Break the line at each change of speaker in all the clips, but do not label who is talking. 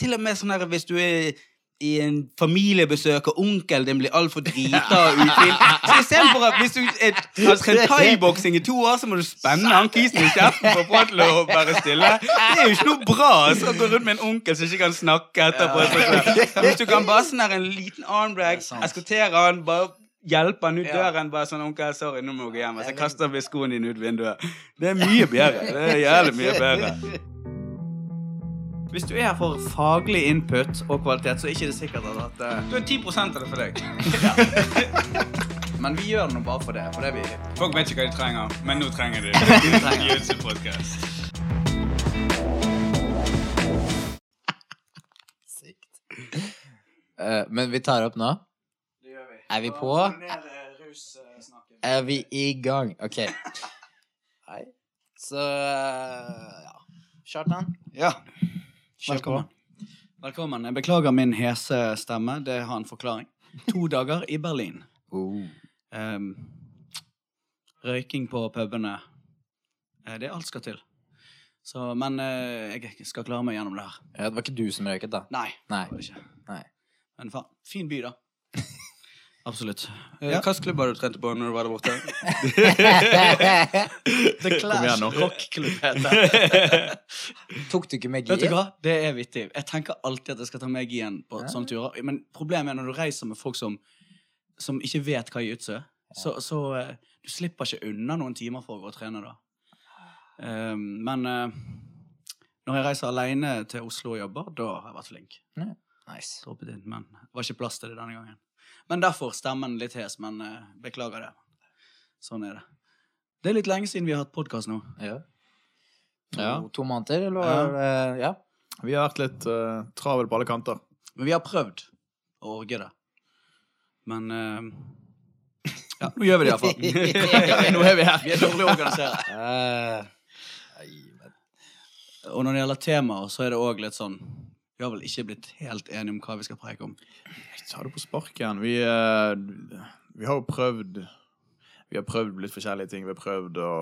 til og med sånn her hvis du er i en familiebesøk, og onkelen din blir altfor drita og utvilt. Så istedenfor at hvis du har trent thaiboksing i to år, så må du spenne han kisen i kjeften for å få til å være stille. Det er jo ikke noe bra altså, å gå rundt med en onkel som ikke kan snakke etterpå. Så Hvis du kan bare sånn her en liten armdrag, eskortere han, bare hjelpe han ut døren, bare sånn 'Onkel, sorry, nå må jeg gå hjem.' Og så kaster vi skoene dine ut vinduet. Det er mye bedre. Det er jævlig mye bedre.
Hvis du er her for faglig input og kvalitet, så er ikke det sikkert at uh...
Du er 10 av det for deg.
Men vi gjør det nå bare for det. For det vi
Folk vet ikke hva de trenger, men nå trenger de det.
Sykt. Uh, men vi tar opp nå? Er vi på? Er vi i gang? OK. Hei. Så eh, ja. Kjartan,
Ja. Velkommen. Velkommen. Jeg beklager min hese stemme. Det har en forklaring. To dager i Berlin.
Oh.
Um, røyking på pubene. Eh, det er alt skal til. Så, men uh, jeg skal klare meg gjennom det her.
Ja, det var ikke du som røyket, da?
Nei.
Nei.
det var ikke.
Nei.
Men faen, fin by, da. Absolutt.
Ja. Hvilken klubb har du trent på når du var der borte?
The Clash rockklubb heter det.
Tok du ikke med
Vet du hva? Det er vittig. Jeg tenker alltid at jeg skal ta med igjen på
Ja.
sånne turer. Men problemet er når du reiser med folk som, som ikke vet hva jiu-jitsu er. Så, så eh, du slipper ikke unna noen timer for å gå og trene da. Um, men uh, når jeg reiser alene til Oslo og jobber, da har jeg vært flink.
Nice.
Droppet inn, men det var ikke plass til det denne gangen. Men derfor stemmen litt hes, men eh, beklager det. Sånn er det. Det er litt lenge siden vi har hatt podkast nå.
Ja. To,
Ja.
to måneder, eller?
Ja.
ja.
Vi har vært litt uh, travel på alle kanter.
Men vi har prøvd å orge det. Men eh, Ja, nå gjør vi det iallfall. nå er vi her. Vi er dårlig organisert.
Eh,
Og når det gjelder temaer, så er det òg litt sånn Vi har vel ikke blitt helt enige om hva vi skal preke om.
Jeg tar det på sparken. Vi, eh, vi har jo prøvd Vi har prøvd litt forskjellige ting. Vi har prøvd å,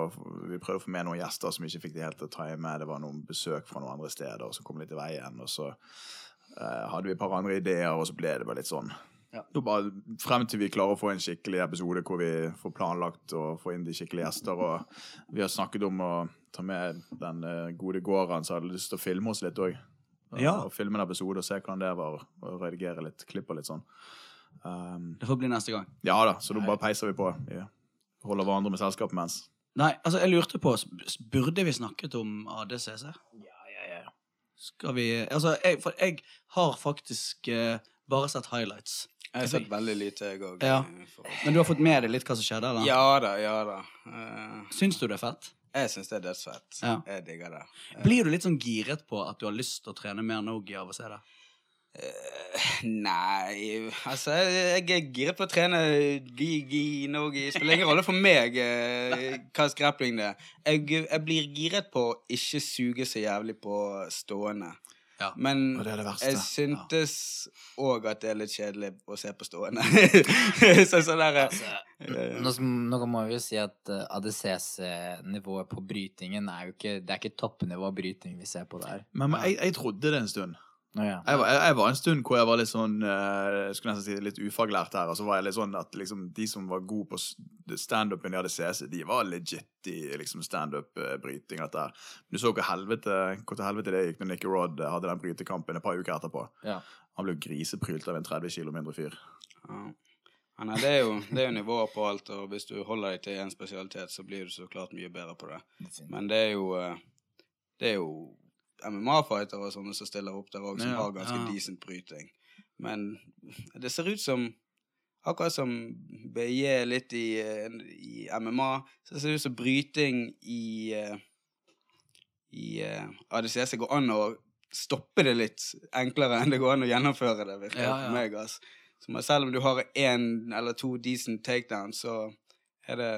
vi prøvde å få med noen gjester som ikke fikk det helt til å ta med. Det var noen besøk fra noen andre steder som kom litt i veien. Og så eh, hadde vi et par andre ideer, og så ble det bare litt sånn.
Ja.
Bare Frem til vi klarer å få en skikkelig episode hvor vi får planlagt å få inn de skikkelige gjester. Og vi har snakket om å ta med den eh, gode gården som hadde lyst til å filme oss litt òg.
Ja.
Og filme en episode og se hvordan det var. Og redigere litt, klipp og litt sånn. Um,
Det får bli neste gang.
ja da, så da bare peiser vi på. Vi holder hverandre med selskap mens.
Nei, altså, jeg lurte på Burde vi snakket om ADCC?
Ja, ja, ja.
Skal vi Altså, jeg, for jeg har faktisk uh, bare sett highlights.
Jeg har sett veldig lite, jeg òg.
Ja. Men du har fått med deg litt hva som skjedde? eller?
Ja da, ja da. Uh...
Syns du det er fett?
Jeg syns det er dødsfett.
Ja.
Jeg digger det.
Blir du litt sånn giret på at du har lyst til å trene mer nogi av å se det?
Uh, nei Altså, jeg er giret på å trene gi, gi, nogi. Spiller ingen rolle for meg uh, hva grappling det er. Jeg, jeg blir giret på å ikke suge så jævlig på stående.
Ja.
Men
Og det er det verste.
jeg syntes òg at det er litt kjedelig å se på stående. så sånn der altså,
Nå, nå må vi jo si at uh, ADCC-nivået på brytingen er jo ikke Det er ikke toppnivå bryting vi ser på der.
Men, men jeg, jeg trodde det en stund.
Ja.
Jeg var, jeg, jeg var en stund hvor jeg var litt sånn eh, Jeg skulle nesten si litt ufaglært her. Og så var jeg litt sånn at liksom, de som var gode på standupen i ADCC, de var legit i liksom standup-bryting. Du så hvor helvete, hvor til helvete det gikk når Nicky Rod eh, hadde den brytekampen et par uker etterpå.
Ja.
Han ble griseprylt av en 30 kilo mindre fyr.
Ja. Ja, nei, det, er jo, det er jo nivåer på alt, og hvis du holder deg til én spesialitet, så blir du så klart mye bedre på det. Men det er jo eh, Det er jo MMA-fightere og sånne som stiller opp der òg, som
Ja,
har ganske
ja.
decent bryting. Men det ser ut som Akkurat som BJ litt i, eh, i MMA, så ser det ut som bryting i eh, i ADCS ADCC går an å stoppe det litt enklere enn det går an å gjennomføre det, virker det
Ja,
for meg. ass. Så selv om du har én eller to decent takedowns, så er det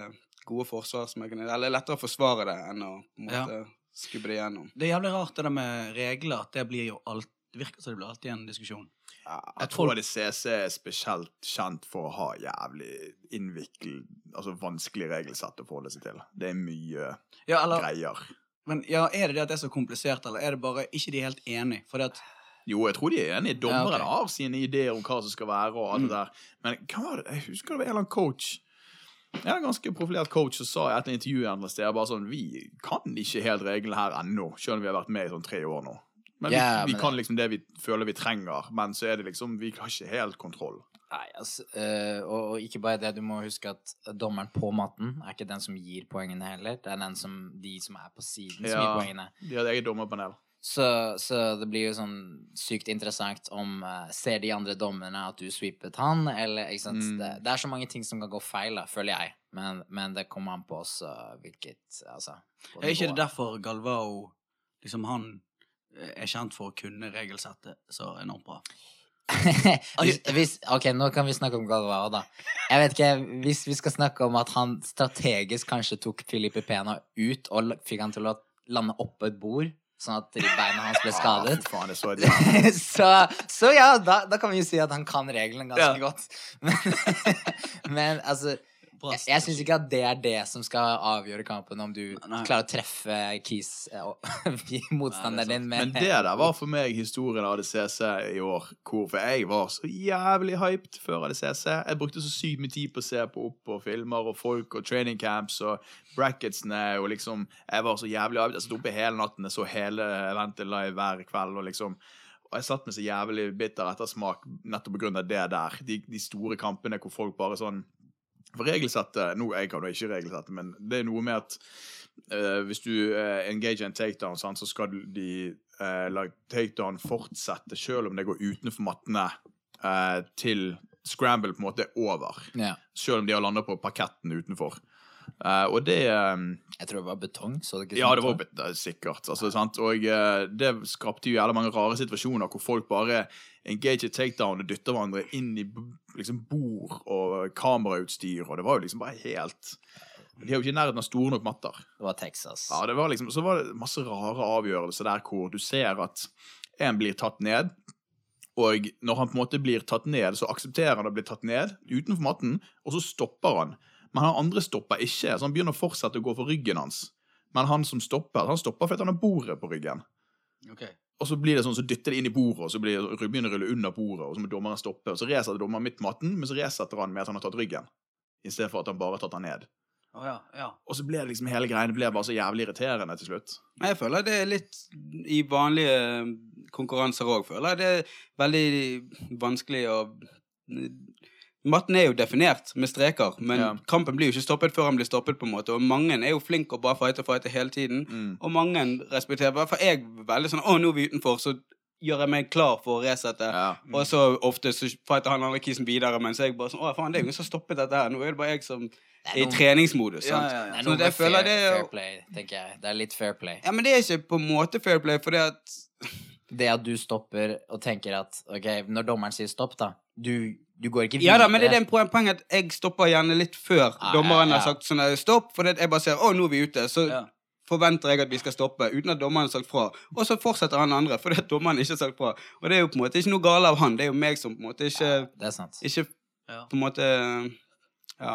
gode forsvarsmekanismer. Eller lettere å forsvare det enn å på en måte skubbe det gjennom.
Det er jævlig rart det der med regler. At det blir jo alt Det virker som det blir alltid en diskusjon.
Jeg tror CC er spesielt kjent for å ha jævlig innviklet, altså vanskelig regelsett å forholde seg til. Det er mye
Ja, eller,
greier.
men ja, Er det det at det er så komplisert, eller er det bare ikke de helt enige? For det at
Jo, jeg tror de er enige. Dommerne
Ja, okay.
har sine ideer om hva som skal være, og alt det der. Men hva var det? Jeg husker det var en eller annen coach annen ganske profilert coach som sa i et intervju et eller bare sånn Vi kan ikke helt reglene her ennå, selv om vi har vært med i sånn tre år nå. Men
Ja,
vi, vi
men-
kan liksom det vi føler vi trenger, men så er det liksom Vi har ikke helt kontroll.
Nei, altså, øh, og, og ikke bare det, du må huske at dommeren på matten er ikke den som gir poengene heller. Det er den som, de som er på siden, som
Ja.
gir poengene.
De har et eget dommerpanel.
Så, så det blir jo sånn sykt interessant om uh, Ser de andre dommerne at du sweepet han, eller ikke sant?
Mm.
Det, det er så mange ting som kan gå feil, da, føler jeg. Men, men det kommer an på også hvilket Altså
Er ikke det derfor Galvao liksom han eh, er kjent for å kunne regelsettet så enormt bra?
hvis, hvis, ok, nå kan vi snakke om Galvao, da. Jeg vet ikke, Hvis vi skal snakke om at han strategisk kanskje tok Filipe Pena ut og fikk han til å lande oppå et bord, sånn at beina hans ble
Ah,
skadet
fy faen, så
så, så ja, da, da kan vi jo si at han kan reglene ganske
Ja.
godt. Men, men altså
Bra
Jeg, jeg syns ikke at det er det som skal avgjøre kampen, om du
Nei.
klarer å treffe Keys eh, og- motstanderen din med
Men det der var for meg historien av ADCC i år. Hvor, for jeg var så jævlig hyped før ADCC. Jeg brukte så sykt mye tid på å se på opp og filmer og folk og training camps og bracketsene og liksom Jeg var så jævlig hyped. Jeg satt oppe hele natten, jeg så hele eventet live hver kveld og liksom og jeg satt med så jævlig bitter ettersmak nettopp av det der. De, de store kampene hvor folk bare sånn For regelsettet Nå, jeg kan jo ikke regelsettet, men det er noe med at uh, hvis du uh, engager en takedown, sant, så skal de uh, la takedown fortsette selv om det går utenfor mattene uh, til scramble på en måte er over.
Yeah.
Selv om de har landet på parketten utenfor. Eh, og det eh,
Jeg tror det var betong. Så det ikke
ja,
sånn
det var
ut?
bet- det er sikkert. Altså, sant? Og eh, det skapte jo jævlig mange rare situasjoner hvor folk bare engager takedown og dytter hverandre inn i liksom, bord og kamerautstyr, og det var jo liksom bare helt De har jo ikke i nærheten av store nok matter.
Det var Texas.
Ja, det var liksom, Så var det masse rare avgjørelser der hvor du ser at en blir tatt ned, og når han på en måte blir tatt ned, så aksepterer han å bli tatt ned utenfor matten, og så stopper han. Men han andre stopper ikke, så han begynner å fortsette å gå for ryggen hans. Men han som stopper, han stopper fordi han har bordet på ryggen.
Okay.
Og så blir det sånn, så dytter det inn i bordet, og så blir det, begynner å rulle under bordet, og så må dommeren stoppe, og så resetter dommeren midt på matten, men så resetter han med at han har tatt ryggen, i stedet for at han bare har tatt han ned.
Oh, ja, ja.
Og så ble det liksom hele greiene ble bare så jævlig irriterende til slutt.
Men jeg føler det er litt I vanlige konkurranser òg føler jeg det er veldig vanskelig å Matten er jo definert med streker, men
Ja.
kampen blir jo ikke stoppet før han blir stoppet. på en måte Og mange er jo flinke og bare fighter og fighter hele tiden.
Mm.
Og mange respekterer For jeg er veldig sånn Å, nå er vi utenfor, så gjør jeg meg klar for å resette.
Ja.
Og så ofte så fighter han andre kisen videre, mens jeg bare sånn Å, faen, det er jo ingen som har stoppet dette her. Nå er det bare jeg som er i
noe-
treningsmodus.
Ja,
sant?
ja, ja.
Det er
Sånn
noe med
føler
fair,
det er
fair play, tenker jeg. Det er litt fair play.
Ja, men det er ikke på en måte fair play, fordi at
Det at du stopper og tenker at ok, når dommeren sier stopp, da Du, du går ikke
Ja da, men det er en poeng at jeg stopper gjerne litt før
ah,
dommeren
ja, ja.
har sagt sånn stopp, for jeg bare ser å, nå er vi ute. Så
Ja.
forventer jeg at vi skal stoppe, uten at dommeren har sagt fra. Og så fortsetter han andre, fordi at dommeren ikke har sagt fra. Og det er jo på en måte ikke noe galt av han, det er jo meg som på en måte ikke,
Ja, det er sant.
ikke på en måte ja,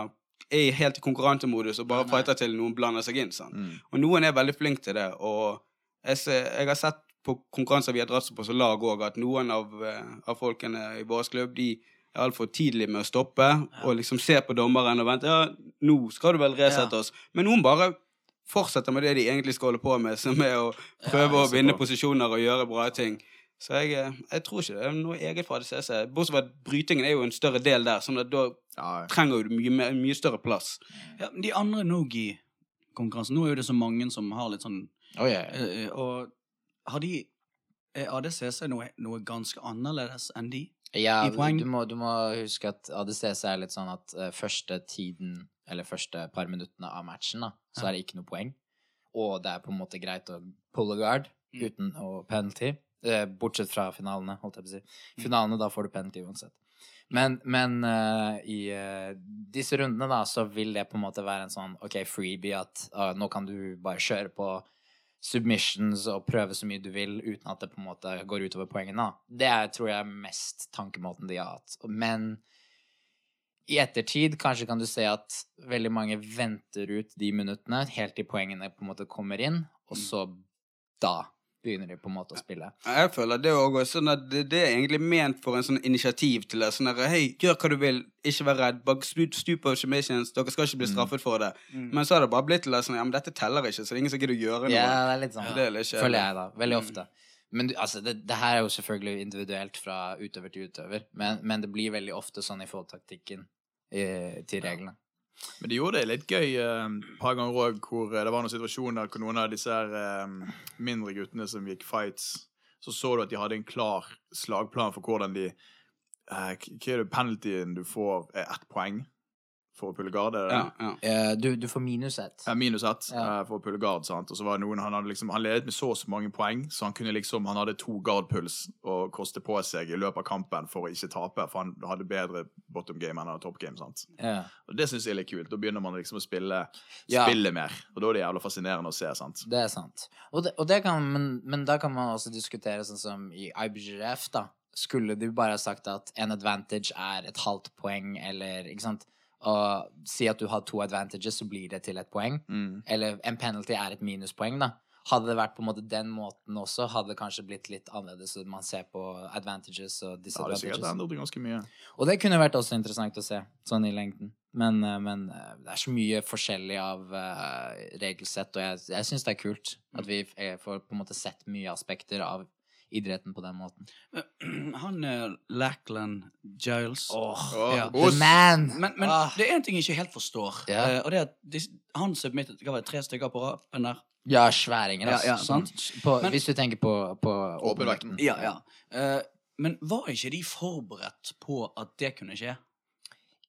er helt i konkurransemodus og bare
Nei.
fighter til noen blander seg inn. sant?
Mm.
Og noen er veldig flinke til det. Og jeg, ser, jeg har sett på konkurranser vi har dratt på som lag òg, at noen av, eh, av folkene i vår klubb de er altfor tidlig med å stoppe og liksom se på dommeren og vente. Ja, nå skal du vel resette
Ja.
oss. Men noen bare fortsetter med det de egentlig skal holde på med, som er å prøve
Ja,
å vinne posisjoner og gjøre bra ting. Så jeg, eh, jeg tror ikke det er noe eget fra ADCC. Bortsett fra at brytingen er jo en større del der, sånn at da
Ja,
trenger du mye, mye større plass.
ja men de andre Nogi-konkurransene, Nå er jo det så mange som har litt sånn
Oh, yeah.
eh, Og har de Er ADCC noe, noe ganske annerledes enn de?
Ja,
I
du må, du må huske at ADCC er litt sånn at uh, første tiden, eller første par minuttene av matchen, da, så
Ja.
er det ikke noe poeng. Og det er på en måte greit å pull a guard
Mm.
uten å penalty. Uh, bortsett fra finalene, holdt jeg på å si.
Mm.
Finalene, da får du penalty uansett. Men, men uh, i uh, disse rundene, da, så vil det på en måte være en sånn OK, freebie at uh, nå kan du bare kjøre på submissions og prøve så mye du vil uten at det på en måte går utover poengene. Det er, tror jeg er mest tankemåten de har hatt. Men i ettertid kanskje kan du se at veldig mange venter ut de minuttene helt til poengene på en måte kommer inn, og så da begynner de på en måte å spille.
Jeg føler det òg sånn det, det er egentlig ment for en sånn initiativ til det. Sånn at, hei, gjør hva du vil, ikke vær redd. Bare stu- stup på Shemations. Dere skal ikke bli straffet for det. Men så har det bare blitt til det sånn, ja, men dette teller ikke, så det er ingen som gidder å gjøre noe.
Ja, det er litt sånn.
Det er litt.
Føler jeg, da. Veldig ofte. Men altså, det, det her er jo selvfølgelig individuelt fra utøver til utøver, men, men det blir veldig ofte sånn i forhold til taktikken eh, til reglene.
Men de gjorde det litt gøy et et par ganger òg, hvor eh, det var noen situasjoner hvor noen av disse her, uh, mindre guttene som gikk fights, så så du at de hadde en klar slagplan for hvordan de uh, Hva er det penaltyen du får, er ett poeng for å pulle det?
Ja, ja.
Eh, du, du får minus ett.
Ja, minus ett
Ja.
eh, for å pulle guard, sant? Og så var det noen, han, hadde liksom, han ledet med så og så mange poeng, så han kunne liksom, han hadde to guard-puls og koste på seg i løpet av kampen for å ikke tape, for han hadde bedre bottom game enn han hadde top game, sant?
Ja.
Og det synes jeg er litt kult. Da begynner man liksom å spille,
Ja.
spille mer, og da er det jævla fascinerende å se, sant?
Det er sant. Og det, og det kan, men, men da kan man også diskutere sånn som i IBGF, da. Skulle du bare sagt at en advantage er et halvt poeng, eller ikke sant? Og si at du har to advantages, så blir det til et poeng.
Mm.
Eller en penalty er et minuspoeng, da. Hadde det vært på en måte den måten også, hadde det kanskje blitt litt annerledes. så Man ser på advantages og
Ja, det er sikkert
disadvantages.
endret ganske mye.
Og det kunne vært også interessant å se, sånn i lengden. Men, eh, men eh, det er så mye forskjellig av eh, regelsett, og jeg, jeg syns det er kult at vi eh, får på en måte sett mye aspekter av idretten på den måten.
Han er Lackland Giles.
Åh,
Ja.
The man!
Men, men
Ah.
det er én ting jeg ikke helt forstår.
yeah.
eh, og det er at de, han submittet hva var det, tre stykker på rappen der.
Ja, sværinger, altså.
Ja, ja, sant.
På,
Men-
hvis du tenker på, på
Åpenvekten.
Ja, ja. Uh, men var ikke de forberedt på at det kunne skje?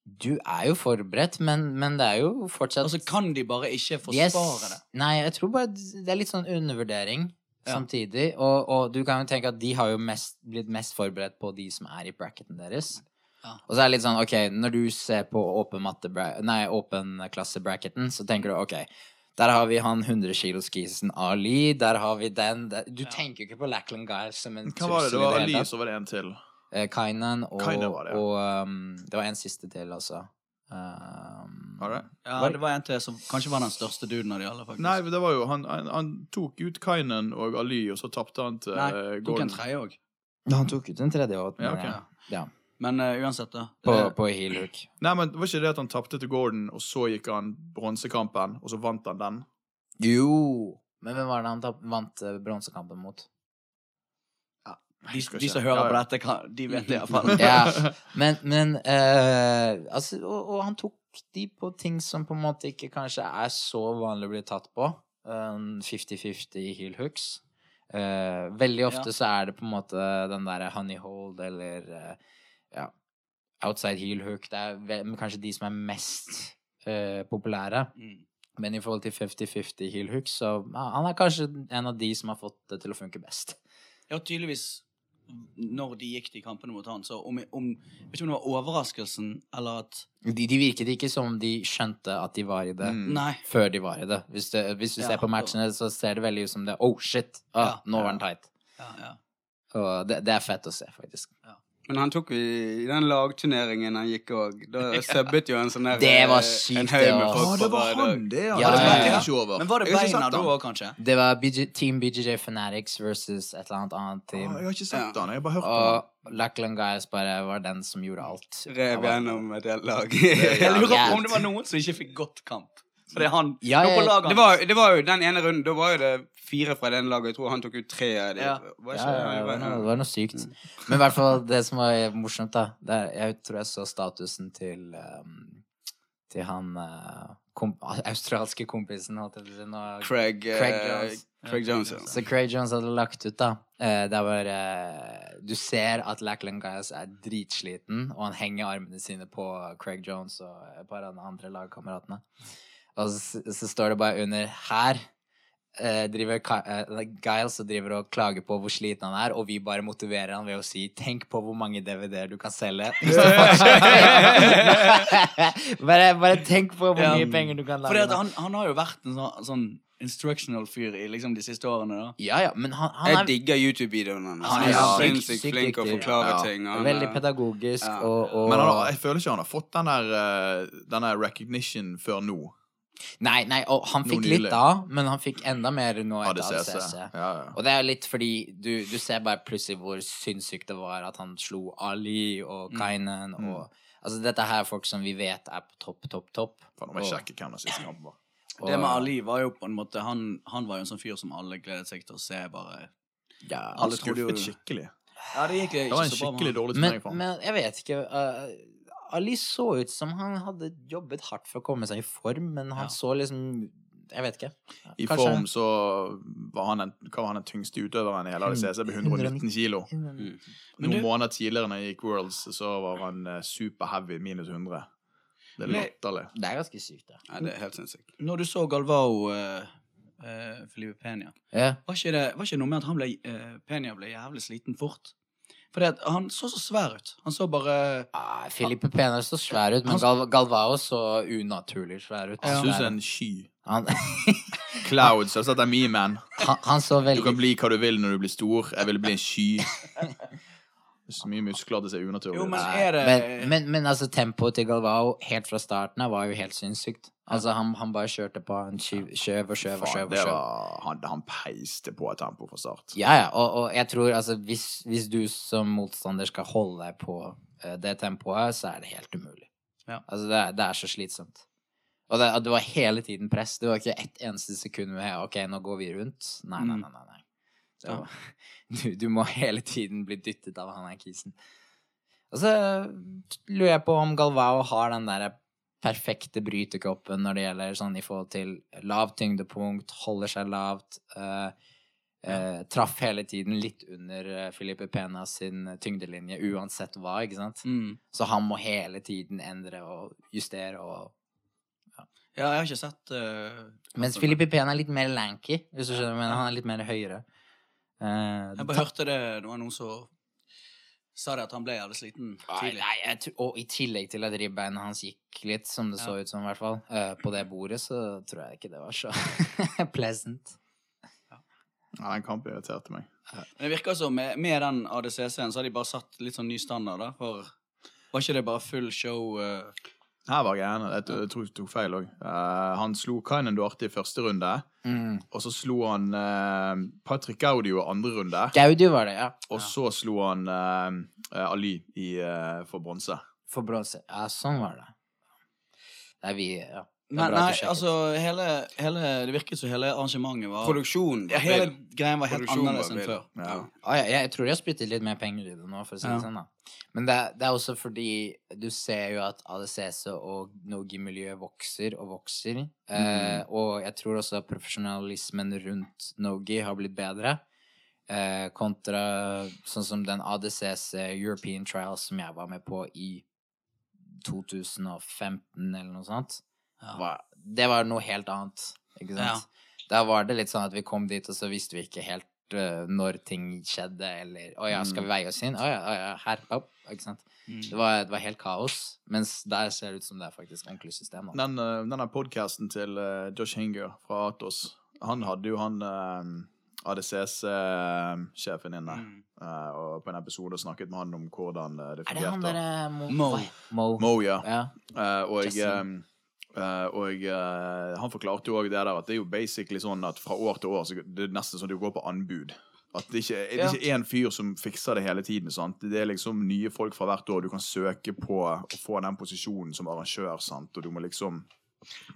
Du er jo forberedt, men, men det er jo fortsatt
Altså, Kan de bare ikke
Yes.
forsvare det?
Nei, jeg tror bare det er litt sånn undervurdering
Ja.
samtidig. Og, og du kan jo tenke at de har jo mest, blitt mest forberedt på de som er i bracketen deres.
Ja.
Og så er det litt sånn, ok, når du ser på åpen matte, bra- nei, åpen klasse-bracketen, så tenker du, ok, der har vi han 100 kilos-skisen Ali, der har vi den, der. Du tenker jo ikke på Lackland Guys som en
Hva var det? Det var Ali, så var det en til.
Eh, Kainan og,
Kainan var det, ja.
og um, det var en siste til, altså. Um,
Var det?
Ja, det var en til som kanskje var den største duden av de alle, faktisk.
Nei, det var jo, han, han, han tok ut Kainen og Ali, og så tapte han til
Nei,
eh,
tok en
Gordon.
tredje òg.
Han tok ut en tredje også,
Ja,
men, ja. ja.
Men uh, uansett, da.
På,
Det-
på heel hook.
Nei, men det var ikke det at han tapte til Gordon, og så gikk han bronsekampen, og så vant han den?
Jo! Men hvem var det han tapp- vant bronsekampen mot?
De, de som hører
Ja, ja.
på dette, kan, de vet det iallfall.
Ja, men, men uh, altså, og, og han tok de på ting som på en måte ikke kanskje er så vanlig å bli tatt på. Um, 50-50 heel hooks. Uh, veldig ofte
Ja.
så er det på en måte den derre honey hold eller uh, ja, outside heel hook. Det er ve kanskje de som er mest uh, populære.
Mm.
Men i forhold til 50-50 heel hooks, så han er kanskje en av de som har fått det til å funke best.
Ja, tydeligvis når de gikk de kampene mot han, så om, om Vet ikke om det var overraskelsen, eller at
De, de virket ikke som om de skjønte at de var i det.
Mm.
Før de var i det. Hvis, det, hvis du
Ja,
ser på matchene, så ser det veldig ut som det Oh, shit! Ah,
Ja,
nå var
ja.
den tight.
Ja, ja.
Og det, det er fett å se, faktisk.
Men han tok i den lagturneringen han gikk òg. Da subbet jo en sånn der
Det var
eh,
sykt,
En
det, ass.
Det var han, det, ja.
Ja,
det
ja, ja.
ikke over.
Men var det beina da òg, kanskje?
Det var BG, Team BJJ Fanatics versus et eller annet annet
team.
team.
jeg har ikke sett
Ja.
han, jeg har bare hørt han.
Og Lackland Guys bare var den som gjorde alt.
Rev gjennom et helt lag.
Jeg lurer på om det var noen som ikke fikk godt kamp. Fordi han
Ja,
lå på laget
Det var, det var jo den ene runden. Da var jo det fire fra den laget. Jeg tror han tok ut tre Det, de.
Ja.
Var
Ja, ja, det, var noe, det var sykt. Men i hvert fall det som var morsomt, da det er, Jeg tror jeg så statusen til um, Til han uh, kom, australske kompisen, holdt jeg på å si. nå.
Craig, eh,
Craig Jones.
Craig Jones. ja.
Så Craig Jones hadde lagt ut, da. Eh, der hvor eh, du ser at Lackland Guys er dritsliten, og han henger armene sine på Craig Jones og et par av de andre lagkameratene. Og så, så står det bare under her eh, driver eh, Giles og driver og klager på hvor sliten han er, og vi bare motiverer han ved å si 'tenk på hvor mange DVD-er du kan selge'. hvis du fortsetter.» bare, bare tenk på hvor mye penger du kan lage.
Fordi at han, han har jo vært en sånn, sånn instructional fyr i liksom de siste årene. da
Ja, ja, men han, han
Jeg
er
digger YouTube-videoene hans.
Han
Han
er
ja,
sykt-
sinnssykt
sykt
flink å forklare
Ja.
ting. Han,
Veldig pedagogisk
ja.
og, og
Men han jeg føler ikke han har fått den der, eh, den der recognition før nå.
Nei, nei, og han fikk litt da, men han fikk enda mer nå etter
ADCC.
ADCC.
Ja, ja.
Og det er litt fordi du, du ser bare plutselig hvor sinnssykt det var at han slo Ali og Kainen
Mm.
og Altså, dette her er folk som vi vet er på topp, topp, topp.
Faen, jeg
Og-
hvem den siste kampen var.
Det med Ali var jo på en måte Han, han var jo en sånn fyr som alle gledet seg til å se, bare.
Ja,
Han
Alle trodde jo
skuffet skikkelig.
Ja, det gikk
Det var en
ikke så bra med
skikkelig dårlig
Men,
turnering for ham.
men jeg vet ikke uh, Ali så ut som han hadde jobbet hardt for å komme seg i form, men han
Ja.
så liksom Jeg vet ikke.
I
Kanskje-
form så var han den, hva var han den tyngste utøveren i hele ADCC med 119 kilo.
Mm.
Noen
du-
måneder tidligere når jeg gikk Worlds, så var han eh, super heavy minus 100. Det er latterlig.
Det er ganske sykt, det.
Nei, det er helt sinnssykt.
Når du så Galvao uh, Felipe Peña,
yeah.
var ikke, det, var ikke noe med at han ble, uh, Peña ble jævlig sliten fort? For han så så svær ut. Han så bare
Ah, Filipe Pena så svær ut, men
Han-
Gal Galvao så unaturlig svær ut.
Han
Ja.
en sky.
Han,
Clouds, du det er memen?
han, han så
Du kan bli hva du vil når du blir stor. Jeg ville bli en sky. Så mye muskler at det ser unaturlig ut.
men det
men, men, men altså, tempoet til Galvao helt fra starten av var jo helt sinnssykt. Altså, han, han bare kjørte på. Han skjøv og skjøv og skjøv skjøv.
var, han, han peiste på et tempo fra start.
Ja, ja, og, og jeg tror altså hvis, hvis du som motstander skal holde deg på eh, det tempoet, så er det helt umulig.
Ja.
Altså, det er, det er så slitsomt. Og det, det var hele tiden press. Det var ikke ett eneste sekund med OK, nå går vi rundt. Nei, nei,
Mm.
nei. nei, nei. Var, du, du må hele tiden bli dyttet av han her kisen. Og så lurer jeg på om Galvao har den derre perfekte brytekroppen når det gjelder sånn i forhold til lavt tyngdepunkt, holder seg lavt. Øh, eh, traff hele tiden litt under Filipe Pena sin tyngdelinje, uansett hva, ikke sant?
mm.
Så han må hele tiden endre og justere og
Ja, jeg har ikke sett uh,
Mens
altså,
Filipe Pena er litt mer lanky, hvis du skjønner, men han er litt mer høyere. Eh,
Jeg bare hørte det Det var noen som sa det at han ble jævlig sliten
Nei,
tidlig.
nei, jeg og i tillegg til at ribbeina hans gikk litt, som det så ut som, i hvert fall, uh, på det bordet, så tror jeg ikke det var så pleasant.
Ja, den kampen irriterte meg.
Men det virker som med, med den ADCC-en så har de bare satt litt sånn ny standard, da. For var ikke det bare full show eh,
Her var enig. Jeg, tror- jeg tror jeg tok feil òg. han slo Kainen Duarte i første runde,
Mm.
og så slo han uh, Patrick Gaudio i andre runde.
Gaudio var det, ja.
Og så slo han uh, Ali i, eh, for bronse.
For bronse. Ja, sånn var det. Er vi, ja.
Men nei, altså hele, hele Det virket som hele arrangementet var
Produksjon
ja, Hele greien var helt annerledes enn før.
Ja.
Ah, ja, jeg tror de har spyttet litt mer penger i det nå, for å si det sånn. da. Men det, det er også fordi du ser jo at ADCC og Nogi-miljøet vokser og vokser. Eh, og jeg tror også at profesjonalismen rundt Nogi har blitt bedre. Eh, kontra sånn som den ADCC European Trials som jeg var med på i 2015 eller noe sånt.
Ja.
Var, det var noe helt annet, ikke sant? Da var det litt sånn at vi kom dit, og så visste vi ikke helt eh, når ting skjedde, eller Å ja, skal vi veie oss inn? Å ja, å ja, her, opp. Ikke sant?
Mm.
Det var, det var helt kaos. Mens der ser det ut som det er faktisk ordentlig system. Da.
Den, eh, denne podkasten til eh, Josh Hinger fra Atos, han hadde jo han uh, ADCC-sjefen inne.
Mm.
eh, og på en episode snakket med han om hvordan det
Er det han
fungerte.
derre Mo?
Mo.
Mo.
Mo, ja.
Ja.
Eh, og
Justin.
Eh, og eh, han forklarte jo òg det der at det er jo basically sånn at fra år til år så det er nesten sånn at du går på anbud. At det ikke det er ikke én fyr som fikser det hele tiden. sant? Det er liksom nye folk fra hvert år. Du kan søke på å få den posisjonen som arrangør, sant? og du må liksom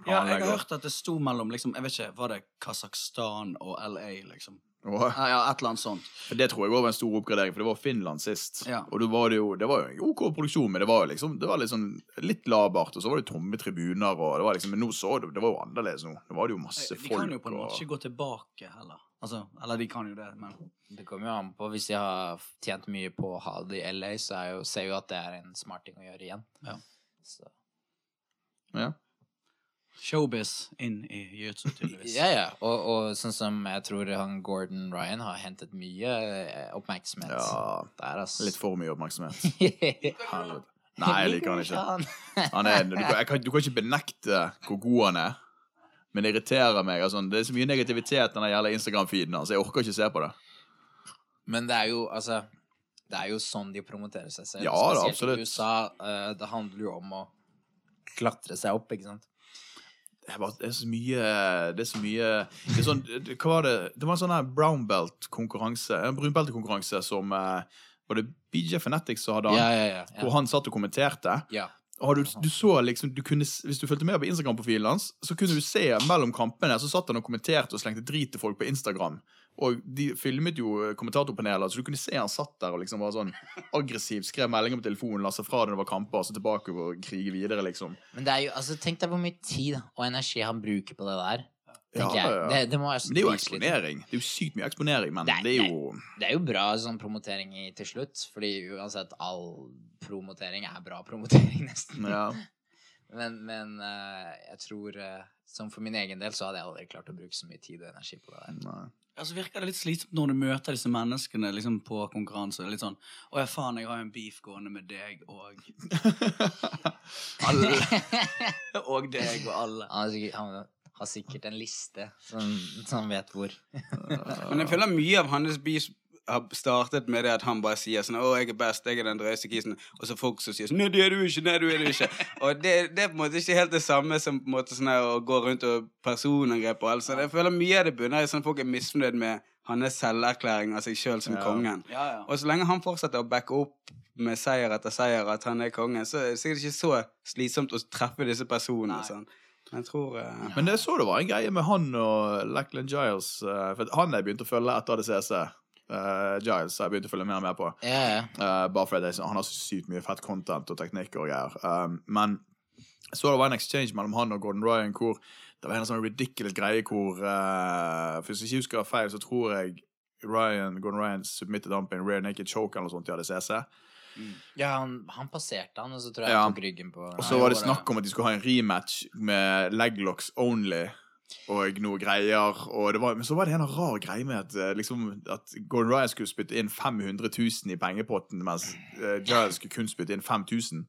Ja, jeg har hørt at det sto mellom liksom, Jeg vet ikke, Var det Kasakhstan og LA, liksom? Ja, ja et eller annet sånt.
Det tror jeg var en stor oppgradering, for det var Finland sist.
Ja.
Og var det jo det var jo en OK produksjon, men det var liksom det var sånn litt labert. Og så var det tomme tribuner, og det var liksom, men nå så det, det var jo annerledes nå. Det var det jo masse
De
folk.
kan jo på en måte
og,
ikke gå tilbake heller. Altså, eller de kan jo det, men
Det kommer jo an på. Hvis de har tjent mye på å ha det i LA, så er jo, ser jo at det er en smart ting å gjøre igjen.
Ja.
Så.
ja.
Showbiz inn i jiu-jitsu, tydeligvis.
Ja, ja. Og, og sånn som jeg tror han Gordon Ryan har hentet mye eh, oppmerksomhet
ja
der, altså.
litt for mye oppmerksomhet.
Helvete.
Nei, jeg liker han ikke. Han er, du, kan, jeg kan, du kan ikke benekte hvor god han er, men det irriterer meg. Altså, det er så mye negativitet når det gjelder Instagram-feeden hans. Jeg orker ikke se på det.
Men det er jo, altså Det er jo sånn de promoterer seg selv.
Ja, da,
Spesielt
absolutt.
i USA. Uh, det handler jo om å klatre seg opp, ikke sant?
Det er, det er så mye Det er så mye det er sånn, det- Hva var det? Det var en sånn brown belt-konkurranse. En brunbeltekonkurranse som eh, Var det BJ Fanatics som hadde han?
Ja, ja, ja.
Hvor han satt og kommenterte.
ja.
Og du, du så liksom, du kunne, Hvis du fulgte med på Instagram-profilen hans, så kunne du se mellom kampene så satt han og kommenterte og slengte drit til folk på Instagram. Og de filmet jo kommentatorpanelet, kommentatorpaneler, så du kunne se han satt der og liksom var sånn aggressiv, skrev meldinger på telefonen, la seg fra det det var kamper, og så tilbake og krige videre, liksom.
Men det er jo, altså, tenk deg hvor mye tid og energi han bruker på det der. Tenker
Ja, ja.
Det, det
Men det er jo eksponering. Det er jo sykt mye eksponering, men
Det er-
det er jo
Det er jo bra sånn promotering i, til slutt, fordi uansett all promotering er bra promotering, nesten.
Ja.
Men, men eh, jeg tror eh, Som for min egen del så hadde jeg aldri klart å bruke så mye tid og energi på det der.
Nei.
Altså virker det litt slitsomt når du møter disse menneskene liksom, på konkurranse. Litt sånn 'Å ja, faen, jeg har jo en beef gående med deg og alle. og deg og alle.
Han har sikkert, han har sikkert en liste så han vet hvor.
Men jeg føler mye av hans beef har startet med det at han bare sier sånn 'Å, jeg er best, jeg er den drøyeste kisen', og så folk som sier sånn 'Nei, det er du ikke', 'Nei, du er du ikke'. Og det, det er på en måte ikke helt det samme som på en måte sånn her å gå rundt og personangrep og alt sånt. Jeg føler mye av det bunner i sånn at folk er misfornøyd med hans selverklæring av seg sjøl som
Ja.
kongen.
Ja, ja.
Og så lenge han fortsetter å backe opp med seier etter seier at han er kongen, så er det sikkert ikke så slitsomt å treffe disse personene.
Nei.
Sånn. Men jeg tror uh...
Men jeg så det var en greie med han og Lachlan Giles. Uh, For han jeg begynte å følge etter ADCC. Uh, Giles har jeg begynt å følge mer og mer på.
Yeah.
Eh, bare fordi det han har så sykt mye fett content og teknikk og greier. Um, men så det var en exchange mellom han og Gordon Ryan hvor det var en sånn ridiculous greie hvor uh, For hvis jeg ikke husker feil, så tror jeg Ryan, Gordon Ryan submitted han på en rear naked choke eller noe sånt i ADCC.
ja han, han passerte han, og så tror jeg
Ja.
han tok ryggen på
Og så var det snakk om at de skulle ha en rematch med leglocks only. Og noe greier. Og var, men så var det en rar greie med at, eh, liksom, at Gordon Ryan skulle spytte inn 500 000 i pengepotten, mens uh, Giles skulle kun spytte inn 5000.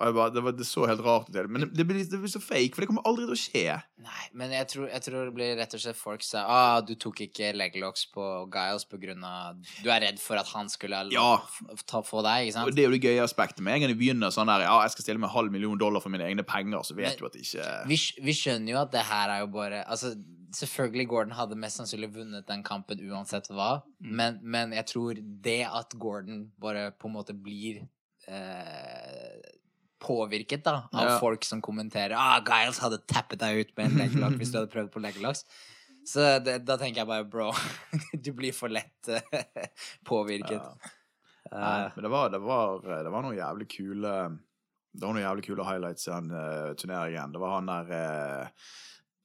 Og bare, det, var, det så helt rart ut. Men det, det, blir, det blir så fake, for det kommer aldri til å skje.
Nei, men jeg tror, jeg tror det blir rett og slett folk sa ah, du tok ikke leglocks på Giles på grunn av Du er redd for at han skulle
Ja.
ta, få deg, ikke
Og
sant?
det er jo det gøye aspektet. Med en gang de begynner sånn der, ja, jeg skal stille med halv million dollar for mine egne penger, så vet
Men-
du at det ikke
Vi, vi skjønner jo at det her er jo bare Altså, selvfølgelig Gordon hadde mest sannsynlig vunnet den kampen uansett hva, men, men jeg tror det at Gordon bare på en måte blir eh, påvirket da av
Ja.
folk som kommenterer Ah, Giles hadde tappet deg ut med en leglock hvis du hadde prøvd på leglocks. Så det, da tenker jeg bare, bro, du blir for lett eh, påvirket.
Ja.
Uh,
men det var, det, var, det var noen jævlig kule Det var noen jævlig kule highlights i den uh, turneringen. Det var han der uh,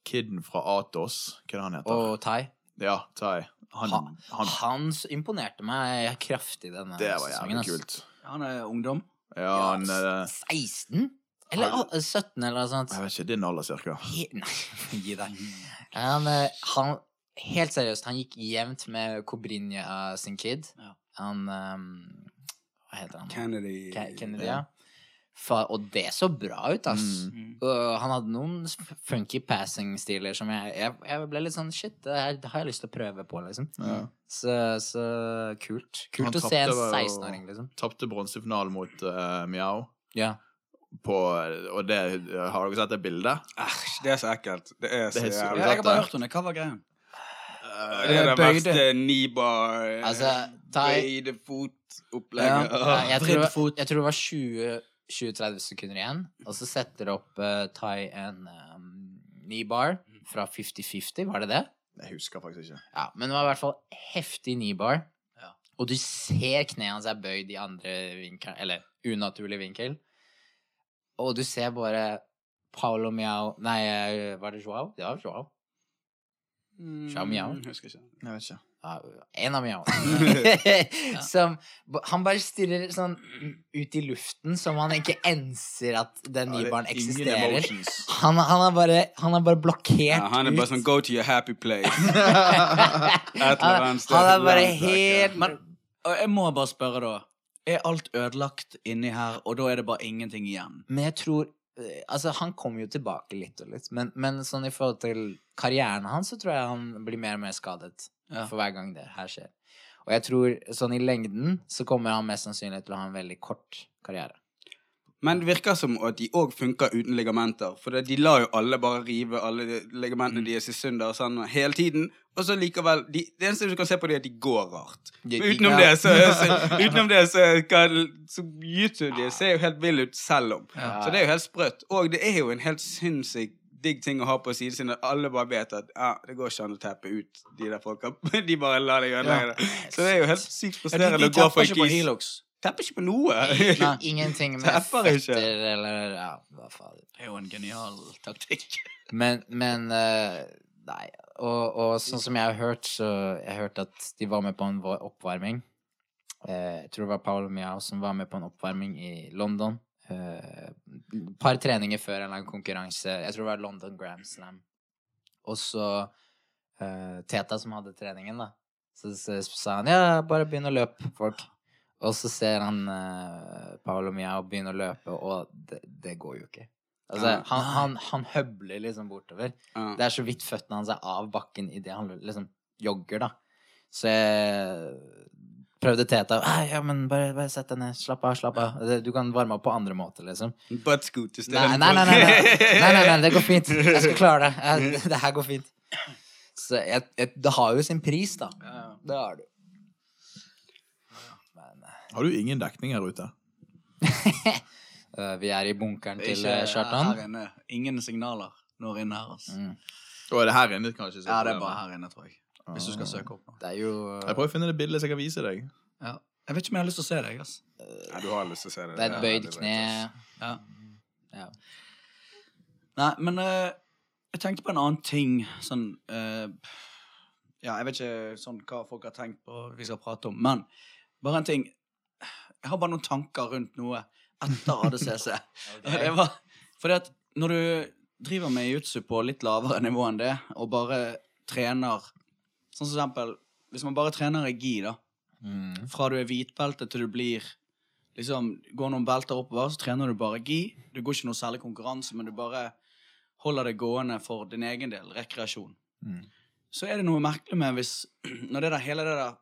kiden fra Atos. Hva er det han heter?
og Tai.
Ja, Tai. Han,
Han,
han,
han imponerte meg kraftig denne
det var jævlig
sesongen,
kult.
Han er ungdom.
Ja, han eh,
16? Eller
Han-
17, eller noe sånt.
Jeg vet ikke, din alder, cirka.
He Nei, gi deg. Han, eh, han Helt seriøst, han gikk jevnt med Kobrinja sin kid.
Ja.
Han um, Hva heter han?
Kennedy
Ke- Kennedy, ja. Og det så bra ut, ass.
Mm.
Uh, han hadde noen funky passing-stiler som jeg, jeg Jeg ble litt sånn Shit, det her har jeg lyst til å prøve på, liksom.
Ja.
Så, så kult.
Han
Kult å se en 16-åring, liksom.
Tapte bronsefinalen mot uh, Miao.
Ja.
På, og det, har dere sett det bildet?
Æsj, det er så ekkelt. Det er så
Det er så-
jævlig.
Ja, jeg har bare hørt om det. Hva var greia?
Det er det
Bøyde.
verste Nibar
Altså,
Bøyde fotopplegget.
Ja.
Ja, jeg, det jeg tror det var 20 20-30 sekunder igjen, og så setter opp uh, Tai en um, knee-bar fra 50-50, var det det?
Jeg husker faktisk ikke.
Ja, men det var i hvert fall heftig knee-bar.
Ja.
Og du ser kneet hans er bøyd i andre vinkel, eller unaturlig vinkel. Og du ser bare Paolo Miao Nei, eh, var det Joao? Det var Joao. Joao Miao.
Jeg Husker ikke.
Jeg vet ikke.
Ja, en av mjauene. som Han bare stirrer sånn ut i luften som han ikke enser at den nybaren eksisterer. Han, han, er bare, han er bare blokkert
Ja, han er bare
ut.
sånn go to your happy place.
Han, han er bare helt
Men jeg må bare spørre, da. Er alt ødelagt inni her, og da er det bare ingenting igjen?
Men jeg tror eh, Altså, han kommer jo tilbake litt og litt, men, men sånn i forhold til karrieren hans, så tror jeg han blir mer og mer skadet
Ja.
for hver gang det her skjer. Og jeg tror sånn i lengden så kommer han mest sannsynlig til å ha en veldig kort karriere.
Men det virker som at de òg funker uten ligamenter. For de lar jo alle bare rive alle de mm. deres i sunder og sånn hele tiden. Og så likevel de, Det eneste du kan se på, det er at de går rart. Men utenom det, så, så, utenom det, så, kan, så YouTube de ser jo helt vill ut selv om.
Ja.
Så det er jo helt sprøtt. Og det er jo en helt sinnssykt digg ting å ha på siden sin, at alle bare vet at ja, det går ikke an å tappe ut de der folka. De bare lar deg ødelegge det. Så det er jo helt sykt
Ja, de,
frustrerende
de
å gå for en kis.
Hilux.
Tapper ikke på noe.
Nei.
Ingenting med
Treffer ikke.
eller Ja, hva faen.
Det er jo en genial taktikk.
Men, men uh, Nei. Og, og sånn som jeg har hørt, så Jeg har hørt at de var med på en oppvarming. Eh, jeg tror det var Paolo Miao som var med på en oppvarming i London. Eh, Et par treninger før en eller annen konkurranse. Jeg tror det var London Grand Slam. Og så uh, Teta som hadde treningen, da. Så, så sa han ja, bare begynn å løpe, folk. Og så ser han uh, Paolo Miao begynne å løpe, og det, det går jo ikke. Altså,
Ja.
han, han, han høbler liksom bortover.
Ja.
Det er så vidt føttene hans er av bakken idet han liksom jogger, da. Så jeg prøvde Teta Ja, men bare, bare sett deg ned. Slapp av, slapp av. Du kan varme opp på andre måter, liksom.
Buttscoot i
Nei, nei, nei, nei, nei, nei, nei, nei, det går fint. Jeg skal klare det. Jeg, det her går fint. Så jeg, jeg, det har jo sin pris, da. Det har det. Men
Har du ingen dekning her ute?
eh, vi er i bunkeren til eh, Kjartan.
Ingen signaler når inne her. Altså.
Mm.
Og er det her inne, kanskje?
Ja, det er bare her inne, tror jeg. Hvis du skal søke opp noe.
Det er jo
Jeg prøver å finne det bildet så jeg kan vise deg.
Ja. Jeg vet ikke om jeg har lyst til å se deg. Altså.
Ja, du har lyst til å se det.
Det er et bøyd kne.
Ja.
Ja.
Nei, men uh, jeg tenkte på en annen ting. Sånn uh, Ja, jeg vet ikke sånn hva folk har tenkt på vi skal prate om, men bare en ting. Jeg har bare noen tanker rundt noe etter ADCC. Det var fordi at når du driver med jutsu på litt lavere nivå enn det, og bare trener Sånn som eksempel Hvis man bare trener regi, da,
Mm.
fra du er hvitbelte til du blir liksom, Går noen belter oppover, så trener du bare gi. Du går ikke noe særlig konkurranse, men du bare holder det gående for din egen del. Rekreasjon.
Mm.
Så er det noe merkelig med hvis Når det der, hele det der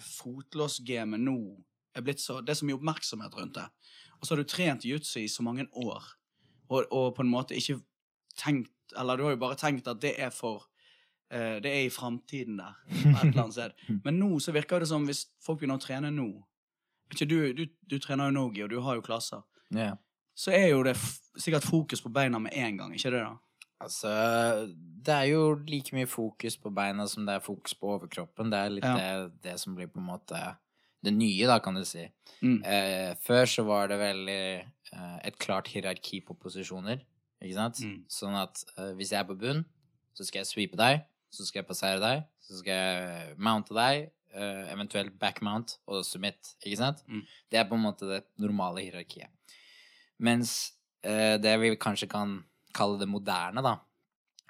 fotlåsgamet nå er blitt så Det er så mye oppmerksomhet rundt det. Og så har du trent jutsu i så mange år, og, og på en måte ikke tenkt Eller du har jo bare tenkt at det er for Det er i framtiden der, et eller annet sted. Men nå så virker det som hvis folk begynner å trene nå du, du, du trener jo Nogi, og du har jo klasser.
Yeah.
Så er jo det sikkert fokus på beina med en gang, ikke det da?
Altså, det er jo like mye fokus på beina som det er fokus på overkroppen. Det er litt
Ja.
det, det som blir på en måte det nye, da, kan du si.
Mm.
Eh, før så var det veldig eh, et klart hierarki på posisjoner, ikke sant?
Mm.
Sånn at eh, hvis jeg er på bunn, så skal jeg sweepe deg, så skal jeg passere deg, så skal jeg mounte deg, uh, eventuelt backmount og submit, ikke sant?
Mm.
Det er på en måte det normale hierarkiet. Mens uh, det vi kanskje kan kalle det moderne, da,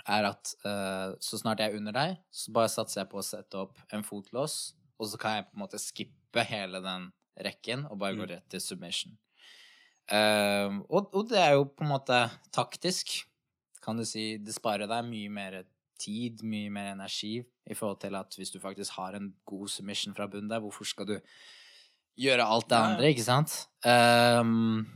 er at uh, så snart jeg er under deg, så bare satser jeg på å sette opp en fotlås, og så kan jeg på en måte skippe hele den rekken og bare gå
Mm.
rett til submission. Og, og det er jo på en måte taktisk, kan du si. Det sparer deg mye mer tid, mye mer energi, i forhold til at hvis du faktisk har en god submission fra bunnen der, hvorfor skal du gjøre alt det andre, ikke sant? Um,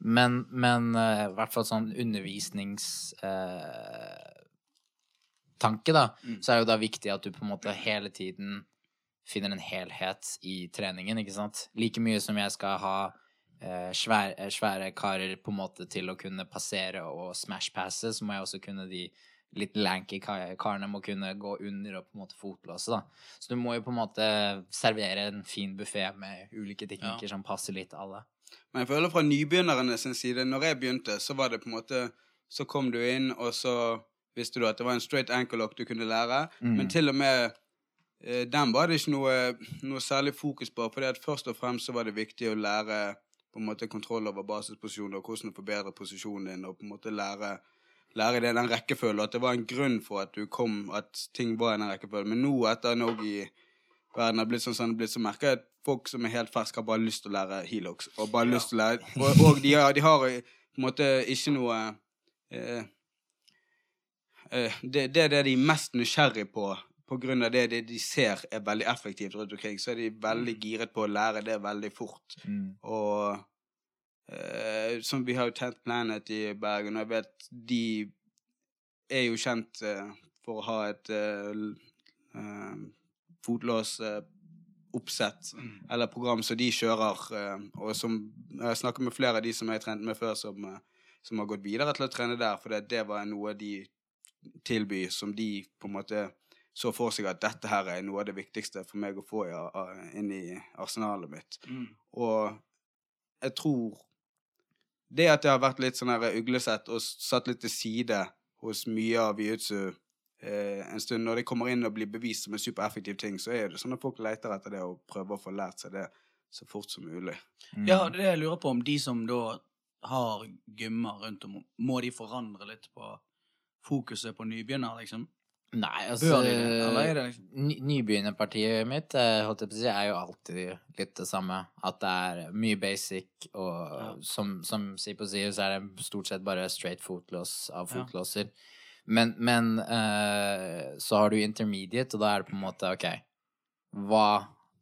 men, men uh, i hvert fall sånn undervisningstanke, da,
Mm.
så er det jo da viktig at du på en måte hele tiden finner en helhet i treningen, ikke sant? Like mye som jeg skal ha uh, svære, eh, svære karer på en måte til å kunne passere og smash-passe, så må jeg også kunne de litt lanky ka- karene må kunne gå under og på en måte fotlåse, da. Så du må jo på en måte servere en fin buffé med ulike teknikker som passer litt alle.
Men jeg føler fra nybegynnerne sin side, når jeg begynte, så var det på en måte Så kom du inn, og så visste du at det var en straight ankle lock du kunne lære.
Mm.
Men til og med eh, den var det ikke noe, noe særlig fokus på. For først og fremst så var det viktig å lære på en måte kontroll over basisposisjoner, og hvordan du forbedrer posisjonen din, og på en måte lære lære det den rekkefølgen, at det var en grunn for at du kom, at ting var i den rekkefølgen. Men nå, etter Norge i verden har blitt sånn som det har blitt, så merker jeg at folk som er helt ferske, har bare lyst til å lære helox. Og bare lyst til å lære Og, og de, har, de har på en måte ikke noe eh, eh, det, det er det de er mest nysgjerrig på, på av det, det de ser er veldig effektivt rundt omkring. Så er de veldig giret på å lære det veldig fort.
Mm.
Og eh, Som vi har jo Tent Planet i Bergen, og jeg vet de er jo kjent uh, for å ha et uh, fotlåsoppsett eller program som de kjører, eh, og som Jeg snakker med flere av de som jeg trente med før, som, eh, som har gått videre til å trene der, for det, det var noe de tilbyr som de på en måte så for seg at dette her er noe av det viktigste for meg å få inn i arsenalet mitt.
Mm.
Og jeg tror det at jeg har vært litt sånn uglesett og satt litt til side hos mye av jiu-jitsu eh, en stund, når det kommer inn og blir bevist som en supereffektiv ting, så er det sånn at folk leter etter det og prøver å få lært seg det så fort som mulig.
Mm.
Ja, det jeg lurer på, om de som da har gymmer rundt om, må de forandre litt på fokuset på nybegynner, liksom?
Nei, altså Nybegynnerpartiet mitt eh, holdt jeg på å si, er jo alltid litt det samme. At det er mye basic, og
Ja.
som, som Sipo sier, så er det stort sett bare straight fotlås av
Ja.
fotlåser. Men, men uh, så har du intermediate, og da er det på en måte OK Hva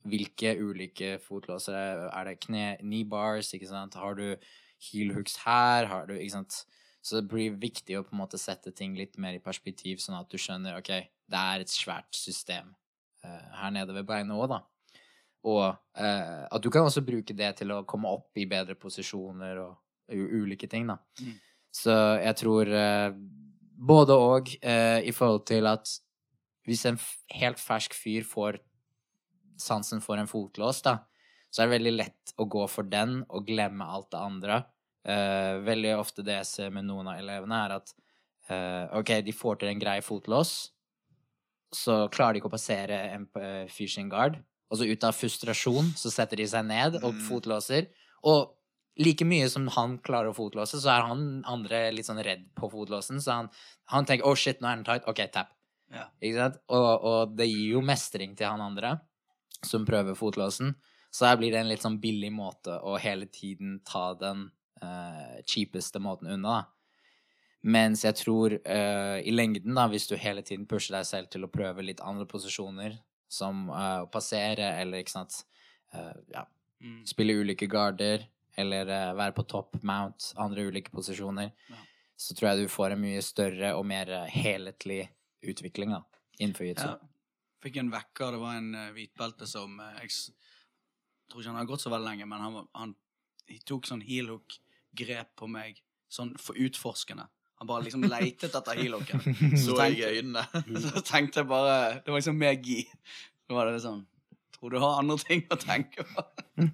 Hvilke ulike fotlåser er, er det? Kne, knee bars, ikke sant? Har du heel hooks her? Har du Ikke sant? Så det blir viktig å på en måte sette ting litt mer i perspektiv, sånn at du skjønner ok, det er et svært system uh, her nede ved beinet òg, da. Og uh, at du kan også bruke det til å komme opp i bedre posisjoner og ulike ting, da.
Mm.
Så jeg tror uh, både og i forhold til at hvis en helt fersk fyr får sansen for en fotlås, da, så er det veldig lett å gå for den og glemme alt det andre. Eh, veldig ofte det jeg ser med noen av elevene, er at uh, OK, de får til en grei fotlås, så klarer de ikke å passere en uh, fishing guard, og så ut av frustrasjon så setter de seg ned og
Mm.
fotlåser. Og like mye som han klarer å fotlåse, så er han andre litt sånn redd på fotlåsen, så han, han tenker 'oh shit, nå er den tight', OK, tap.
Ja.
Ikke sant? Og, og det gir jo mestring til han andre som prøver fotlåsen. Så her blir det en litt sånn billig måte å hele tiden ta den eh, cheapeste måten unna, da. Mens jeg tror uh, i lengden, da, hvis du hele tiden pusher deg selv til å prøve litt andre posisjoner, som uh, å passere eller ikke sant ja,
Mm.
spille ulike garder eller være på top mount, andre ulike posisjoner,
Ja.
så tror jeg du får en mye større og mer helhetlig utvikling da, innenfor jitsu.
Ja. Fikk en vekker, det var en uh, hvitbelte som jeg tror ikke han har gått så veldig lenge, men han, han tok sånn heel hook-grep på meg, sånn for utforskende. Han bare liksom leitet etter heel hooken.
Så jeg i øynene.
Så tenkte jeg bare Det var liksom mer Så var det sånn Tror du har andre ting å tenke på?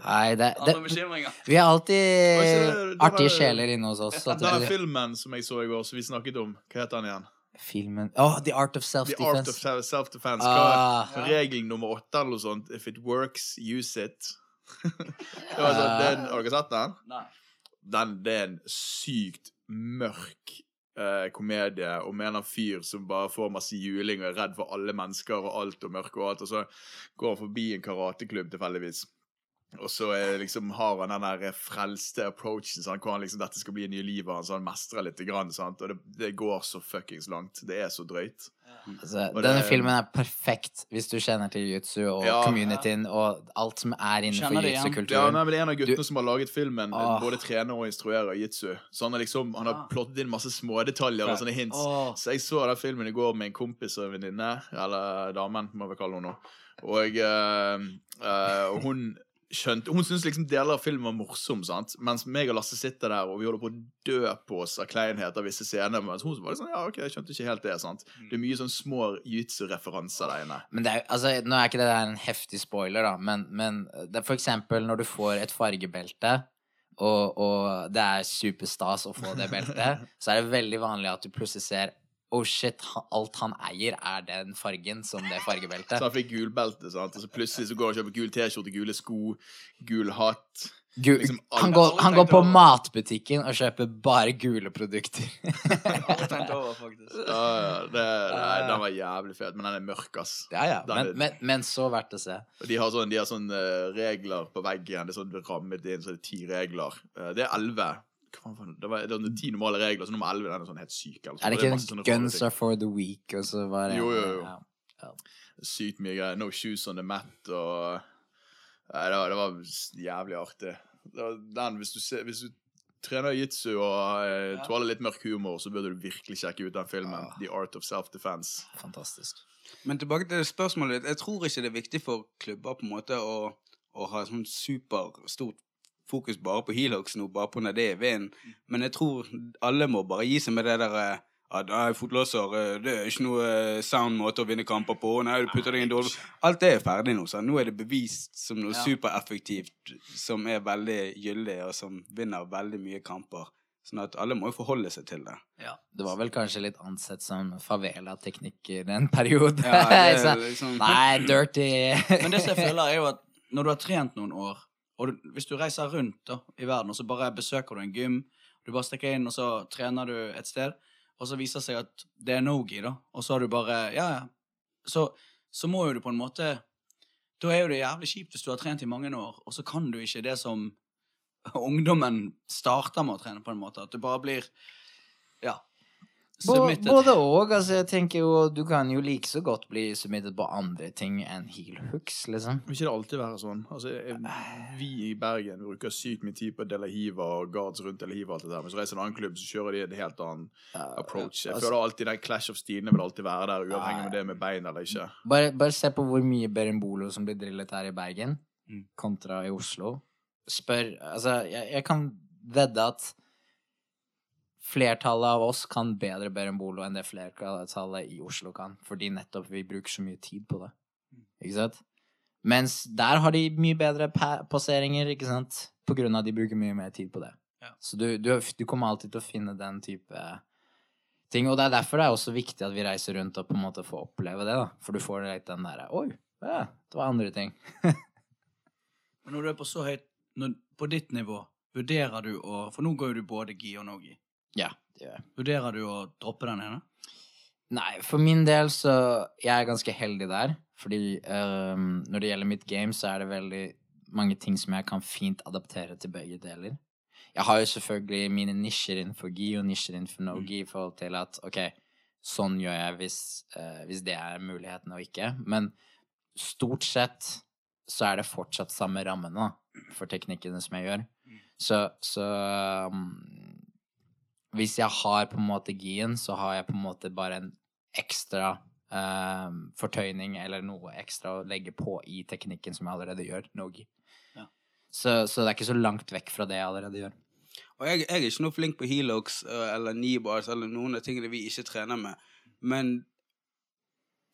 Nei, det,
Andre
det,
bekymringer?
vi har alltid
det- det var-
artige sjeler inne hos oss. at
Denne filmen som jeg så i går, som vi snakket om, hva heter den igjen?
Filmen Oh, The Art of
The Art of
Self-Defense.
Self-Defense.
Ah.
Er regel nummer åtte eller noe sånt? If it works, use it. det var sånn, den, har dere sett den?
Nei.
den? Det er en sykt mørk eh, komedie om en av fyr som bare får masse juling og er redd for alle mennesker og alt og mørke og alt, og så går han forbi en karateklubb tilfeldigvis. Og så er, liksom, har han den der frelste approachen, sant? hvor han liksom, dette skal bli nye livet hans, så han mestrer litt, grann, sant? og det, det går så fuckings langt. Det er så drøyt.
Altså, denne
det-
filmen er perfekt hvis du kjenner til jiu-jitsu og
Ja.
communityen og alt som er innenfor jiu-jitsu-kulturen.
Ja, Det er en av guttene
Du-
som har laget filmen.
Åh.
Både trener og instruerer jitsu. Så han liksom, han har
Ah.
plottet inn masse smådetaljer og sånne hints.
Åh.
Så jeg så den filmen i går med en kompis og en venninne, eller damen, må vi kalle henne nå. Og, eh, eh, og hun skjønte Hun syntes liksom deler av filmen var morsom, sant? mens meg og Lasse sitter der og vi holder på å dø på oss av kleinhet av visse scener. Mens hun var liksom, ja, ok, jeg skjønte ikke helt det. sant? Det er mye sånn små jitsu-referanser der inne.
Men det er, altså, nå er ikke det der en heftig spoiler, da, men, men det er for eksempel når du får et fargebelte, og, og det er superstas å få det beltet, så er det veldig vanlig at du plutselig ser Oh shit, alt han eier, er den fargen som det
Så
fargebeltet.
han fikk gulbelte, sant? og så plutselig så går han og kjøper gul T-skjorte, gule sko, gul hatt.
Gul,
liksom
han, går, han går på
over.
matbutikken og kjøper bare gule produkter.
Over, faktisk.
Ja, ja, det, nei, den var jævlig fet, men den er mørk, ass.
ja, ja, men, men, men så verdt å se.
De har sånne, de har sånn eh, regler på veggen. Det er sånn rammet inn, så det er ti regler. Eh, det er elleve. Hva det? Var, det var ti normale regler, så nummer elleve den er sånn helt syk. Altså.
Er det ikke
det
Guns
ting.
are for the weak, og så var det
Jo, jo, jo.
Ja.
Sykt mye greier. No shoes on the mat og Nei, det var, det var jævlig artig. Det var Den, hvis du, ser, hvis du trener jitsu og eh,
Ja.
tåler litt mørk humor, så burde du virkelig sjekke ut den filmen.
Ja.
The Art of Self-Defense.
Fantastisk.
Men tilbake til spørsmålet ditt. Jeg tror ikke det er viktig for klubber på en måte å, å ha sånn superstort fokus bare på Helox nå, bare på når det er vinden. Men jeg tror alle må bare gi seg med det der eh, at nei, fotlåser eh, det er ikke noe eh, sound måte å vinne kamper på. Nei, du putter deg i en dårlig Alt det er ferdig nå. sant? Nå er det bevist som noe
Ja.
supereffektivt som er veldig gyldig, og som vinner veldig mye kamper. Sånn at alle må jo forholde seg til det.
Ja.
Det var vel kanskje litt ansett som favela-teknikker en periode.
Ja, det
Så,
liksom,
Nei, dirty
Men det som jeg føler, er jo at når du har trent noen år, og du, hvis du reiser rundt da, i verden, og så bare besøker du en gym, du bare stikker inn, og så trener du et sted, og så viser det seg at det er no-gi, da, og så har du bare Ja, ja. Så, så må jo du på en måte Da er jo det jævlig kjipt hvis du har trent i mange år, og så kan du ikke det som ungdommen starter med å trene, på en måte. At du bare blir Submitted.
Både og. Altså, jeg tenker jo Du kan jo like så godt bli submitted på andre ting enn heel hooks, liksom.
Vil ikke det alltid være sånn? Altså, jeg- vi i Bergen bruker sykt mye tid på Dela Hiva og guards rundt Dela Hiva og alt det der, men så reiser en annen klubb, så kjører de en helt annen approach. Jeg
altså-
føler alltid den clash of stilene vil alltid være der, uavhengig av det med bein eller ikke.
Bare, bare se på hvor mye Berimbolo som blir drillet her i Bergen,
Mm.
kontra i Oslo. Spør Altså, jeg, jeg kan vedde at flertallet av oss kan bedre Berembolo enn det flertallet i Oslo kan, fordi nettopp vi bruker så mye tid på det. Ikke sant? Mens der har de mye bedre passeringer, ikke sant? På grunn av at de bruker mye mer tid på det.
Ja.
Så du, du, du kommer alltid til å finne den type ting. Og det er derfor det er også viktig at vi reiser rundt og på en måte får oppleve det, da. For du får litt den derre Oi, ja, det var andre ting.
Men når du er på så høyt når, På ditt nivå, vurderer du å For nå går jo du både gi og no-gi.
Ja, det gjør jeg.
Vurderer du å droppe den ene?
Nei, for min del så Jeg er ganske heldig der. Fordi um, når det gjelder mitt game, så er det veldig mange ting som jeg kan fint adaptere til begge deler. Jeg har jo selvfølgelig mine nisjer innenfor gi og nisjer innenfor no-gi i forhold til at OK, sånn gjør jeg hvis, uh, hvis det er muligheten og ikke. Men stort sett så er det fortsatt samme rammene for teknikkene som jeg gjør. Så, så um, hvis jeg har på en måte gien, så har jeg på en måte bare en ekstra eh, fortøyning eller noe ekstra å legge på i teknikken som jeg allerede gjør, no-gi.
Ja.
Så, så det er ikke så langt vekk fra det jeg allerede gjør.
Og jeg, jeg er ikke noe flink på heelhooks øh, eller nibars eller noen av tingene vi ikke trener med, men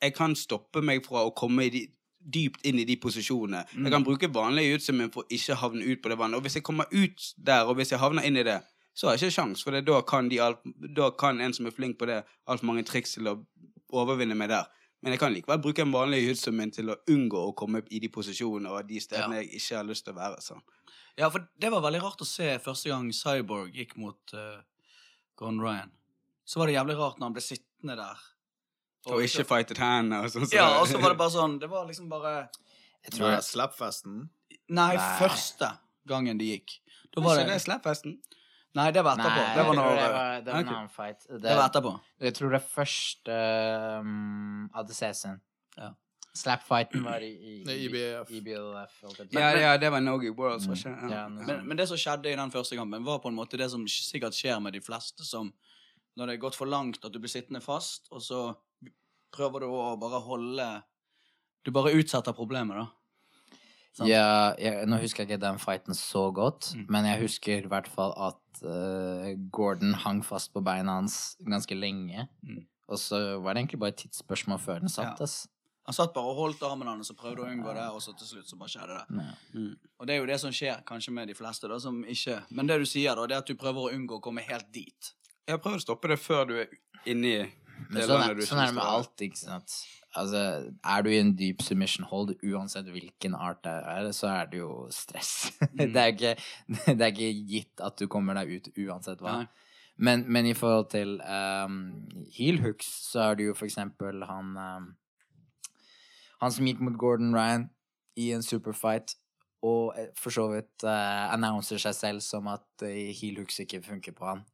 jeg kan stoppe meg fra å komme i de, dypt inn i de posisjonene. Jeg kan bruke vanlig jutsu min for å ikke havne ut på det vannet. Og hvis jeg kommer ut der, og hvis jeg havner inn i det, så har jeg ikke sjans, for det, da, kan de alt, da kan en som er flink på det, altfor mange triks til å overvinne meg der. Men jeg kan likevel bruke en vanlig jutsu min til å unngå å komme i de posisjonene og de stedene jeg ikke har lyst til å være. sånn.
Ja, for det var veldig rart å se første gang Cyborg gikk mot uh, Gone Ryan. Så var det jævlig rart når han ble sittende der.
Og ikke fightet hendene og sånn. så-
Ja, og så var det bare sånn Det var liksom bare
Jeg
Tror
det
er Slapfesten.
Nei,
Nei.
første gangen de gikk. Da
Var
var
det
det
slappfesten?
Nei, det var etterpå.
Nei,
det var når
det var, det var en annen fight. Det,
Det var etterpå.
Jeg tror det første um, ADC-en.
Ja.
Slap-fighten var i, i,
Nei, IBF.
IBLF.
Ja, ja, det var Nogi Worlds, var ikke det?
Ja,
Ja.
Men, men det som skjedde i den første kampen, var på en måte det som sikkert skjer med de fleste som Når det er gått for langt at du blir sittende fast, og så prøver du å bare holde Du bare utsetter problemet, da. Sant?
Ja, jeg, nå husker jeg ikke den fighten så godt,
Mm.
men jeg husker i hvert fall at uh, Gordon hang fast på beina hans ganske lenge.
Mm.
Og så var det egentlig bare et tidsspørsmål før den
Ja. Han satt bare og holdt armen hans og prøvde å unngå det, og så til slutt så bare skjedde det.
Ja.
Og det er jo det som skjer kanskje med de fleste, da, som ikke Men det du sier, da, det er at du prøver å unngå å komme helt dit.
Jeg prøver å stoppe det før du er inni
Men sånn er, sånn er det med alt, ikke sant. Altså, er du i en dyp submission hold, uansett hvilken art det er, så er det jo stress.
Mm.
det, er ikke, det er ikke gitt at du kommer deg ut uansett hva. Men, men i forhold til um, heel hooks, så er det jo for eksempel han um, Han som gikk mot Gordon Ryan i en superfight, og eh, for så vidt uh, annonser seg selv som at uh, heel hooks ikke funker på han.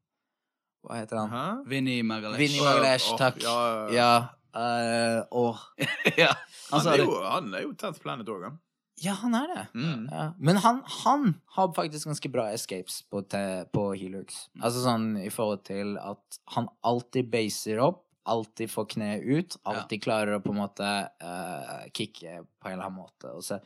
Hva heter han?
Hæ?
Vinny Magalesh.
Ja,
Magalesh,
å,
takk.
ja, ja.
Ja, uh, og
ja. Han
Han er jo, han er jo Tenth Planet òg, han.
Ja, han er det.
Mm.
Ja. Men han, han har faktisk ganske bra escapes på, te, på Helux. Altså sånn i forhold til at han alltid baser opp, alltid får kneet ut, alltid klarer å på en måte uh, kicke på en eller annen måte. Og så,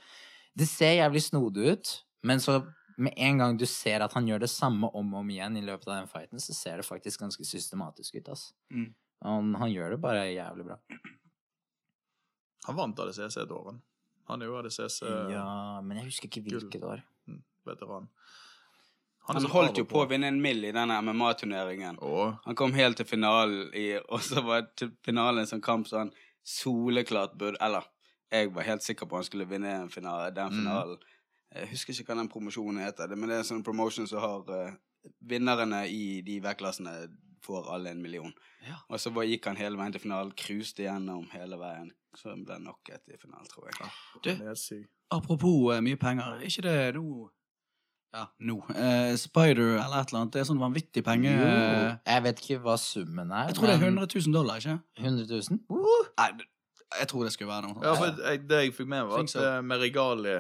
det ser jævlig snodig ut, men så med en gang du ser at han gjør det samme om og om igjen i løpet av den fighten, så ser det faktisk ganske systematisk ut, ass.
Mm.
Han, han gjør det bare jævlig bra.
Han vant ADCC et år, han. Han er jo ADCC
Ja, men jeg husker ikke hvilket år.
mm, veteran.
Han
han
holdt jo på å vinne en mill i denne MMA-turneringen. Han kom helt til finalen, i, og så var til finalen en sånn kamp så han soleklart burde Eller, jeg var helt sikker på han skulle vinne finale, den
finalen.
finalen. Jeg husker ikke hva den promosjonen heter, men det er en sånn promotion som har uh, Vinnerne i de vektklassene får alle en million.
Ja.
Og så bare gikk han hele veien til finalen, cruiset gjennom hele veien. Så ble han knocket i finalen, tror jeg.
Du-
det er sykt.
Apropos uh, mye penger, er ikke det nå Ja, nå. Eh, Spider eller et eller annet. Det er sånn vanvittig penge...
Uh, jeg vet ikke hva summen er.
Jeg tror det er 100 000 dollar, ikke?
100 000? Uh!
Nei, jeg tror det skulle være noe sånt.
Ja, for jeg, det jeg fikk med, var at Merigali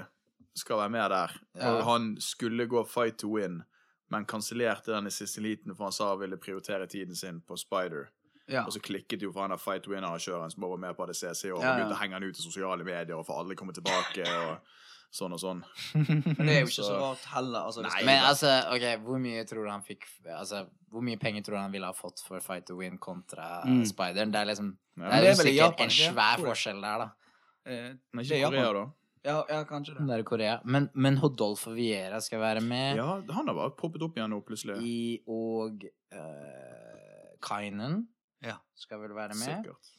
skal være med der.
Ja.
Og han skulle gå fight to win, men kansellerte den i siste liten, for han sa han ville prioritere tiden sin på Spider.
Ja.
Og så klikket jo for han der fight to win-arrangøren som var med på ADCC, og
Ja, ja.
begynte å henge han ut i sosiale medier, og får alle komme tilbake, og sånn og sånn.
Men det er jo ikke så
Så-
rart heller. Altså,
Nei,
Men altså, ok, hvor mye tror du han fikk Altså, hvor mye penger tror du han ville ha fått for Fight to Win kontra
Mm.
Spideren? Det er liksom
Ja.
Det
det
er
er
jo sikkert
Japan,
en svær forskjell der, da.
Eh,
Men
Det er
Korea,
Japan.
da.
Ja, ja, kanskje det.
Den der Korea. Men, men Hodolfo Viera skal være med.
Ja, han har bare poppet opp igjen nå, plutselig.
I, og uh, Kainen
Ja.
skal vel være med.
Sikkert.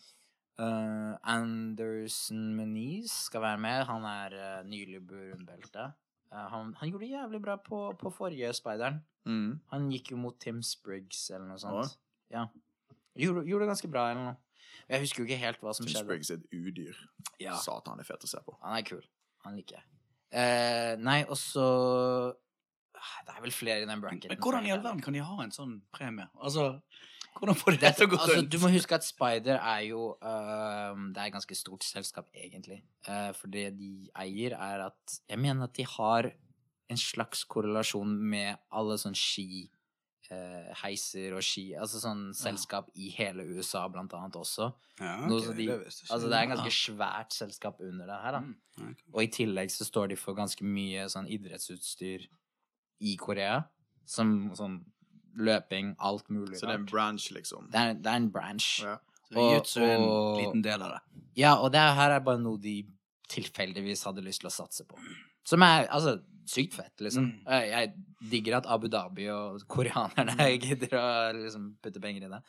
Uh, Anderson Muniz skal være med. Han er uh, nylig brunbelte. Uh, han, han gjorde det jævlig bra på, på forrige Speideren.
Mm.
Han gikk jo mot Tim Spriggs eller noe sånt. Ja. Gjorde, gjorde det ganske bra eller noe. Jeg husker jo ikke helt hva som
Tim
skjedde.
Spriggs er et udyr.
Ja,
Satan, er fet å se på.
han er kul. Han liker jeg. Eh, nei, og så Ah, Det er vel flere i den bracketen.
Men hvordan i all verden kan de ha en sånn premie? Altså, hvordan får de
det,
det til å gå
altså, du må huske at Spider er jo uh, Det er et ganske stort selskap, egentlig. Uh, for det de eier, er at Jeg mener at de har en slags korrelasjon med alle sånn ski eh, heiser og ski Altså sånn selskap i hele USA, blant annet også.
Ja,
Noe
ok,
de,
det
altså det er en ganske svært selskap under det her, da.
Mm.
okay.
Og i tillegg så står de for ganske mye sånn idrettsutstyr i Korea. Som sånn løping, alt mulig
Så det er en branch, liksom.
Det er, det er en branch.
Ja.
Så Jiu-jitsu er en
og-
liten del av det.
Ja, og det her er bare noe de tilfeldigvis hadde lyst til å satse på. Som er altså sykt fett, liksom.
Mm.
Jeg, digger at Abu Dhabi og koreanerne gidder å liksom putte penger i det.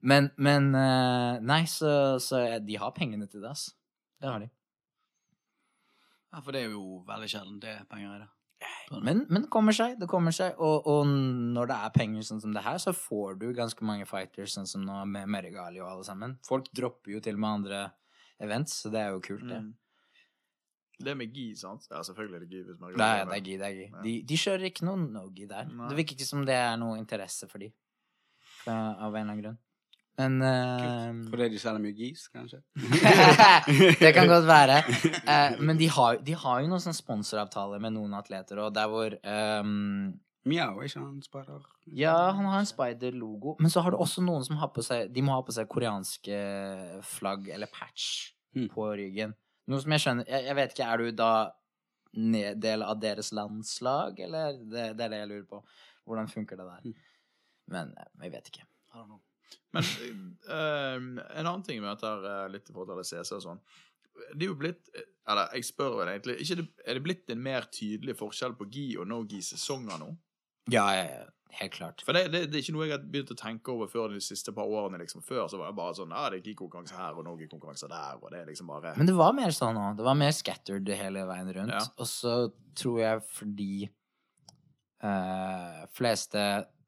Men, men eh, Nei, så, så de har pengene til det, ass. Det har de.
Ja, for det er jo veldig sjelden det er penger i det.
Men, men det kommer seg, det kommer seg. Og, og når det er penger sånn som det her, så får du ganske mange fighters, sånn som nå med Merigali og alle sammen. Folk dropper jo til og med andre events, så det er jo kult, det.
Mm. Det er med gi, sant? Ja, selvfølgelig er det gi. hvis man
Nei, det er gi, det er gi.
Ja.
De, de kjører ikke noe no-gi der.
Nei.
Det virker ikke som det er noe interesse for de. Fra, av en eller annen grunn. Men uh,
Fordi de selger mye gis, kanskje?
Det kan godt være. Uh, men de har, de har jo noen sånn sponsoravtaler med noen atleter, og der hvor um,
Mjau, er ikke han spider?
Ja, han har en spider-logo. Men så har du også noen som har på seg De må ha på seg koreanske flagg eller patch
Mm.
på ryggen. Noe som jeg skjønner Jeg, jeg vet ikke, er du da del av deres landslag, eller? Det, det er det jeg lurer på. Hvordan funker det der?
Mm.
Men eh, jeg vet ikke.
Men uh, en annen ting med dette her, eh, litt i forhold til CC og sånn Det er jo blitt Eller jeg spør vel egentlig det, Er det blitt en mer tydelig forskjell på gi og no-gi-sesonger nå?
Ja, ja, helt klart.
For det, det, det er ikke noe jeg har begynt å tenke over før de siste par årene. liksom Før så var det bare sånn Ja, det er gi-konkurranse her og no-gi-konkurranse der, og det er liksom bare
Men det var mer sånn òg. Det var mer scattered hele veien rundt.
Ja.
Og så tror jeg fordi eh, fleste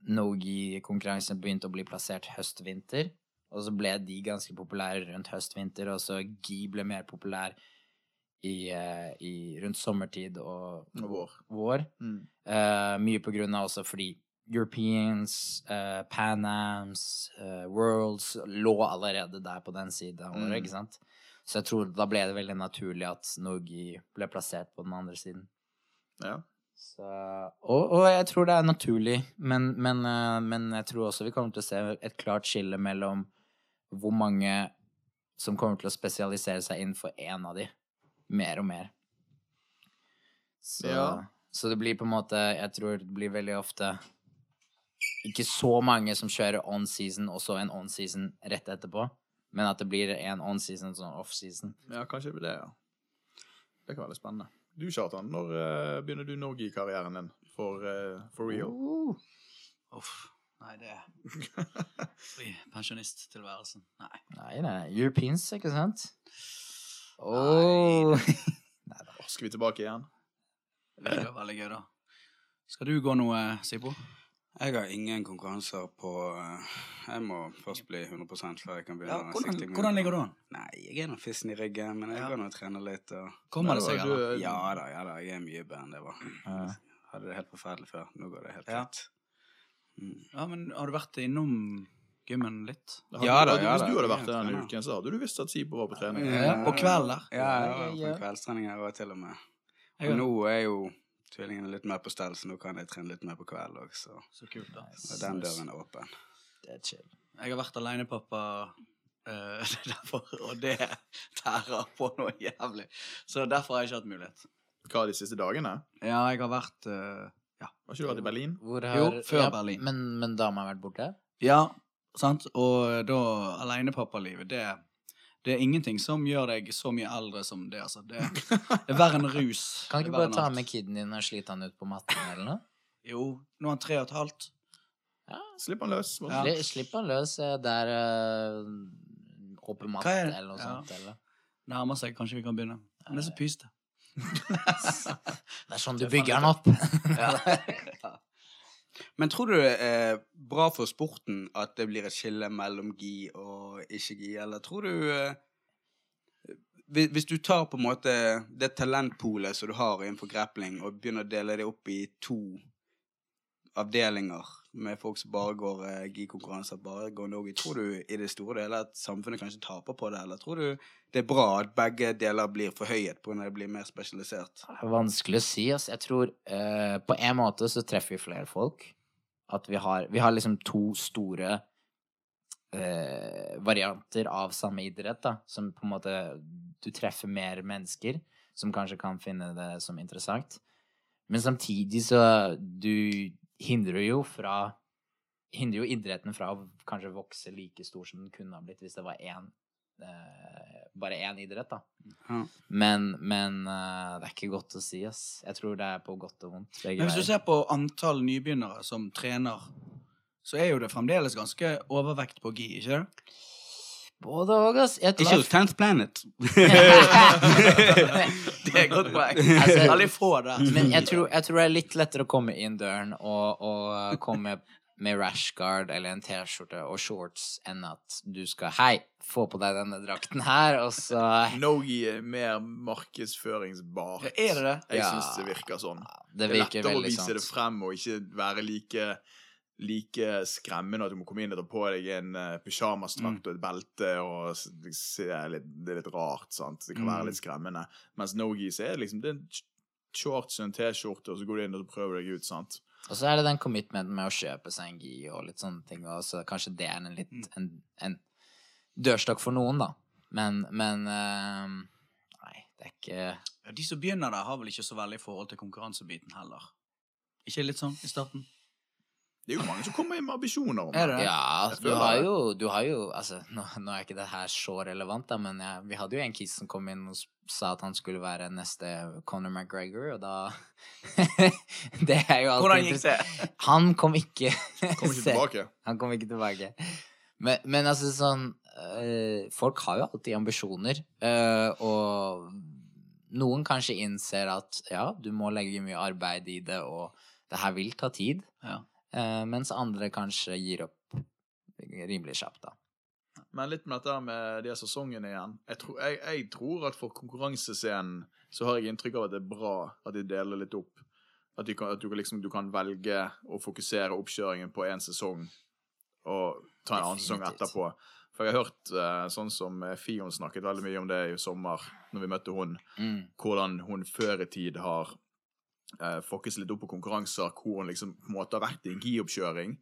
nogi-konkurranser begynte å bli plassert høst-vinter. Og så ble de ganske populære rundt høst-vinter, og så gi ble mer populær i, eh, i, rundt sommertid og
Og vår.
vår.
Mm.
Uh, mye på grunn av også fordi Europeans, uh, Pan Ams, eh, Worlds lå allerede der på den av året,
Mm.
ikke sant? Så jeg tror da ble det veldig naturlig at Nogi ble plassert på den andre siden.
Ja.
Så, og, og jeg tror det er naturlig, men, men, uh, men jeg tror også vi kommer til å se et klart skille mellom hvor mange som kommer til å spesialisere seg innenfor én av de, mer og mer. Så,
Ja.
så det blir på en måte Jeg tror det blir veldig ofte ikke så mange som kjører on season og så en on season rett etterpå, men at det blir en on season og en off season.
ja, kanskje det blir det, ja. Det kan være litt spennende. Du, Kjartan, når uh, begynner du Norge-karrieren din for, uh, for real?
Uff. Nei, det blir pensjonisttilværelsen. Nei.
Nei, nei, Europeans, ikke sant? Åh.
da. Skal vi tilbake igjen?
Det blir veldig gøy, da. Skal du gå noe, Sipo?
Jeg har ingen konkurranser på eh, Jeg må først bli 100 før jeg kan begynne.
Ja, hvordan, hvordan ligger du an?
Nei, jeg er nå fissen i ryggen, men jeg
Ja.
går nå og trener litt. Og...
Kommer det seg,
du,
eller?
Ja da, ja da, jeg er mye bedre enn det var.
Ja.
Hadde det helt forferdelig før. Nå går det helt
Ja.
greit. Mm.
Ja, men har du vært innom gymmen litt?
Hadde-
Ja da, ja da.
Hvis du hadde vært der
er
denne uken, så hadde du visst at Sibo var på trening.
Ja, på kveld der.
Ja, ja,
Ja, ja, ja.
på kveldstreninger og til og med. Og nå er jo tvillingene litt mer på stell, så nå kan jeg trene litt mer på kveld òg, så
Så kult, da.
Og den døren er åpen.
Det er chill.
Jeg har vært alenepappa, uh, derfor, og det tærer på noe jævlig. Så derfor har jeg ikke hatt mulighet.
Hva de siste dagene?
Ja, jeg har vært uh, Ja.
Har ikke du vært i Berlin?
Hvor
Jo, før Berlin.
Men, men da har vært borte?
Ja, sant? Og da alenepappalivet, det, det er ingenting som gjør deg så mye eldre som det, altså. Det, det er verre enn rus.
Kan ikke bare ta
alt.
med kiden din og slite han ut på matten eller noe?
Jo, nå er han tre og et halvt.
Slipp han løs.
Ja.
Slipp han løs eh, der uh, oppe
matten er
eller noe
Ja.
sånt. Eller.
Nærmer seg, kanskje vi kan begynne. Han er så pysete.
Det er sånn du
er
bygger han opp.
Men tror du det er bra for sporten at det blir et skille mellom gi og ikke-gi, eller tror du eh, hvis- du tar på en måte det talentpolet som du har innenfor grappling, og begynner å dele det opp i to avdelinger med folk som bare går eh, gi-konkurranser, bare går Norge, tror du i det store deler at samfunnet kanskje taper på det, eller tror du det er bra at begge deler blir forhøyet på når det blir mer spesialisert?
Det er vanskelig å si. ass. Jeg tror eh, på en måte så treffer vi flere folk. At vi har, vi har liksom to store eh, varianter av samme idrett, da. Som på en måte Du treffer mer mennesker som kanskje kan finne det som interessant. Men samtidig så Du hindrer jo fra Hindrer jo idretten fra å kanskje vokse like stor som den kunne ha blitt hvis det var én eh, bare én idrett, da.
Ja.
Men, men eh, det er ikke godt å si, ass. Jeg tror det er på godt og vondt.
Men hvis du ser på antall nybegynnere som trener, så er jo det fremdeles ganske overvekt på gi, ikke det?
Både og, ass.
Ikke hos Tenth Planet.
Det er et godt poeng.
Altså-
Alle få det.
Men jeg tror, jeg tror det er litt lettere å komme inn døren og, og komme med rashguard eller en T-skjorte og shorts enn at du skal Hei, få på deg denne drakten her, og så
Nogi er mer markedsføringsbart.
Ja, er det det?
Jeg
Ja.
syns det virker sånn.
Det
Det er lettere å
vise
vise det frem og ikke være like like skremmende at du må komme inn og ta på deg en uh, pysjamasdrakt og et belte. og se litt, det er litt rart, sant? Det kan være
Mm.
litt skremmende. Mens Nogi så er det liksom det er en sh- shorts og en T-skjorte, og så går du inn og prøver deg ut. sant?
Og så er det den commitmenten med å kjøpe seg en gi og litt sånne ting, og så kanskje det er en litt
Mm.
en, en dørstokk for noen, da. Men, men uh, Nei, det er ikke
Ja, de som begynner der, har vel ikke så veldig forhold til konkurransebiten heller. Ikke litt sånn i starten?
Det er jo mange som kommer med ambisjoner om
det det?
Ja, du har jo, du har jo Altså, nå, nå er ikke det her så relevant, da, men jeg, vi hadde jo en kis som kom inn og sa at han skulle være neste Conor McGregor, og da Det er jo alltid
Hvordan gikk det?
Han kom ikke
Kom ikke tilbake.
Han kom ikke tilbake. Men, men altså sånn øh, Folk har jo alltid ambisjoner, øh, og noen kanskje innser at ja, du må legge mye arbeid i det, og det her vil ta tid.
Ja.
Eh, mens andre kanskje gir opp rimelig kjapt, da.
Men litt med dette med de sesongene igjen. Jeg tror, jeg, jeg tror at for konkurransescenen så har jeg inntrykk av at det er bra at de deler litt opp. At, de kan, at du, kan liksom, du kan velge å fokusere oppkjøringen på én sesong og ta en annen sesong etterpå. For jeg har hørt eh, sånn som eh, Fion snakket veldig mye om det i sommer, når vi møtte hun,
Mm.
hvordan hun før i tid har uh, fokket litt opp på konkurranser hvor hun liksom på en måte har vært i en gioppkjøring.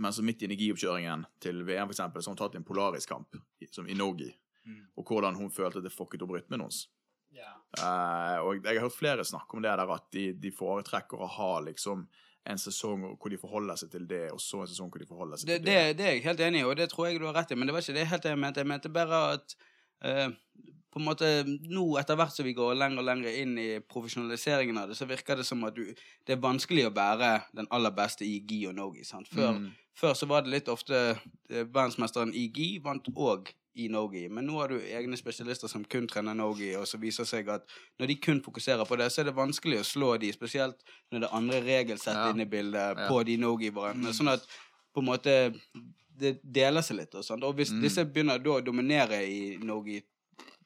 men så midt inne i gi-oppkjøringen til VM, for eksempel, så har hun tatt en Polaris-kamp, som i no-gi,
Mm.
og hvordan hun følte at det fokket opp rytmen hennes. Eh, og jeg har hørt flere snakke om det der at de, de foretrekker å ha liksom en sesong hvor de forholder seg til det, og så en sesong hvor de forholder seg
Det,
til
det,
det.
det er jeg helt enig i, og det tror jeg du har rett i, men det var ikke det helt jeg mente. Jeg mente bare at eh, på en måte nå etter hvert som vi går lenger og lenger inn i profesjonaliseringen av det, så virker det som at du, det er vanskelig å være den aller beste i gi og no-gi. sant? Før,
Mm.
før så var det litt ofte eh, verdensmesteren i gi vant òg i no-gi, men nå har du egne spesialister som kun trener no-gi, og så viser seg at når de kun fokuserer på det, så er det vanskelig å slå de, spesielt når det er andre regelsett
Ja.
inne i bildet
Ja.
på de no-gi-variantene. Sånn at på en måte det deler seg litt. Og, sånt. og hvis
Mm.
disse begynner da å dominere i Norge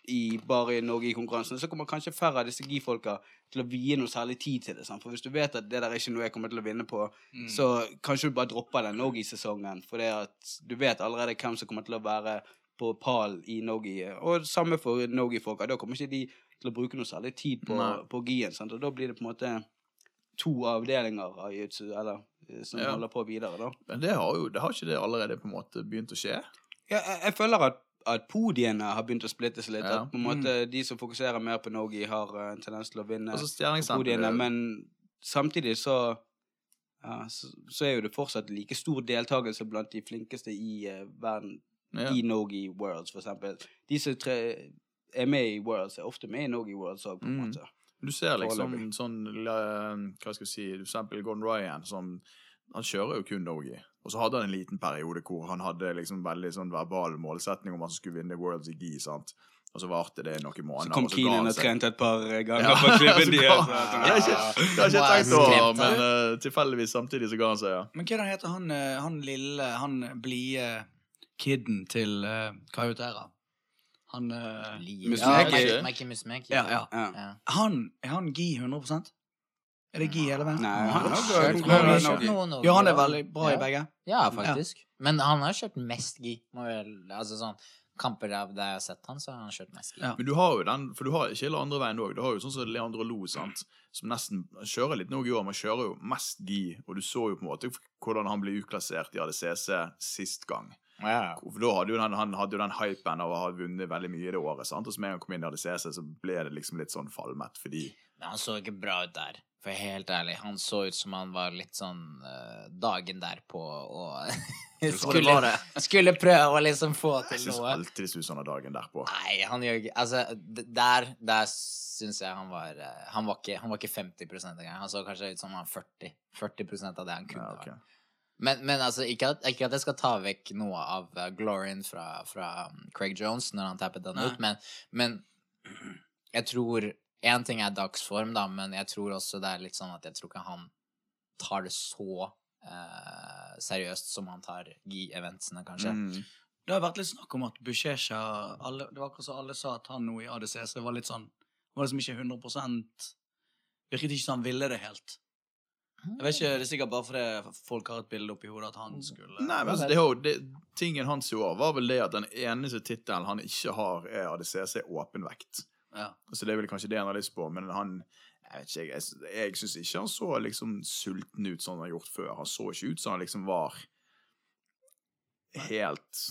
i, bare i Norge i konkurransen, så kommer kanskje færre av disse gi-folka til å vie noe særlig tid til det. Sant? For hvis du vet at det der er ikke noe jeg kommer til å vinne på,
Mm.
så kanskje du bare dropper den Nogi-sesongen, for det at du vet allerede hvem som kommer til å være på pall i Nogi. Og samme for Nogi-folka. Da kommer ikke de til å bruke noe særlig tid på,
Nei.
på gien. Sant? Og da blir det på en måte to avdelinger av jiu-jitsu, eller eh, som
Ja.
holder på videre, da.
Men det har jo det har ikke det allerede på en måte begynt å skje?
Ja, jeg, jeg føler at, at podiene har begynt å splittes litt.
Ja.
At på en måte de som fokuserer mer på Nogi, har eh, en tendens til å vinne
Altså
podiene. Men samtidig så, ja, så så er jo det fortsatt like stor deltakelse blant de flinkeste i uh, verden
ja.
i Nogi Worlds, for eksempel. De som tre, er med i Worlds, er ofte med i Nogi Worlds òg, på en
Mm.
måte.
Du ser liksom sånn Hva skal jeg si For eksempel Gordon Ryan, som Han kjører jo kun Nogi. Og så hadde han en liten periode hvor han hadde liksom veldig sånn verbal målsetning om at han skulle vinne Worlds i gi, sant. Og så varte det noen måneder. så kom
Keenan og trente et par eh, ganger
Ja,
på klubben
så
deres. og
Det har jeg ikke, det ikke tenkt over, men uh, tilfeldigvis samtidig så ga han seg, ja.
Men hva er heter han, eh, han lille, han blide kiden til uh, Kajutera? Han uh,
Ja,
Musmeki.
Ja, ja.
Ja.
Han, Er han gi 100 Er det gi eller hvem?
Nei,
Han har kjørt noe
Ja, han er veldig bra i begge.
Ja, faktisk. Men han har kjørt mest gi. Altså sånn Kamper av det jeg har sett han, så har han kjørt mest.
Ja.
Men du har jo den, for du har ikke hele andre veien òg. Du har jo sånn som Leandro Lo, sant, som nesten kjører litt noe i år, men kjører jo mest gi. Og du så jo på en måte hvordan han ble uklassert i ADCC sist gang.
Ja.
For da hadde jo den, han hadde jo den hypen av å ha vunnet veldig mye i det året. sant? Og så med en gang han kom inn i ADCC, så ble det liksom litt sånn falmet, fordi
Men han så ikke bra ut der. For helt ærlig, han så ut som han var litt sånn uh, dagen derpå og skulle, skulle prøve å liksom få
Jeg
til
syns
noe.
alltid det ser ut som han er dagen derpå.
Nei, han gjør ikke Altså, der, der syns jeg han var eh, Han var ikke, han var ikke 50% engang. Han så kanskje ut som han var 40 40 av det han kunne
Ja,
okay. Men, men altså, ikke at, ikke at jeg skal ta vekk noe av uh, glorien fra, fra um, Craig Jones når han tappet den ut, men, men jeg tror Én ting er dagsform, da, men jeg tror også det er litt sånn at jeg tror ikke han tar det så eh, seriøst som han tar gi-eventsene, kanskje.
Mm.
Det har vært litt snakk om at Bushesha alle, Det var akkurat som alle sa at han nå i ADC, så det var litt sånn Det var liksom ikke 100 Virket ikke som han ville det helt. Jeg vet ikke, Det er sikkert bare fordi folk har et bilde oppi hodet at han skulle
Nei, men altså, det, det, Tingen hans i år var vel det at den eneste tittelen han ikke har, er ADCC åpenvekt.
Ja.
Så det er vel kanskje det han har lyst på, men han Jeg vet ikke, jeg, jeg syns ikke han så liksom sulten ut som han har gjort før. Han så ikke ut som han liksom var helt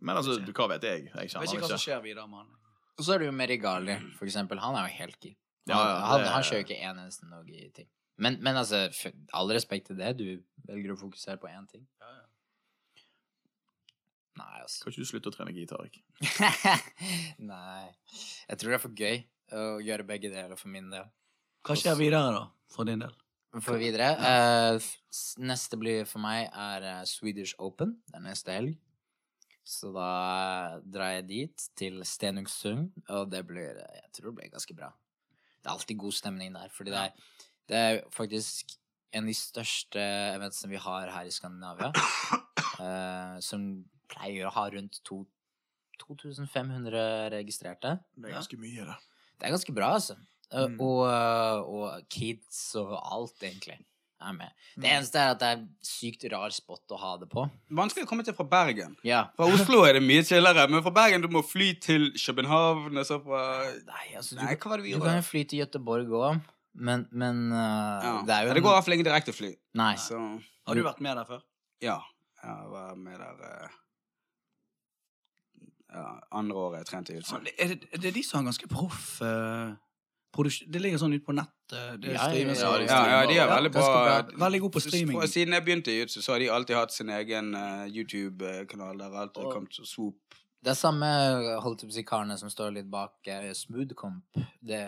Men altså, du, hva vet jeg? Jeg
Jeg vet ikke hva som skjer videre med han.
Og så er det jo Merigali, for eksempel. Han er jo helt key. Han,
Ja, ja,
han,
det-
han kjører ikke en eneste i ting Men, men altså, all respekt til det. Du velger å fokusere på én ting. Nei, altså.
Kan ikke du slutte å trene gitar? Ikke?
Nei. Jeg tror det er for gøy å gjøre begge deler for min del.
Hva skjer videre, da? For din del?
For videre eh, f- Neste blir for meg er eh, Swedish Open. Det er neste helg. Så da drar jeg dit, til Stenungsund, og det blir eh, Jeg tror det blir ganske bra. Det er alltid god stemning der, fordi det er, det er faktisk en av de største eventene vi har her i Skandinavia. Uh, som pleier å ha rundt to, 2500 registrerte.
Det er ganske mye, det.
Det er ganske bra, altså.
Mm.
Og, og kids og alt, egentlig. er med. Det eneste er at det er sykt rar spot å ha det på.
Vanskelig å komme til fra Bergen.
Ja.
Fra Oslo er det mye chillere, men fra Bergen du må fly til København. Og så fra
Nei, altså, du,
Nei, hva var det vi
du kan jo fly til Gøteborg òg, men, men uh,
Ja.
det er jo
en... det går iallfall ingen direktefly.
Nei.
Så
Har du vært med der før?
ja, jeg var med der ja, andre året jeg trente i utseendet.
Er det, er det de som har ganske proff uh, Det ligger sånn ute på nettet. Det
Ja, ja, ja, de
Ja, ja, de er veldig bra.
Veldig god på streaming.
Siden jeg begynte i Jutsu, så har de alltid hatt sin egen uh, YouTube-kanal der alt er
Og-
kommet så swoop.
Det er samme holdt på karene som står litt bak uh, Smoothcomp. Det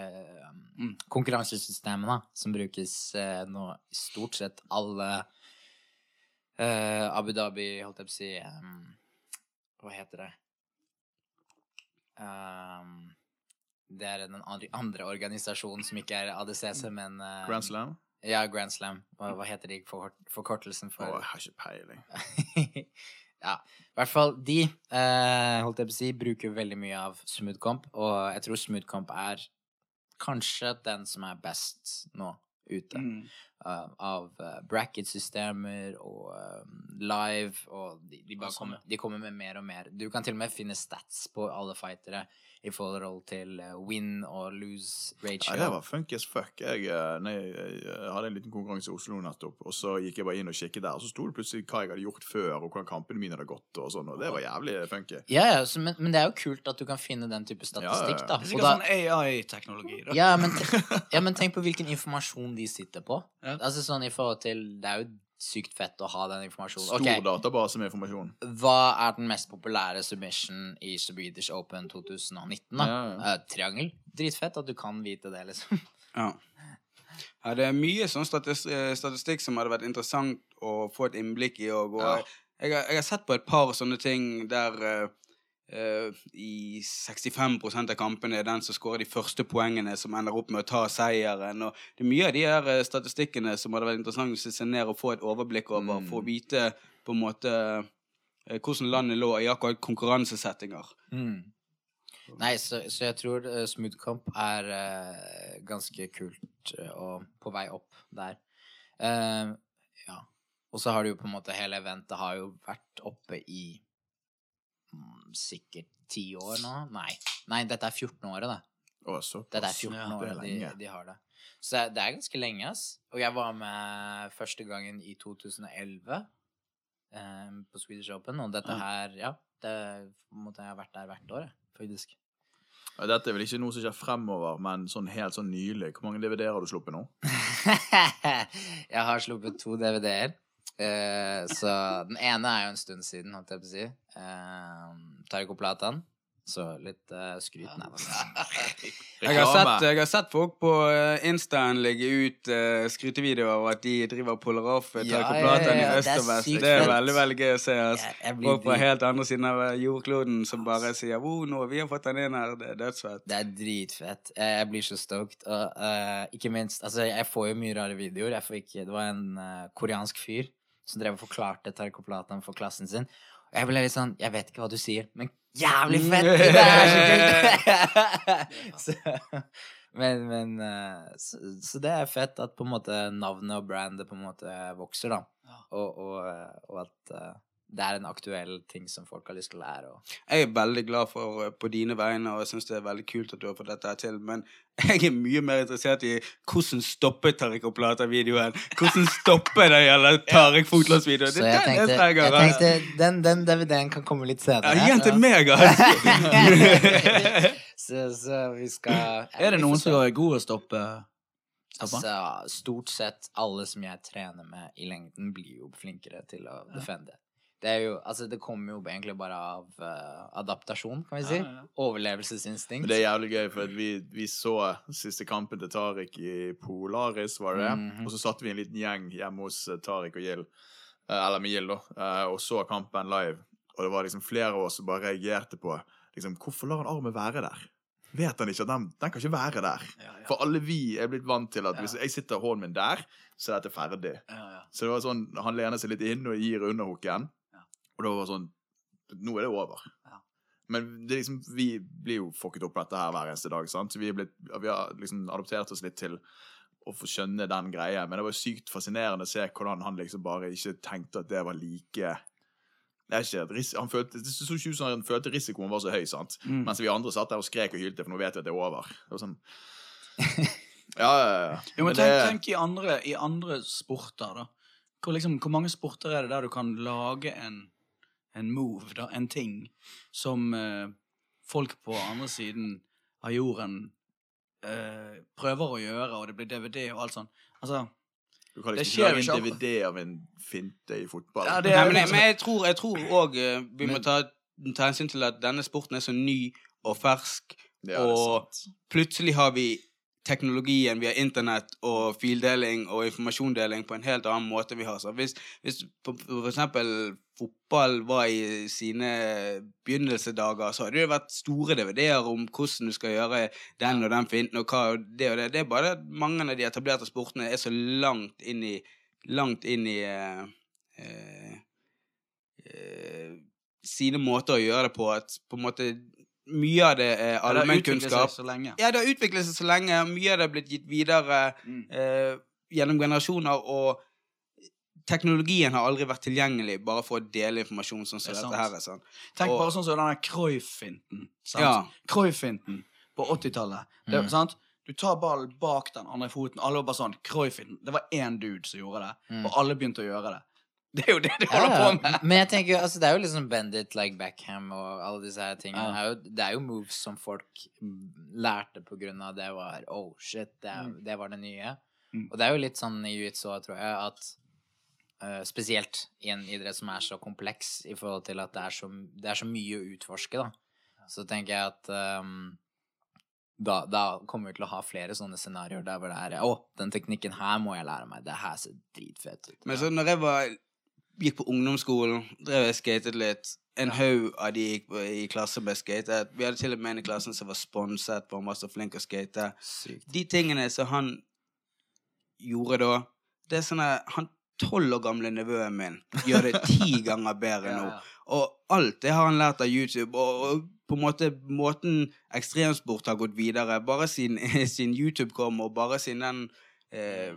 um, konkurransesystemet da, som brukes eh, nå i stort sett alle eh, Abu Dhabi, holdt jeg på å si um, Hva heter det? Um, det er den andre, organisasjonen som ikke er ADCC, men eh,
Grand Slam?
Ja, Grand Slam. Hva, hva heter de for, forkortelsen
Å,
for
jeg har ikke peiling.
ja, i hvert fall de, uh, holdt jeg på å si, bruker veldig mye av Smoothcomp, og jeg tror Smoothcomp er kanskje den som er best nå ute.
Mm.
Uh, av eh, bracket-systemer og um, live, og de, de, bare kommer, de kommer med mer og mer. Du kan til og med finne stats på alle fightere i forhold til eh, win og lose ratio.
Ja, det var funky as fuck. Jeg, eh, nei, jeg, hadde en liten konkurranse i Oslo nettopp, og så gikk jeg bare inn og kikket der, og så sto det plutselig hva jeg hadde gjort før, og hvordan kampene mine hadde gått, og sånn, og det var jævlig funky.
Ja, ja, så, men, men det er jo kult at du kan finne den type statistikk,
ja.
da.
Det er sikkert
da
sånn AI-teknologi. da.
ja, men, ja, men tenk på hvilken informasjon de sitter på.
Ja.
Altså sånn i forhold til Det er jo sykt fett å ha den informasjonen.
Stor
okay.
database med informasjon.
Hva er den mest populære submission i Swedish Open 2019, da?
Ja, ja.
Uh, triangel. Dritfett at du kan vite det, liksom.
Ja. ja, det er mye sånn statis eh, statistikk som hadde vært interessant å få et innblikk i. Og,
Ja.
jeg, har, jeg har sett på et par sånne ting der eh, eh, i 65 av kampene er den som skårer de første poengene, som ender opp med å ta seieren. Og det er mye av de her eh, statistikkene som hadde vært interessant å se ned og få et overblikk over,
Mm.
for å vite på en måte eh, hvordan landet lå i akkurat konkurransesettinger.
Nei, så, så jeg tror uh, Smoothcomp er uh, ganske kult uh, og på vei opp der. Eh, ja. Og så har du jo på en måte hele eventet har jo vært oppe i mm, sikkert ti år nå. Nei. Nei, dette er 14-året, da.
Å, såpass.
Dette er 14
Ja,
år
det
de, de har det. Så det er ganske lenge, ass. Og jeg var med første gangen i 2011 eh, på Swedish Open, og dette her, ja det måtte jeg ha vært der hvert år, faktisk.
Dette er vel ikke noe som skjer fremover, men sånn helt sånn nylig. Hvor mange DVD-er har du sluppet nå?
jeg har sluppet to DVD-er. Eh, så den ene er jo en stund siden, holdt jeg på å si. Uh, Tariko Platan. Så litt uh, skryt.
Jeg har, sett, jeg har sett folk på eh, Instaen legge ut uh, skrytevideoer av at de driver Polaroff
Ja, ja,
Platan
ja,
i øst og vest. Det er veldig veldig gøy å se. Altså.
Jeg
Folk fra helt andre siden av eh, jordkloden som bare sier oh, nå, vi har fått den inn her, det er dødsfett.
Det er dritfett. Jeg jeg blir så stoked. Og uh, ikke minst Altså, jeg får jo mye rare videoer. Jeg får ikke Det var en uh, koreansk fyr som drev og forklarte Tarkoplatan for klassen sin. Og jeg ble litt sånn Jeg vet ikke hva du sier, men jævlig fett! Det er så kult! men men eh, så, så det er fett at på en måte navnet og brandet på en måte vokser, da. Og, og, eh, og at eh, det er en aktuell ting som folk har lyst til å lære. Og
Jeg er veldig glad for eh, på dine vegne, og jeg syns det er veldig kult at du har fått dette her til, men jeg er mye mer interessert i hvordan stoppet Tariq og Plata-videoen? Hvordan stoppet det gjelder Tariq Fotlås-videoen?
Det er den tenkte, jeg tenkte den, den DVD-en kan komme litt senere.
Ja, Gi til meg, altså!
så, så vi skal
Er det noen som er gode å stoppe? stoppe?
Altså, stort sett alle som jeg trener med i lengden, blir jo flinkere til å defende. Det er jo, altså det kommer jo egentlig bare av uh, adaptasjon, kan vi si.
Ja, ja, ja.
Overlevelsesinstinkt.
Men det er jævlig gøy, for at vi, vi så siste kampen til Tariq i Polaris, var det det?
Mhm.
Og så satt vi en liten gjeng hjemme hos eh, Tariq og Gild, eh, eller med Gild, da, og så kampen live. Og det var liksom flere av oss som bare reagerte på liksom, hvorfor lar han armen være der? Vet han ikke at den, den kan ikke være der?
Ja, ja.
For alle vi er blitt vant til at
Ja.
hvis jeg sitter hånden min der, så er dette ferdig.
Ja, ja.
Så det var sånn, han lener seg litt inn og gir underhooken. Og da var det sånn, nå er det over.
Ja.
Men det liksom, vi blir jo fucket opp på dette her hver eneste dag, sant? Så vi, blitt, vi har liksom adoptert oss litt til å få skjønne den greia. Men det var sykt fascinerende å se hvordan han liksom bare ikke tenkte at det var like det ikke, han følte, Det så ikke ut som han følte risikoen var så høy, sant?
Mm.
mens vi andre satt der og skrek og hylte, for nå vet vi at det er over. Det var sånn Ja, ja, ja.
Jo, men
Men
tenk,
det-
tenk i, andre, i andre sporter, da. Hvor, liksom, hvor mange sporter er det der du kan lage en, en move, da, en ting, som eh, folk på andre siden av jorden eh, prøver å gjøre, og det blir DVD og alt sånt. Altså,
Du kan liksom ikke lage en DVD av en finte i fotball.
Ja, er-
men, jeg, men jeg tror jeg tror òg vi må ta, ta hensyn til at denne sporten er så ny og fersk,
er
og plutselig har vi teknologien, vi har internett og fildeling og informasjondeling på en helt annen måte vi har. Så hvis, hvis eksempel fotball var i sine begynnelsedager, så hadde det vært store DVD-er om hvordan du skal gjøre den og den finten og hva og det og det. Det er bare at mange av de etablerte sportene er så langt inn i langt inn i eh, eh, eh, sine måter å gjøre det på at på en måte mye av det er
det
allmennkunnskap. Ja, det har utviklet seg så lenge. Mye av det er blitt gitt videre
Mm.
eh, gjennom generasjoner, og teknologien har aldri vært tilgjengelig bare for å dele informasjon sånn som
Det
dette her er. sånn.
Tenk
Og-
bare sånn som denne Cruyff-finten.
Ja.
Cruyff-finten på 80-tallet.
Mm.
Du tar ballen bak den andre foten. Alle var bare sånn Cruyff-finten. Det var én dude som gjorde det,
Mm.
og alle begynte å gjøre det. Det er jo det de holder på med.
Men jeg tenker altså det er jo liksom Bendit, like Backham og alle disse her tingene. Det, er jo, det er jo moves som folk mm, lærte på grunn av det var Oh shit, det, er, det var det nye.
Mm.
Og det er jo litt sånn i jiu-jitsu, tror jeg, at Uh, spesielt i en idrett som er så kompleks i forhold til at det er så, det er så mye å utforske, da. Så tenker jeg at um, da, da kommer vi til å ha flere sånne scenarioer der hvor det er Å, den teknikken her må jeg lære meg. Det her ser dritfett ut.
Men så når jeg var, gikk på ungdomsskolen, drev og skatet litt. En haug av de gikk på, i klassen ble skatet. Vi hadde til og med en i klassen som var sponset, for han var så flink å skate.
Sykt.
De tingene som han gjorde da, det er sånn at han tolv år gamle nevøen min gjør det ti ganger bedre nå. Og alt det har han lært av YouTube. Og, og på en måte måten ekstremsport har gått videre, bare siden, siden YouTube kom, og bare siden den eh,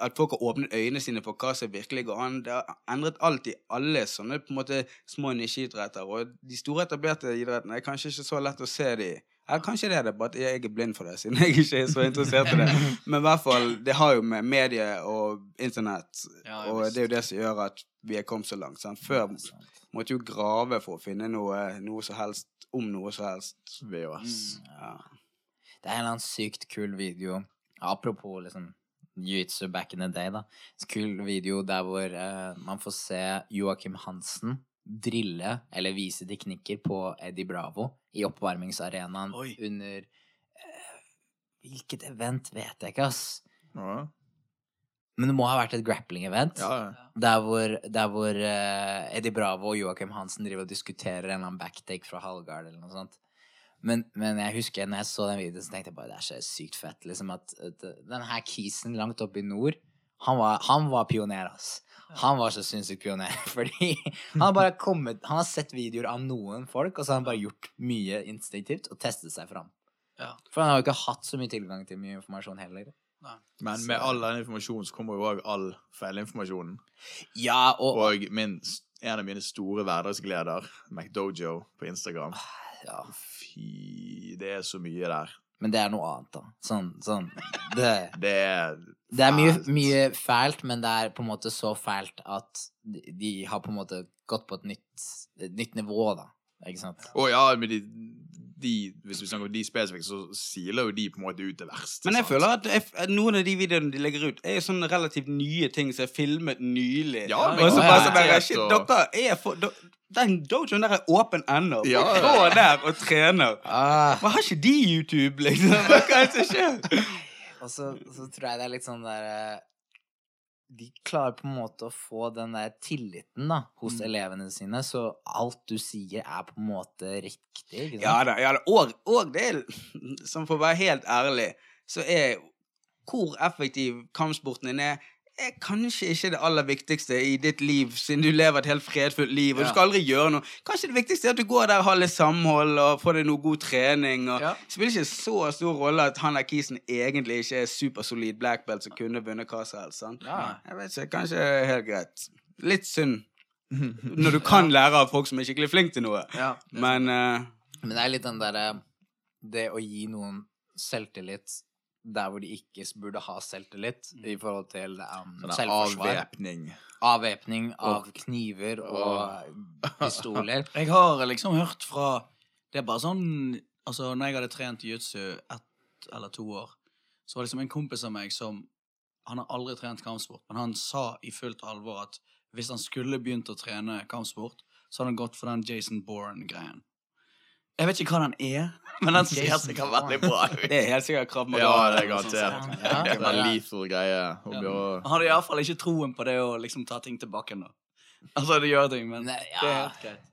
At folk har åpnet øynene sine for hva som virkelig går an. Det har endret alt i alle sånne på en måte små nisjeidretter. Og de store etablerte idrettene er kanskje ikke så lett å se de Eller Kanskje det er det, bare at jeg er blind for det, siden jeg ikke er så interessert i det. Men i hvert fall, det har jo med medie og internett
Ja, ja,
Og det er jo det som gjør at vi er kommet så langt. Sant? Før måtte jo grave for å finne noe, noe som helst om noe som helst.
VHS.
Ja.
Det er en eller annen sykt kul video. Apropos liksom jiu-jitsu back in the day, da. En kul video der hvor uh, man får se Joakim Hansen drille eller vise teknikker på Eddie Bravo i oppvarmingsarenaen
Oi.
under uh, Hvilket event vet jeg ikke, ass.
Ja,
Men det må ha vært et grappling-event.
ja. ja.
Der hvor, der hvor uh, Eddie Bravo og Joakim Hansen driver og diskuterer en eller annen backtake fra Hallgard eller noe sånt. Men, men jeg husker når jeg så den videoen, så tenkte jeg bare det er så sykt fett. Liksom at, at den her kisen langt oppe i nord, han var, han var pioner, ass. Han var så sinnssykt pioner. Fordi han har bare kommet Han har sett videoer av noen folk, og så har han bare gjort mye instinktivt og testet seg fram.
Ja.
For han har jo ikke hatt så mye tilgang til mye informasjon heller.
Men med all den informasjonen så kommer jo òg all feilinformasjonen.
Ja, og,
Og min, en av mine store hverdagsgleder, McDojo på Instagram.
ja.
Fy, det er så mye der.
Men det er noe annet, da. Sånn, sånn Det
Det er
Det er mye, mye fælt, men det er på en måte så fælt at de, har på en måte gått på et nytt, et nytt nivå, da. Ikke sant?
Å ja, men de, de, hvis vi snakker om de spesifikt, så siler jo de på en måte ut det verste.
Men jeg
sant?
føler at jeg, noen av de videoene de legger ut, er jo sånne relativt nye ting som er filmet nylig.
Ja,
og så
ja,
bare sånn
ja.
shit, dere er for Den dojoen der er åpen ennå.
Ja, ja.
Gå der og trener.
Ah,
har ikke de YouTube, liksom? Hva er det som skjer?
og så, så tror jeg det er litt sånn der eh, De klarer på en måte å få den der tilliten da hos
Mm.
elevene sine, så alt du sier, er på en måte riktig. Ikke sant?
Ja da. ja da. Og, og det er Som for å være helt ærlig, så er hvor effektiv kampsporten din er, er kanskje ikke det aller viktigste i ditt liv, siden du lever et helt fredfullt liv, og
Ja.
du skal aldri gjøre noe. Kanskje det viktigste er at du går der og har litt samhold og får deg noe god trening. Og
Ja.
Det spiller ikke så stor rolle at han der kisen egentlig ikke er supersolid black belt som kunne vunnet hva som helst. sant?
Ja.
Jeg vet ikke, kanskje helt greit. Litt synd når du kan lære av folk som er skikkelig flinke til noe.
Ja.
Men uh...
Men det er litt den derre Det å gi noen selvtillit der hvor de ikke burde ha selvtillit i forhold til um,
Sånn
selvforsvar.
avvæpning.
Avvæpning av kniver og pistoler.
Jeg har liksom hørt fra Det er bare sånn Altså, når jeg hadde trent jiu-jitsu ett eller to år, så var det liksom en kompis av meg som Han har aldri trent kampsport, men han sa i fullt alvor at hvis han skulle begynt å trene kampsport, så hadde han gått for den Jason Bourne-greien. Jeg vet ikke hva den er, men den ser
Jason
sikkert veldig bra ut.
det er helt sikkert Krav Maga.
Ja, det er garantert.
Ja,
Det var
ja.
lethal greie.
Ja. Han hadde iallfall ikke troen på det å liksom ta ting til bakken. Altså, det gjør ting, men
Nei,
det er helt greit.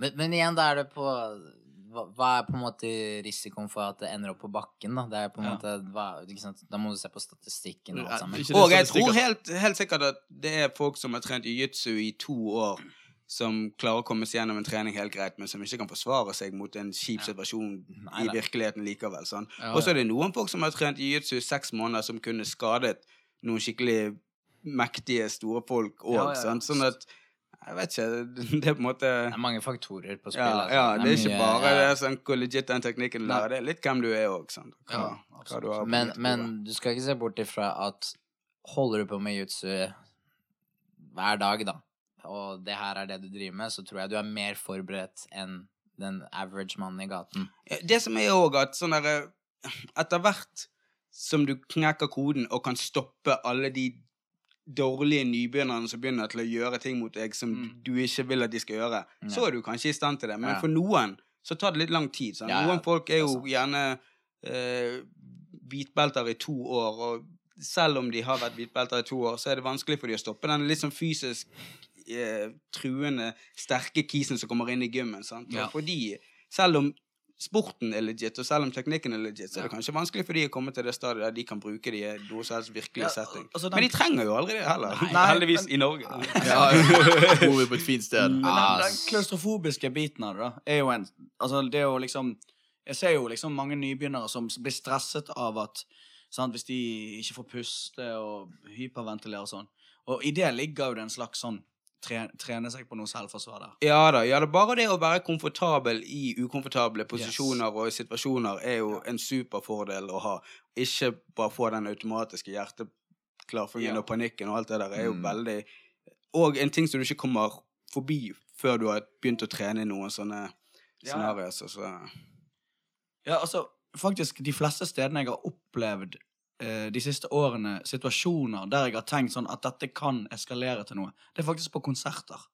Men, men igjen, da er det på hva, er på en måte risikoen for at det ender opp på bakken, da? Det er på en
Ja.
måte hva, ikke sant? Da må du se på statistikken og alt sammen.
Og jeg tror helt, helt sikkert at det er folk som har trent jiu-jitsu i to år, som klarer å komme seg gjennom en trening helt greit, men som ikke kan forsvare seg mot en kjip situasjon
Nei,
i virkeligheten likevel. Sånn.
Ja,
Og så er det noen folk som har trent jiu-jitsu i seks måneder, som kunne skadet noen skikkelig mektige, store folk òg.
Ja, ja, ja.
Sånn at Jeg vet ikke. Det er på en måte
Det er mange faktorer på spill.
ja,
altså.
ja, det er ikke bare
ja.
det sånn, hvor legit den teknikken du lærer. Det er litt hvem du er òg. Hva,
Ja,
hva
absolutt.
du har
Men, men du skal ikke se bort ifra at holder du på med jutsu hver dag, da, og det her er det du driver med, så tror jeg du er mer forberedt enn den average mannen i gaten.
Det som er òg at sånn derre Etter hvert som du knekker koden og kan stoppe alle de dårlige nybegynnerne som begynner til å gjøre ting mot deg som
Mm.
du ikke vil at de skal gjøre,
Ja.
så er du kanskje i stand til det. Men
Ja.
for noen så tar det litt lang tid.
Ja,
Noen folk er
er
jo gjerne eh, hvitbelter i to år, og selv om de har vært hvitbelter i to år, så er det vanskelig for de å stoppe den litt sånn fysisk eh, truende, sterke kisen som kommer inn i gymmen. Sant?
Ja.
Fordi, selv om sporten er legit, og selv om teknikken er legit, så er det kanskje vanskelig for de å komme til det stadiet der de kan bruke det i noe som helst virkelig
Ja,
setting.
altså den-
Men de trenger jo aldri det heller.
Nei,
Heldigvis
men-
i Norge.
Ja, bor vi på et fint sted.
Men
Ah,
den, den klaustrofobiske biten av det, da, er jo en Altså, det å liksom Jeg ser jo liksom mange nybegynnere som blir stresset av at sant, Hvis de ikke får puste og hyperventilere og sånn. Og i det ligger jo det en slags sånn tre, trene seg på noe selvforsvar der.
Ja da, ja da, bare det å være komfortabel i ukomfortable posisjoner og situasjoner er jo en superfordel å ha. Ikke bare få den automatiske hjerteklarfingen
Ja.
og panikken og alt det der er jo
Mm.
veldig Og en ting som du ikke kommer forbi før du har begynt å trene i noen sånne
Ja.
scenarioer. Så, så.
Ja, altså, faktisk de fleste stedene jeg har opplevd de siste årene, situasjoner der jeg har tenkt sånn at dette kan eskalere til noe, det er faktisk på konserter.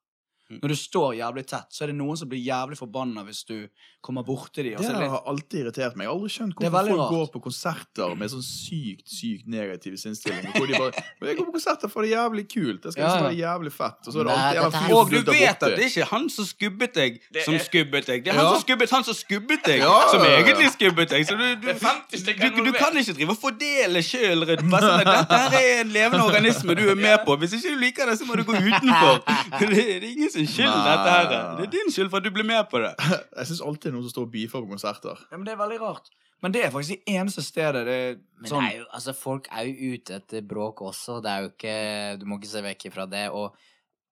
Mm.
Når du står jævlig tett, så er det noen som blir jævlig forbanna hvis du kommer borti dem.
Det der har alltid irritert meg. Jeg har aldri skjønt hvorfor folk
rart.
går på konserter med sånn sykt, sykt negativ sinnsstilling. Hvor de bare Jeg går på konserter for det er jævlig kult. Det skal
Ja,
liksom
ja.
være jævlig fett. Og så er det alltid en
dette
fyr
Og
som
du vet
borti.
at det er ikke han som skubbet deg, som skubbet deg. Det er han
Ja.
som skubbet han som skubbet deg,
Ja,
som egentlig skubbet deg. Så du, du,
Det 50 stykker
du, du kan ikke drive og fordele sjøl. Dette her er en levende organisme du er med på. Hvis ikke du liker det, så må du gå utenfor. Det, det er ingen sin skyld,
Nei.
dette her. Det er din skyld for at du ble med på det.
Jeg syns alltid noen som står og beefer på konserter.
Ja, men det er veldig rart. Men det er faktisk det eneste stedet det er
Men
sånn
det er jo, altså, folk er jo ute etter bråk også. Det er jo ikke Du må ikke se vekk fra det. Og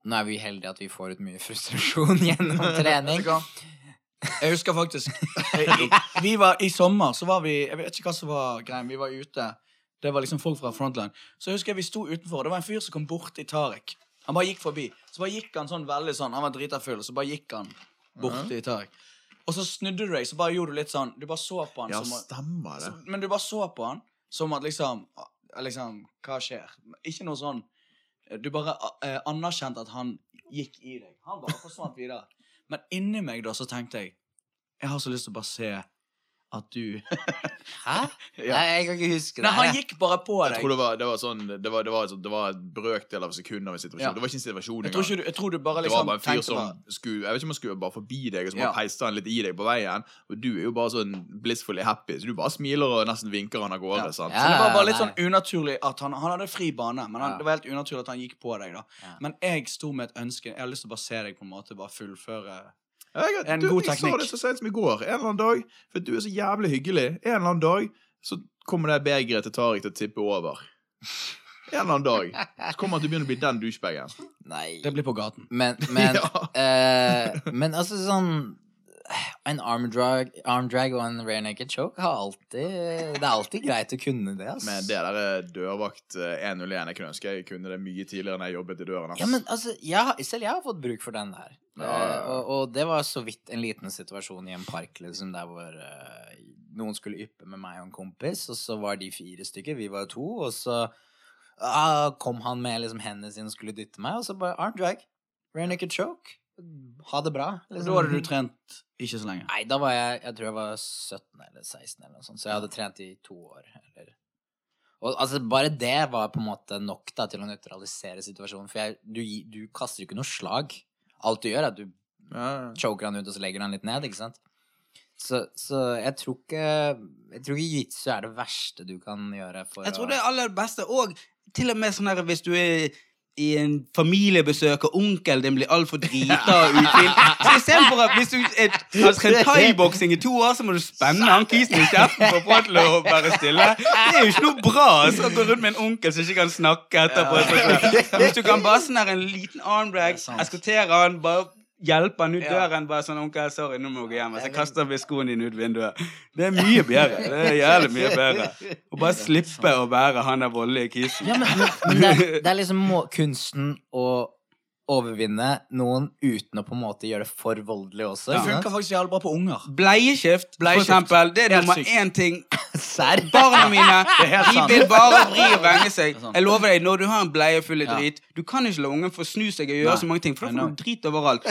nå er vi heldige at vi får ut mye frustrasjon gjennom trening.
Jeg husker faktisk Vi var I sommer så var vi Jeg vet ikke hva som var greia, Vi var ute. Det var liksom folk fra Frontline. Så jeg husker vi sto utenfor. Det var en fyr som kom bort til Tariq. Han bare gikk forbi. Så bare gikk han sånn veldig sånn Han var drita full, så bare gikk han bort til Tariq. Og så snudde du deg, så bare gjorde du litt sånn Du bare så på han
Ja,
som
stemmer det.
Men du bare så på han som at liksom Liksom, hva skjer? Ikke noe sånn Du bare eh, anerkjente at han gikk i deg. Han bare forsvant videre. Men inni meg da så tenkte jeg Jeg har så lyst til å bare se at du
Hæ?
Ja.
Nei, jeg kan ikke huske det.
Nei, han gikk bare på deg.
Jeg tror det var, det var sånn Det var, det var, det var et brøkdel av sekunder av en situasjon.
Ja.
Det var ikke en situasjon engang.
Jeg, jeg tror du bare
Det var
liksom
bare en fyr som
bare-
skulle Jeg vet ikke om han skulle bare forbi deg, og så bare
Ja.
peiste han litt i deg på veien. Og du er jo bare sånn blissfully happy, så du bare smiler og nesten vinker han av gårde.
Ja.
sant?
Ja.
Så det var bare litt
nei.
sånn unaturlig at han, han hadde fri bane, men han,
Ja.
det var helt unaturlig at han gikk på deg. da
Ja.
Men jeg sto med et ønske. Jeg har lyst til å bare se deg på en måte bare fullføre
jeg,
En
du,
god
jeg sa det så sent som i går. En eller annen dag, for du er så jævlig hyggelig, en eller annen dag så kommer det begeret til Tariq til å tippe over. En eller annen dag så kommer han til å begynne å bli den douchebagen.
Nei.
Det blir på gaten.
Men, men,
Ja.
eh, men altså sånn En arm drag, arm drag og en rare naked choke har alltid Det er alltid greit å kunne det. ass.
Men det der er dørvakt eh, 101 Jeg kunne ønske jeg kunne det mye tidligere enn jeg jobbet i døren. ass.
Ja, men altså, jeg, selv jeg har fått bruk for den der.
Ja.
Eh, og, og det var så vidt en liten situasjon i en park liksom, der hvor uh, noen skulle yppe med meg og en kompis, og så var de fire stykker, vi var to, og så uh, kom han med liksom, hendene sine og skulle dytte meg, og så bare arm drag. Rear naked choke. Ha det bra. liksom.
Da hadde du trent ikke så lenge.
Nei, da var jeg Jeg tror jeg var 17 eller 16 eller noe sånt, så jeg hadde trent i to år. Eller. Og altså, bare det var på en måte nok da til å nøytralisere situasjonen, for jeg, du, du kaster jo ikke noe slag. Alt du gjør, er at du choker han ut, og så legger han litt ned, ikke sant? Så, så jeg tror ikke Jeg tror ikke jiu-jitsu er det verste du kan gjøre for
Jeg tror
å
det er aller beste. Og til og med sånn her hvis du er i en familiebesøk, og onkelen din blir altfor drita og utvilt. Så istedenfor at hvis du har trent thaiboksing i to år, så må du spenne han kisen i kjeften for å få til å være stille. Det er jo ikke noe bra altså, å gå rundt med en onkel som ikke kan snakke etterpå. Hvis du kan bare sånn her en liten
armbrag, er
eskortere han, bare hjelpe han ut
Ja.
døren, bare sånn 'Onkel, sorry, nå må du gå hjem.' Og så kaster vi skoene dine ut vinduet. Det er mye bedre. Det er jævlig mye bedre. Å bare slippe å være han der voldelige kisen.
Ja, men, men, men det, er, det er liksom må, kunsten å overvinne noen uten å på en måte gjøre det for voldelig også.
Det funker faktisk jævlig bra på unger.
Bleieskift, for eksempel. Det er nummer én ting.
Serr?
Barna mine de vil bare vri og vrenge seg. Jeg lover deg, Når du har en bleie full av drit Du kan ikke la ungen få snu seg og gjøre så mange ting, for da får du drit overalt.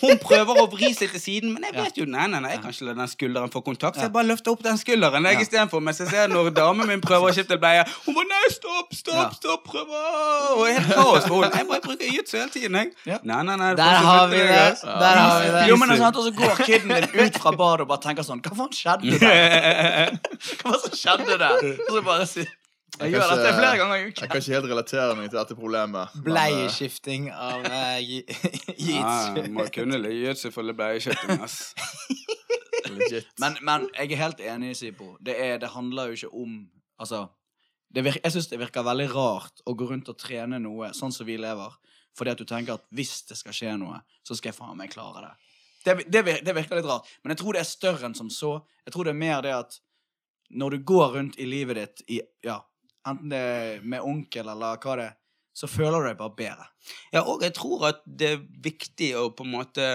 Hun prøver å vri seg til siden, men jeg vet jo nei, nei, nei, jeg kan ikke la den skulderen få kontakt. Så jeg bare løfter opp den skulderen jeg istedenfor. Mens jeg ser når damen min prøver å skifte bleie, hun bare nei, stopp, stopp, stopp, prøver Og er helt kaos for henne. Jeg bare bruker jiu-jitsu hele tiden, jeg. Nei, nei, nei.
Der har vi det. Der har vi det.
Jo, men det er sant, Og så går kiden din ut fra badet og bare tenker sånn Hva faen skjedde der? Hva som skjedde der? Og så bare si Jeg gjør
kanskje-
dette flere ganger i
Jeg kan ikke helt relatere meg til dette problemet. eh,
Bleieskifting av uh,
Ja,
jiu-jitsu.
må kunne jiu-jitsu for bleieskifting, ass.
Men, men jeg er helt enig, Sipo. Det, er, det handler jo ikke om Altså, det virker, jeg syns det virker veldig rart å gå rundt og trene noe sånn som vi lever, fordi at du tenker at hvis det skal skje noe, så skal jeg faen meg klare det. Det, det, det virker litt rart, men jeg tror det er større enn som så. Jeg tror det er mer det at når du går rundt i livet ditt i, ja, enten det er med onkel eller hva det er, så føler du deg bare bedre.
Ja, og jeg tror at det er viktig å på en måte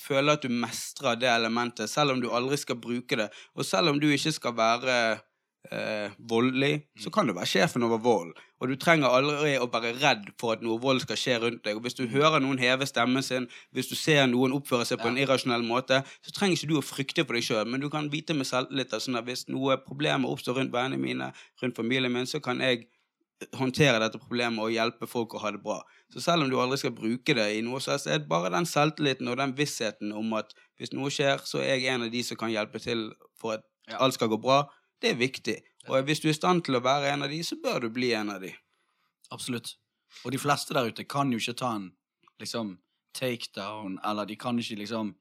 føle at du mestrer det elementet, selv om du aldri skal bruke det. Og selv om du ikke skal være eh, voldelig, så kan du være sjefen over vold. Og du trenger aldri å være redd for at noe vold skal skje rundt deg. Og hvis du hører noen heve stemmen sin, hvis du ser noen oppføre seg på en irrasjonell måte, så trenger ikke du å frykte for deg sjøl, men du kan vite med selvtillit at sånn at hvis noe problemer oppstår rundt vennene mine, rundt familien min, så kan jeg håndtere dette problemet og hjelpe folk å ha det bra. Så selv om du aldri skal bruke det i noe, så er det bare den selvtilliten og den vissheten om at hvis noe skjer, så er jeg en av de som kan hjelpe til for at alt skal gå bra. Det er viktig. Og hvis du er i stand til å være en av de, så bør du bli en av de.
Absolutt. Og de fleste der ute kan jo ikke ta en liksom takedown, eller de kan ikke liksom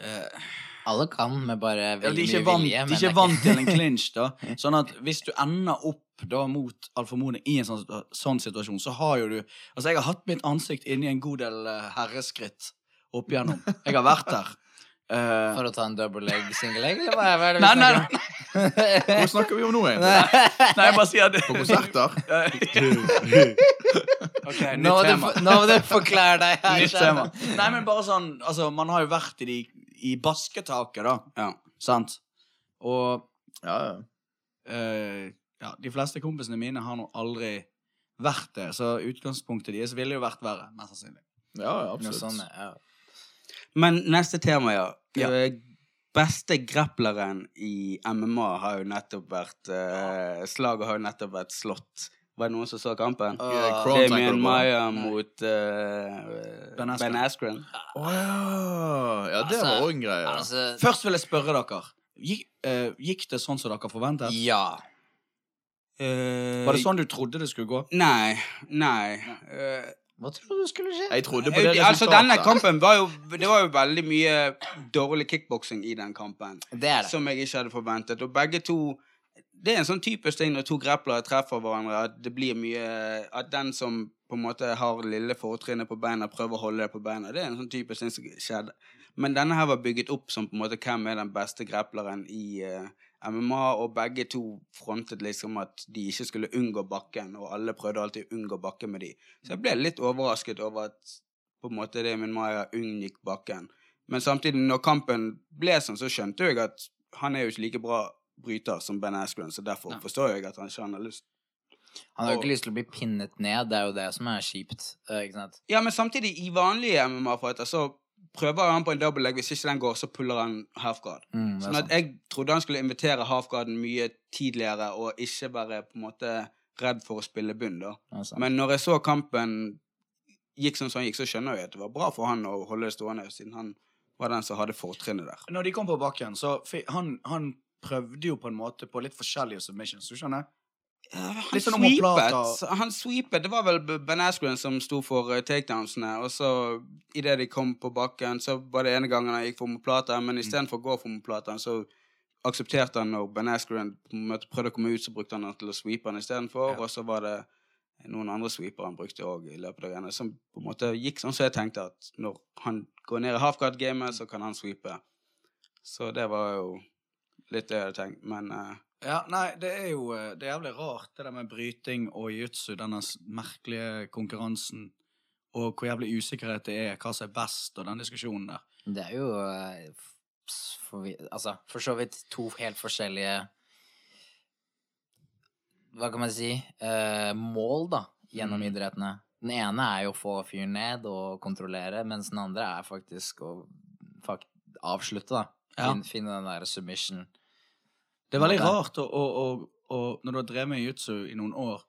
eh,
Alle kan, med bare veldig
er
mye
vant,
vilje.
de er ikke vant til en clinch, da. Sånn at hvis du ender opp da mot Alfa Mone i en sånn, sånn situasjon, så har jo du Altså, jeg har hatt mitt ansikt inni en god del eh, herreskritt opp igjennom. Jeg har vært der. Eh,
For å ta en double leg, single leg, eller hva er, det vi
Nei, nei,
snakker om?
Hva snakker vi om nå, egentlig?
nei, jeg bare sier det.
På konserter?
okay, nytt
Nå må du,
tema.
nå må du forklare deg her.
Nytt tema. Nei, men bare sånn Altså, man har jo vært i, de, i basketaket, da.
Ja.
Sant? Og
Ja, ja.
eh, ja, de fleste kompisene mine har nå aldri vært det, så utgangspunktet deres ville jo vært verre, mest sannsynlig.
ja, absolutt.
Noe sånt, ja.
Men neste tema, ja.
Ja.
Eh, beste grappleren i MMA har jo nettopp vært uh, Slaget har jo nettopp vært slått. Var det noen som så kampen?
Uh, yeah,
Damien? Maya mot uh,
Ben Askren.
Ben Askren.
Å ja. Ja, det
Altså,
var òg en greie.
Altså,
Først vil jeg spørre dere. Gikk, uh, gikk det sånn som dere forventet?
ja.
Uh,
Var det sånn du trodde det skulle gå?
Nei. Nei. Eh,
Hva trodde du skulle skje?
Jeg trodde på det
resultatet. altså, denne kampen var jo Det var jo veldig mye dårlig kickboksing i den kampen.
Det er det.
Som jeg ikke hadde forventet. Og begge to Det er en sånn typisk ting når to grapplere treffer hverandre, at det blir mye At den som på en måte har lille fortrinnet på beina, prøver å holde det på beina. Det er en sånn typisk ting som skjedde. Men denne her var bygget opp som på en måte hvem er den beste grappleren i eh, MMA, og begge to frontet liksom at de ikke skulle unngå bakken, og alle prøvde alltid å unngå bakken med de. Så jeg ble litt overrasket over at på en måte det min Maya unngikk bakken. Men samtidig, når kampen ble sånn, så skjønte jeg at han er jo ikke like bra bryter som Ben Askren, så derfor
Ja.
forstår jeg at han ikke har lyst.
Han har jo ikke lyst til å bli pinnet ned, det er jo det som er kjipt. eh?
Ja, men samtidig, i vanlige MMA-fighter så prøver han på en double leg. Hvis ikke den går, så puller han half guard.
Mm,
Sånn at jeg trodde han skulle invitere half guarden mye tidligere, og ikke være på en måte redd for å spille bunn, da. Men når jeg så kampen gikk sånn som han gikk, så skjønner jeg at det var bra for han å holde det stående, siden han var den som hadde fortrinnet der.
Når de kom på bakken, så han, han prøvde jo på en måte på litt forskjellige submissions, du skjønner?
Han
Litt sånn
sweepet. Han sweepet. Det var vel Ben Askren som sto for uh, takedownsene. Og så, idet de kom på bakken, så var det ene gangen han gikk for omoplata, men istedenfor å gå for omoplata, så aksepterte han når Ben Askren prøvde å komme ut, så brukte han han til å sweepe han istedenfor.
Ja.
Og så var det noen andre sweepere han brukte òg i løpet av greiene, som på en måte gikk sånn som jeg tenkte, at når han går ned i halfguard-gamet, så kan han sweepe. Så det var jo litt det jeg hadde tenkt, men eh,
Ja, nei, det er jo eh, det er jævlig rart, det der med bryting og jiu-jitsu, denne merkelige konkurransen, og hvor jævlig usikkerhet det er, hva som er best, og den diskusjonen der.
Det er jo eh, for, altså, for så vidt to helt forskjellige Hva kan man si? eh, mål, da, gjennom
Mm.
idrettene. Den ene er jo å få fyren ned og kontrollere, mens den andre er faktisk å fakt avslutte, da.
Ja.
Fin, finne den der submission.
Det er veldig rart å, å, å, når du har drevet med jiu-jitsu i noen år,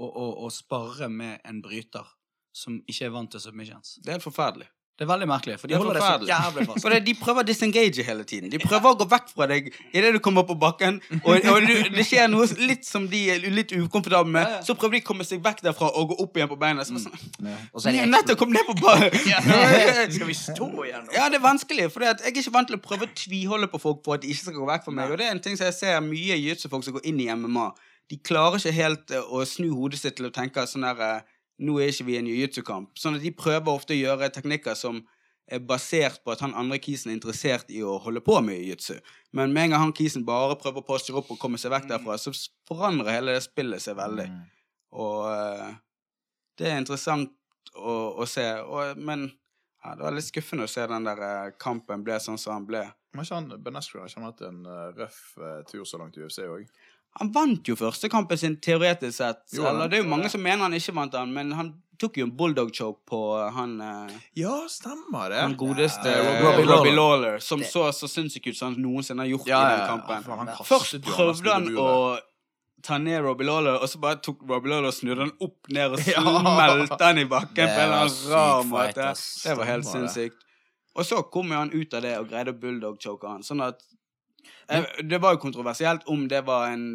å spare med en bryter som ikke er vant til submissions.
det er helt forferdelig.
Det er veldig merkelig, for de
er
holder det så jævlig fast.
For det, de prøver å disengage hele tiden. De prøver å gå vekk fra deg idet du kommer på bakken. Og, og du, det skjer noe litt som de er litt ukomfortable med.
Ja, ja.
Så prøver de å komme seg vekk derfra og gå opp igjen på beina. Så, sånn,
Og så er
nettopp kommet ned på bakken!
Skal vi stå igjen nå?
Ja, det er vanskelig, for jeg er ikke vant til å prøve å tviholde på folk for at de ikke skal gå vekk fra meg. Og det er en ting som jeg ser mye jiu-jitsu-folk som går inn i MMA. De klarer ikke helt eh, å snu hodet sitt til å tenke sånn der eh, Nå er ikke vi i en jiu-jitsu-kamp. Sånn at de prøver ofte å gjøre teknikker som er basert på at han andre kisen er interessert i å holde på med jiu-jitsu. Men med en gang han kisen bare prøver å posture opp og komme seg vekk derfra, så forandrer hele det spillet seg veldig.
Mm.
Og eh, det er interessant å, å se. Og, men ja, det var litt skuffende å se den der eh, kampen ble sånn som han ble.
Men ikke han, Ben Askren har ikke hatt en eh, røff tur så langt i UFC òg?
Han vant jo første kampen sin teoretisk sett.
Jo.
Eller, det er jo mange som mener han ikke vant den, men han tok jo en bulldog choke på eh, han eh,
Ja, stemmer det.
Han godeste
Ja,
eh,
Robbie
Robbie,
Lawler.
Lawler, som
Det-
så så sinnssykt ut som han noensinne har gjort
Ja,
i den kampen.
Ja,
han
Først prøvde han å ta ned Robbie Lawler, og så bare tok Robbie Lawler og snudde han opp ned og
Ja.
smelte han i bakken på en eller annen rar måte. Det var helt sinnssykt. Og så kom jo han ut av det og greide å bulldog-choke han. Sånn at Det var jo kontroversielt om det var en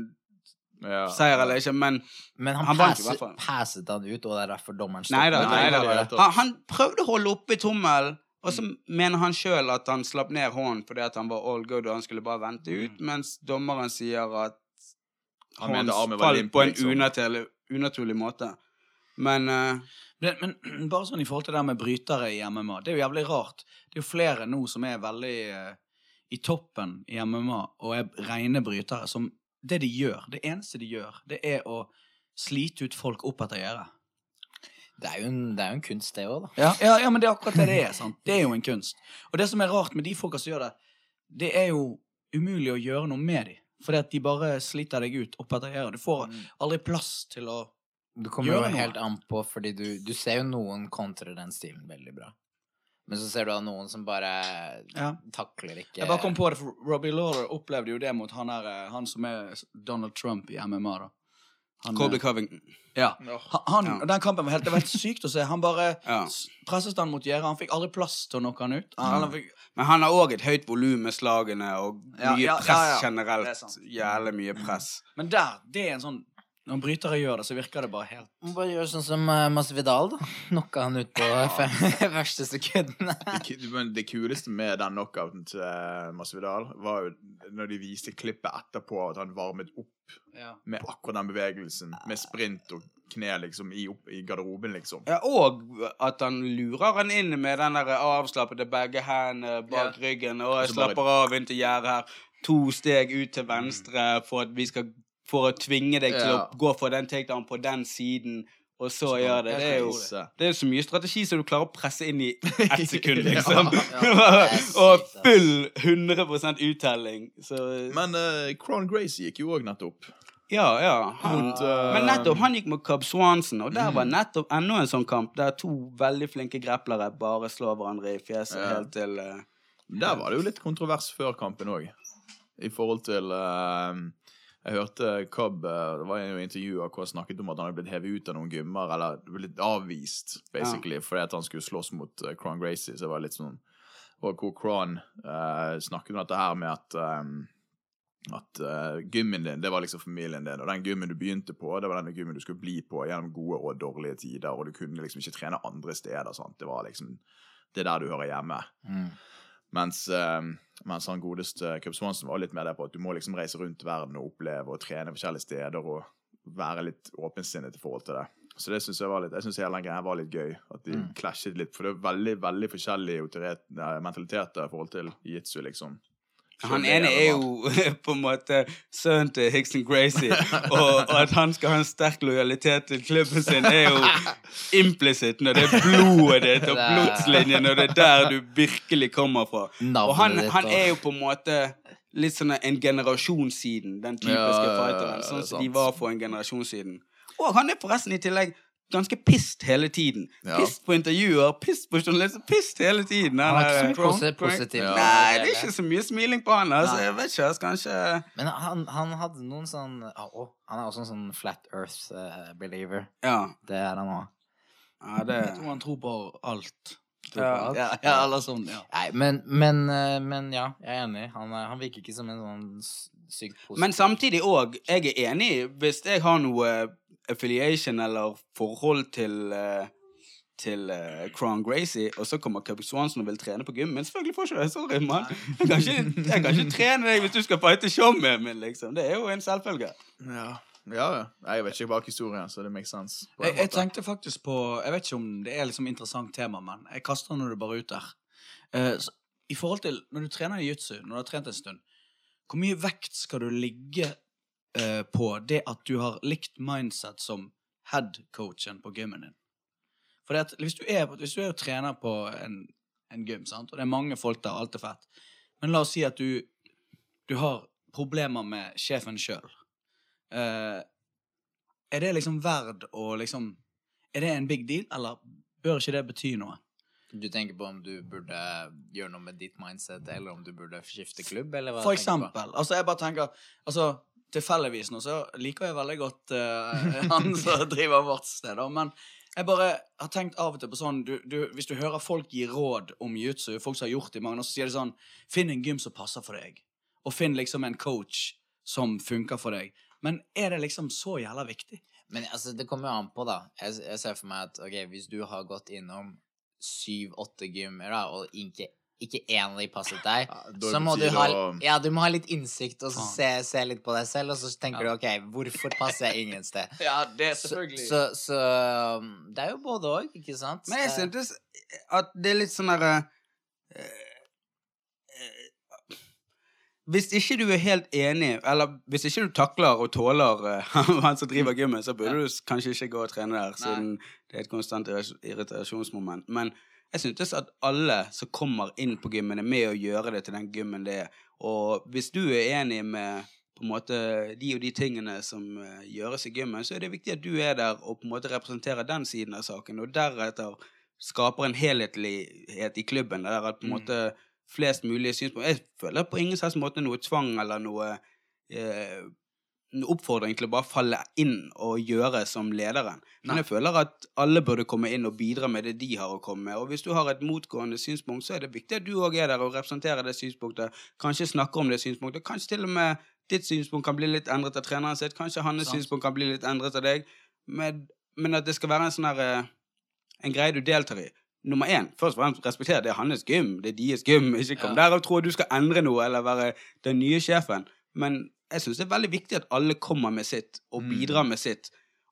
Ja.
seier eller ikke, men
Men han,
Han
passet, passet han ut, og det er derfor dommeren
Nei da.
stoppet.
Han, han prøvde å holde oppe tommelen, og så mener han sjøl at han slapp ned hånden fordi at han var all good og han skulle bare vente ut, mens dommeren sier at
Han
hånden falt på en
liksom.
unaturlig, unaturlig måte. Men uh,
Men, men bare sånn i forhold til det med brytere i MMA, det er jo jævlig rart. Det er jo flere nå som er veldig eh, i toppen i MMA og er rene brytere, som det de gjør, det eneste de gjør, det er å slite ut folk opp etter gjerdet.
Det er jo en, det er jo en kunst, det òg, da.
Ja, ja, ja, men det er akkurat det det er. sant? Det er jo en kunst. Og det som er rart med de folka som gjør det, det er jo umulig å gjøre noe med dem. Fordi at de bare sliter deg ut opp etter gjerdet. Du får aldri plass til å
Du kommer jo helt an på, fordi du, du ser jo noen kontre den stilen veldig bra. Men så ser du da noen som bare
Ja.
takler ikke
Jeg bare kom på det, for Robbie Lawler opplevde jo det mot han, der, eh, han som er Donald Trump i MMA. da. Han,
Colby
eh,
Covington.
Ja. Han, han,
Ja.
Den kampen var helt, det var helt sykt å se. Han bare
Ja.
presset han mot gjerdet. Han fikk aldri plass til å knocke han ut. Han, han fikk,
Men han har òg et høyt volum med slagene og mye
ja,
press
ja, ja.
generelt.
Er.
Jævlig mye press.
men der, det er en sånn Når brytere gjør det, så virker det bare helt
Man Bare gjør sånn som uh, Masvidal, da. Knocka han ut på første sekundene.
Det, det kuleste med den knockouten til eh, Masvidal var jo når de viste klippet etterpå, at han varmet opp
ja.
med akkurat den bevegelsen. Med sprint og kne liksom i, opp, i garderoben, liksom.
Ja, og at han lurer han inn med den der avslappede begge hendene bak ryggen. Og jeg
Og så bare-
slapper av inn til gjerdet her. To steg ut til venstre for at vi skal For å tvinge deg til å gå for den takedown på den siden, og så gjør det. Det er jo det er så mye strategi som du klarer å presse inn i ett sekund, liksom. og full 100 uttelling. Så
Men uh, Crown Grace gikk jo òg nettopp.
ja, ja. Han,
Mot, eh,
men nettopp, han gikk mot Cub Swanson, og der var
Mm.
nettopp enda en sånn kamp der to veldig flinke greplere bare slår hverandre i fjeset
Ja.
helt til uh,
Der var det jo litt kontrovers før kampen òg. I forhold til eh, Jeg hørte Cobb eh, Det var jo intervjuer hvor han snakket om at han hadde blitt hevet ut av noen gymmer, eller blitt avvist, basically, fordi at han skulle slåss mot uh, Cron Gracie. Så det var litt sånn Og hvor Cron uh, snakket om dette her med at um, at uh, gymmen din, det var liksom familien din, og den gymmen du begynte på, det var den gymmen du skulle bli på gjennom gode og dårlige tider, og du kunne liksom ikke trene andre steder. Sant? Det var liksom Det er der du hører hjemme.
Mm.
Mens, eh, mens han godeste Cup Swanson var litt mer der på at du må liksom reise rundt verden og oppleve og trene forskjellige steder og være litt åpensinnet i forhold til det. Så det synes jeg var litt, jeg synes hele den greia var litt gøy, at de
Mm.
clashet litt. For det er veldig veldig forskjellige autoritet- mentaliteter i forhold til jitsu, liksom.
Han ene er jo på en måte sønnen til Hickson Gracie, og, og at han skal ha en sterk lojalitet til klubben sin, er jo implisitt når det er blodet ditt og blodslinjen, og det er der du virkelig kommer fra. Og han, han er jo på en måte litt sånn en generasjon siden, den typiske
Ja,
fighteren. Sånn som de var for en generasjon siden. Og han er forresten i tillegg ganske pissed hele tiden.
Ja.
Pissed på intervjuer, pissed på journalister, pissed hele tiden.
Han har ikke så mye posi- positivt.
Ja.
Nei, det er ikke så mye smiling på han. Altså. Jeg vet ikke, altså, kanskje
Men han, han hadde noen sånn å, Han er også en sånn flat earth eh, believer.
Ja.
Det er han òg.
ja det
Jeg tror han tror på alt.
Ja.
Ja, ja, eller sånn, ja.
Nei, men, men, eh, men ja, jeg er enig. Han, er- han virker ikke som en sånn sykt positiv
Men samtidig òg, jeg er enig hvis jeg har noe affiliation eller forhold til eh, til uh, Crown Gracie, og så kommer Cubby Swanson og vil trene på gym. Men selvfølgelig får ikke det. Sorry, mann. Jeg jeg kan ikke trene deg hvis du skal fighte showet mitt, liksom. Det er jo en selvfølge.
Ja. Ja, ja. Jeg vet ikke bak historien, så det makes sense.
Jeg, jeg tenkte faktisk på Jeg vet ikke om det er liksom interessant tema, men jeg kaster nå det bare ut der. Uh, så, I forhold til når du trener i jutsu, når du har trent en stund, hvor mye vekt skal du ligge eh, på det at du har likt mindset som head-coachen på gymmen din? For det at hvis du er, hvis du er trener på en, en gym, sant? og det er mange folk der, alt er fett, men la oss si at du, du har problemer med sjefen sjøl. er det liksom verd å liksom Er det en big deal, eller bør ikke det bety noe?
Du tenker på om du burde gjøre noe med ditt mindset, eller om du burde skifte klubb, eller hva
For eksempel. Altså, jeg bare tenker Altså, tilfeldigvis nå så liker jeg veldig godt uh, han som driver vårt sted, da, men jeg bare har tenkt av og til på sånn du, du, Hvis du hører folk gi råd om jiu-jitsu, folk som har gjort det i mange år, så sier de sånn Finn en gym som passer for deg, og finn liksom en coach som funker for deg. Men er det liksom så jævla viktig?
Men altså, det kommer jo an på, da. Jeg, jeg ser for meg at ok, hvis du har gått innom syv-åtte gymmer, da, og ikke, ikke én av de passet deg,
Ja,
så må du ha, ja, du må ha litt innsikt og se, se litt på deg selv, og så tenker
Ja.
du ok, hvorfor passer jeg ingen sted?
Ja, det er
Så, så, så um, det er jo både òg, ikke sant?
Men jeg
Eh,
syntes at det er litt sånn derre eh, eh, Hvis ikke du er helt enig, eller hvis ikke du takler og tåler eh, han som driver gymmet, så burde du kanskje ikke gå og trene der, siden det er et konstant irritasjonsmoment. Men jeg syntes at alle som kommer inn på gymmen, er med å gjøre det til den gymmen det er. Og hvis du er enig med på en måte de og de tingene som eh, gjøres i gymmen, så er det viktig at du er der og på en måte representerer den siden av saken, og deretter skaper en helhetlighet i klubben, der at på en
Mm.
måte flest mulig synspunkter Jeg føler på ingen slags måte noe tvang eller noe eh, oppfordring til å bare falle inn og gjøre som lederen. Men
Nei.
jeg føler at alle burde komme inn og bidra med det de har å komme med. Og hvis du har et motgående synspunkt, så er det viktig at du òg er der og representerer det synspunktet. Kanskje snakker om det synspunktet. Kanskje til og med ditt synspunkt kan bli litt endret av treneren sitt. Kanskje hans synspunkt kan bli litt endret av deg. Men, men at det skal være en sånn her eh, En greie du deltar i. Nummer én, først og fremst respekter det er hans gym, det er deres gym. Ikke kom
Ja.
der og tro at du skal endre noe eller være den nye sjefen. Men jeg syns det er veldig viktig at alle kommer med sitt og
Mm.
bidrar med sitt,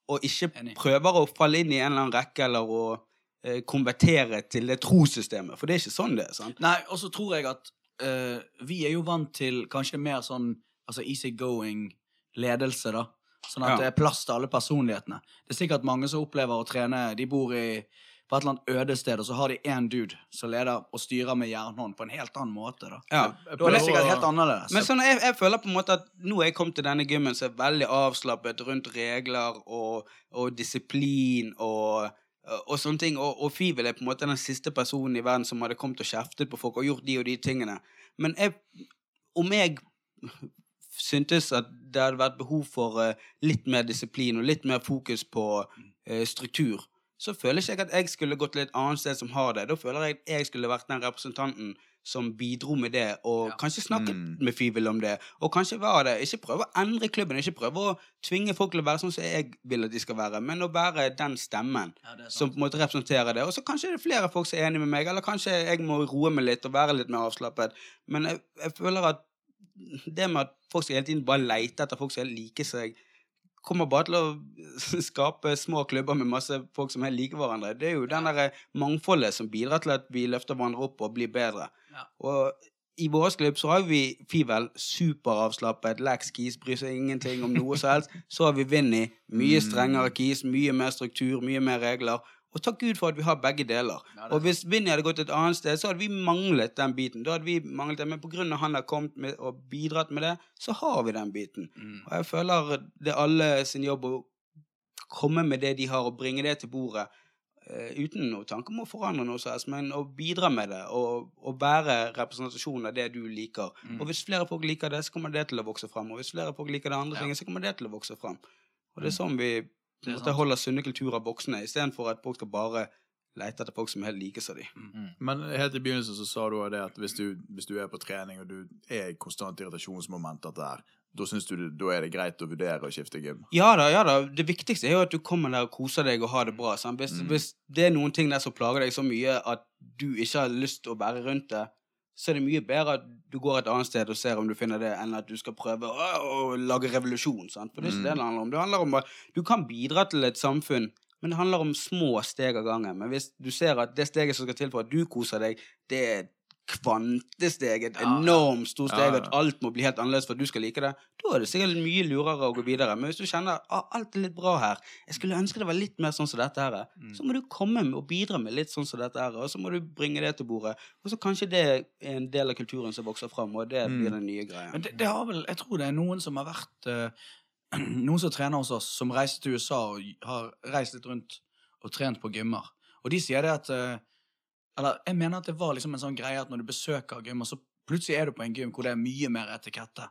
og ikke prøver å falle inn i en eller annen rekke eller å eh, konvertere til det trossystemet. For det er ikke sånn det er. sant?
Nei, og så tror jeg at uh, vi er jo vant til kanskje mer sånn altså easy-going ledelse, da. Sånn at
Ja.
det er plass til alle personlighetene. Det er sikkert mange som opplever å trene De bor i, på et eller annet øde sted, og så har de én dude som leder og styrer med jernhånd på en helt annen måte. Da
Ja.
Da er det sikkert helt annerledes.
Men sånn, jeg, jeg føler på en måte at nå er jeg kommet til denne gymmen som er veldig avslappet rundt regler og, og disiplin og, og sånne ting. Og, og Fivel er på en måte den siste personen i verden som hadde kommet og kjeftet på folk og gjort de og de tingene. Men jeg, om jeg syntes at det hadde vært behov for eh, litt mer disiplin og litt mer fokus på eh, struktur, så føler ikke jeg at jeg skulle gått til et annet sted som har det. Da føler jeg at jeg skulle vært den representanten som bidro med det, og
Ja.
kanskje snakket
Mm.
med Fivel om det. Og kanskje var det Ikke prøve å endre klubben, ikke prøve å tvinge folk til å være sånn som jeg vil at de skal være, men å være den stemmen
ja,
som på en måte representerer det. Og så kanskje det er flere folk som er enig med meg, eller kanskje jeg må roe meg litt og være litt mer avslappet. Men jeg, jeg føler at det med at folk skal hele tiden bare leite etter folk som er like seg, kommer bare til å skape små klubber med masse folk som helt liker hverandre. Det er jo den der mangfoldet som bidrar til at vi løfter hverandre opp og blir bedre.
Ja.
Og i vår klubb så har vi Fivel superavslappet, lax keys, bryr seg ingenting om noe som helst. Så har vi Vinni, mye strengere keys, mye mer struktur, mye mer regler. Og takk Gud for at vi har begge deler.
Ja,
Og hvis Vinni hadde gått et annet sted, så hadde vi manglet den biten. Da hadde vi manglet det, Men på grunn av han har kommet med og bidratt med det, så har vi den biten.
Mm.
Og jeg føler det er alle sin jobb å komme med det de har, og bringe det til bordet. Uh, uten noe tanke om å forandre noe som helst, men å bidra med det. Og, og være representasjon av det du liker.
Mm.
Og hvis flere folk liker det, så kommer det til å vokse fram. Og hvis flere folk liker det andre
Ja.
ting, så kommer det til å vokse fram. Og det er
Mm.
sånn vi på de
er
holder sunne kulturer voksne, istedenfor at folk skal bare lete etter folk som er helt like som de.
Men helt i begynnelsen så sa du det at hvis du, hvis du er på trening og du er i konstant irritasjonsmoment at det er, da synes du det, da er det greit å vurdere å skifte gym.
Ja da, ja da. Det viktigste er jo at du kommer der og koser deg og har det bra. Hvis,
Mm.
hvis det er noen ting der som plager deg så mye at du ikke har lyst til å være rundt det, så er det mye bedre at du går et annet sted og ser om du finner det, enn at du skal prøve å, å lage revolusjon. Sant? For det er ikke
Mm.
det det handler om. Det handler om at du kan bidra til et samfunn, men det handler om små steg av gangen. Men hvis du ser at det steget som skal til for at du koser deg, det er kvantesteg, et enormt stort steg, at alt må bli helt annerledes for at du skal like det, da er det sikkert mye lurere å gå videre. Men hvis du kjenner at alt er litt bra her, jeg skulle ønske det var litt mer sånn som dette her,
Mm.
så må du komme med og bidra med litt sånn som dette her, og så må du bringe det til bordet. Og så kanskje det er en del av kulturen som vokser fram, og det
Mm.
blir den nye greia.
Men det, det har vel, jeg tror det er noen som har vært eh, Noen som trener hos oss, som reiste til USA og har reist litt rundt og trent på gymmer. Og de sier det at eh, Eller jeg mener at det var liksom en sånn greie at når du besøker gymmer, så plutselig er du på en gym hvor det er mye mer etikette.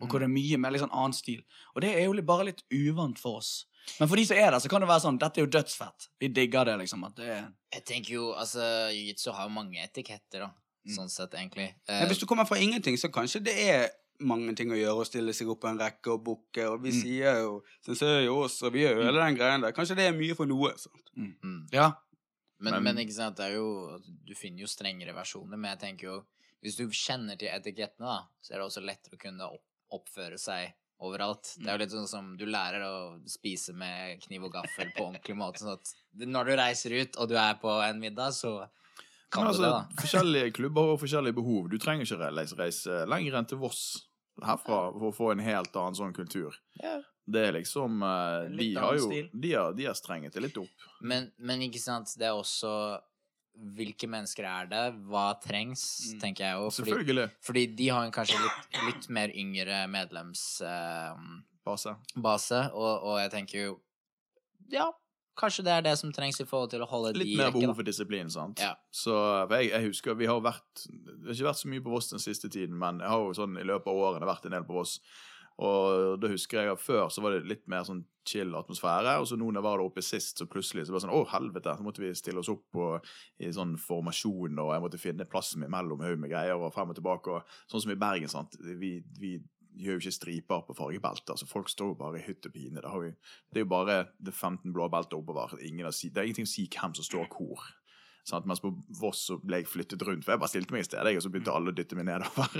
Og hvor det er mye mer liksom annen stil. Og det er jo bare litt uvant for oss. Men for de som er der, så kan det være sånn Dette er jo dødsfett. Vi digger det, liksom. At det er
Jeg tenker jo, altså, jiu-jitsu har jo mange etiketter, da.
Mm.
Sånn sett, egentlig.
Men
Eh,
hvis du kommer fra ingenting, så kanskje det er mange ting å gjøre, å stille seg opp på en rekke og bukke, og vi
Mm.
sier jo sensei jo oss, og vi gjør jo hele den greien der. Kanskje det er mye for noe. Sant?
mm.
Ja.
Men,
Men-
men ikke sant, det er jo Du finner jo strengere versjoner, men jeg tenker jo Hvis du kjenner til etikettene, da, så er det også lettere å kunne oppføre seg overalt. Det er jo litt sånn som du lærer å spise med kniv og gaffel på ordentlig måte. Sånn at når du reiser ut, og du er på en middag, så kan
Men
du
altså,
det, da.
forskjellige klubber har forskjellige behov. Du trenger ikke reise, reise lenger enn til Voss herfra for å få en helt annen sånn kultur.
Ja.
Det er liksom
uh,
De har jo. De har, de har strenget det litt opp.
Men, men ikke sant, det er også Hvilke mennesker er det? Hva trengs,
Mm.
tenker jeg jo. Fordi,
Selvfølgelig.
fordi de har en kanskje litt, litt mer yngre medlemsbase,
Base.
og, og jeg tenker jo Ja, kanskje det er det som trengs i forhold til å holde
Litt
de
mer behov for disiplin, sant.
Ja.
Så jeg, jeg husker vi har vært Det har ikke vært så mye på Voss den siste tiden, men jeg har jo sånn i løpet av årene vært en del på Voss. Og da husker jeg at før så var det litt mer sånn chill atmosfære, og så nå når jeg var der oppe sist, så plutselig så ble det sånn Å, helvete! Så måtte vi stille oss opp og, i sånn formasjon, og jeg måtte finne plassen min mellom haug med greier, og frem og tilbake, og sånn som i Bergen, sant. Vi, vi gjør jo ikke striper på fargebelter, så folk står jo bare i hytt og pine. Det, har vi, det er jo bare det 15 blå belter oppover. Det er ingenting å si hvem som står hvor. Sant? Mens på Voss så ble jeg flyttet rundt, for jeg bare stilte meg i stedet, og så begynte alle å dytte meg nedover.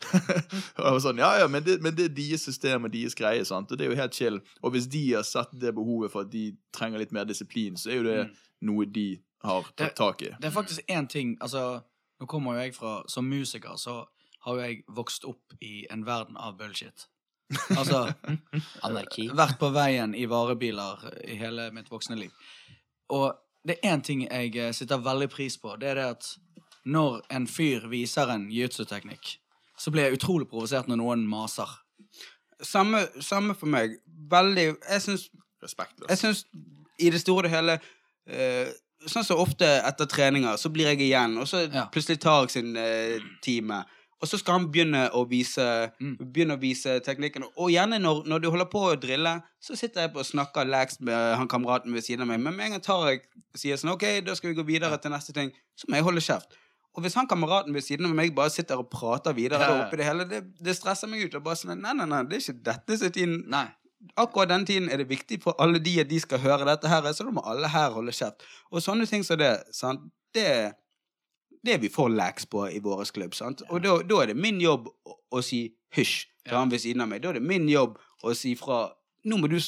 og jeg var sånn, ja, ja, men det, men det er deres system og deres greie, sant? og det er jo helt chill. Og hvis de har sett det behovet for at de trenger litt mer disiplin, så er jo det noe de har tatt tak i.
Det er faktisk én ting Altså, nå kommer jo jeg fra Som musiker så har jo jeg vokst opp i en verden av bullshit. Altså
Anarki.
Vært på veien i varebiler i hele mitt voksne liv. Og det er én ting jeg sitter veldig pris på. Det er det at når en fyr viser en jiu-jitsu-teknikk, så blir jeg utrolig provosert når noen maser.
Samme, samme for meg. Veldig Jeg syns
Respektløst.
Jeg syns i det store og hele uh, Sånn som ofte etter treninger, så blir jeg igjen, og så
Ja.
plutselig tar jeg sin uh, time. Og så skal han begynne å vise,
Mm.
begynne å vise teknikken. Og gjerne når, når du holder på å drille, så sitter jeg på og snakker lax med han kameraten ved siden av meg. Men med en gang tar jeg sier sånn OK, da skal vi gå videre til neste ting, så må jeg holde kjeft. Og hvis han kameraten ved siden av meg bare sitter og prater videre
Ja,
oppi det hele, det, det stresser meg ut. Og bare sånn, nei, nei, nei, det er ikke dette som er tiden
Nei.
akkurat den tiden er det viktig for alle de at de skal høre dette her, så da må alle her holde kjeft. Og sånne ting som det, sant, det, det er vi for lax på i vår klubb, sant. Og da, da er det min jobb å, å si hysj til han ved siden av meg. Da er det min jobb å si fra Nå må du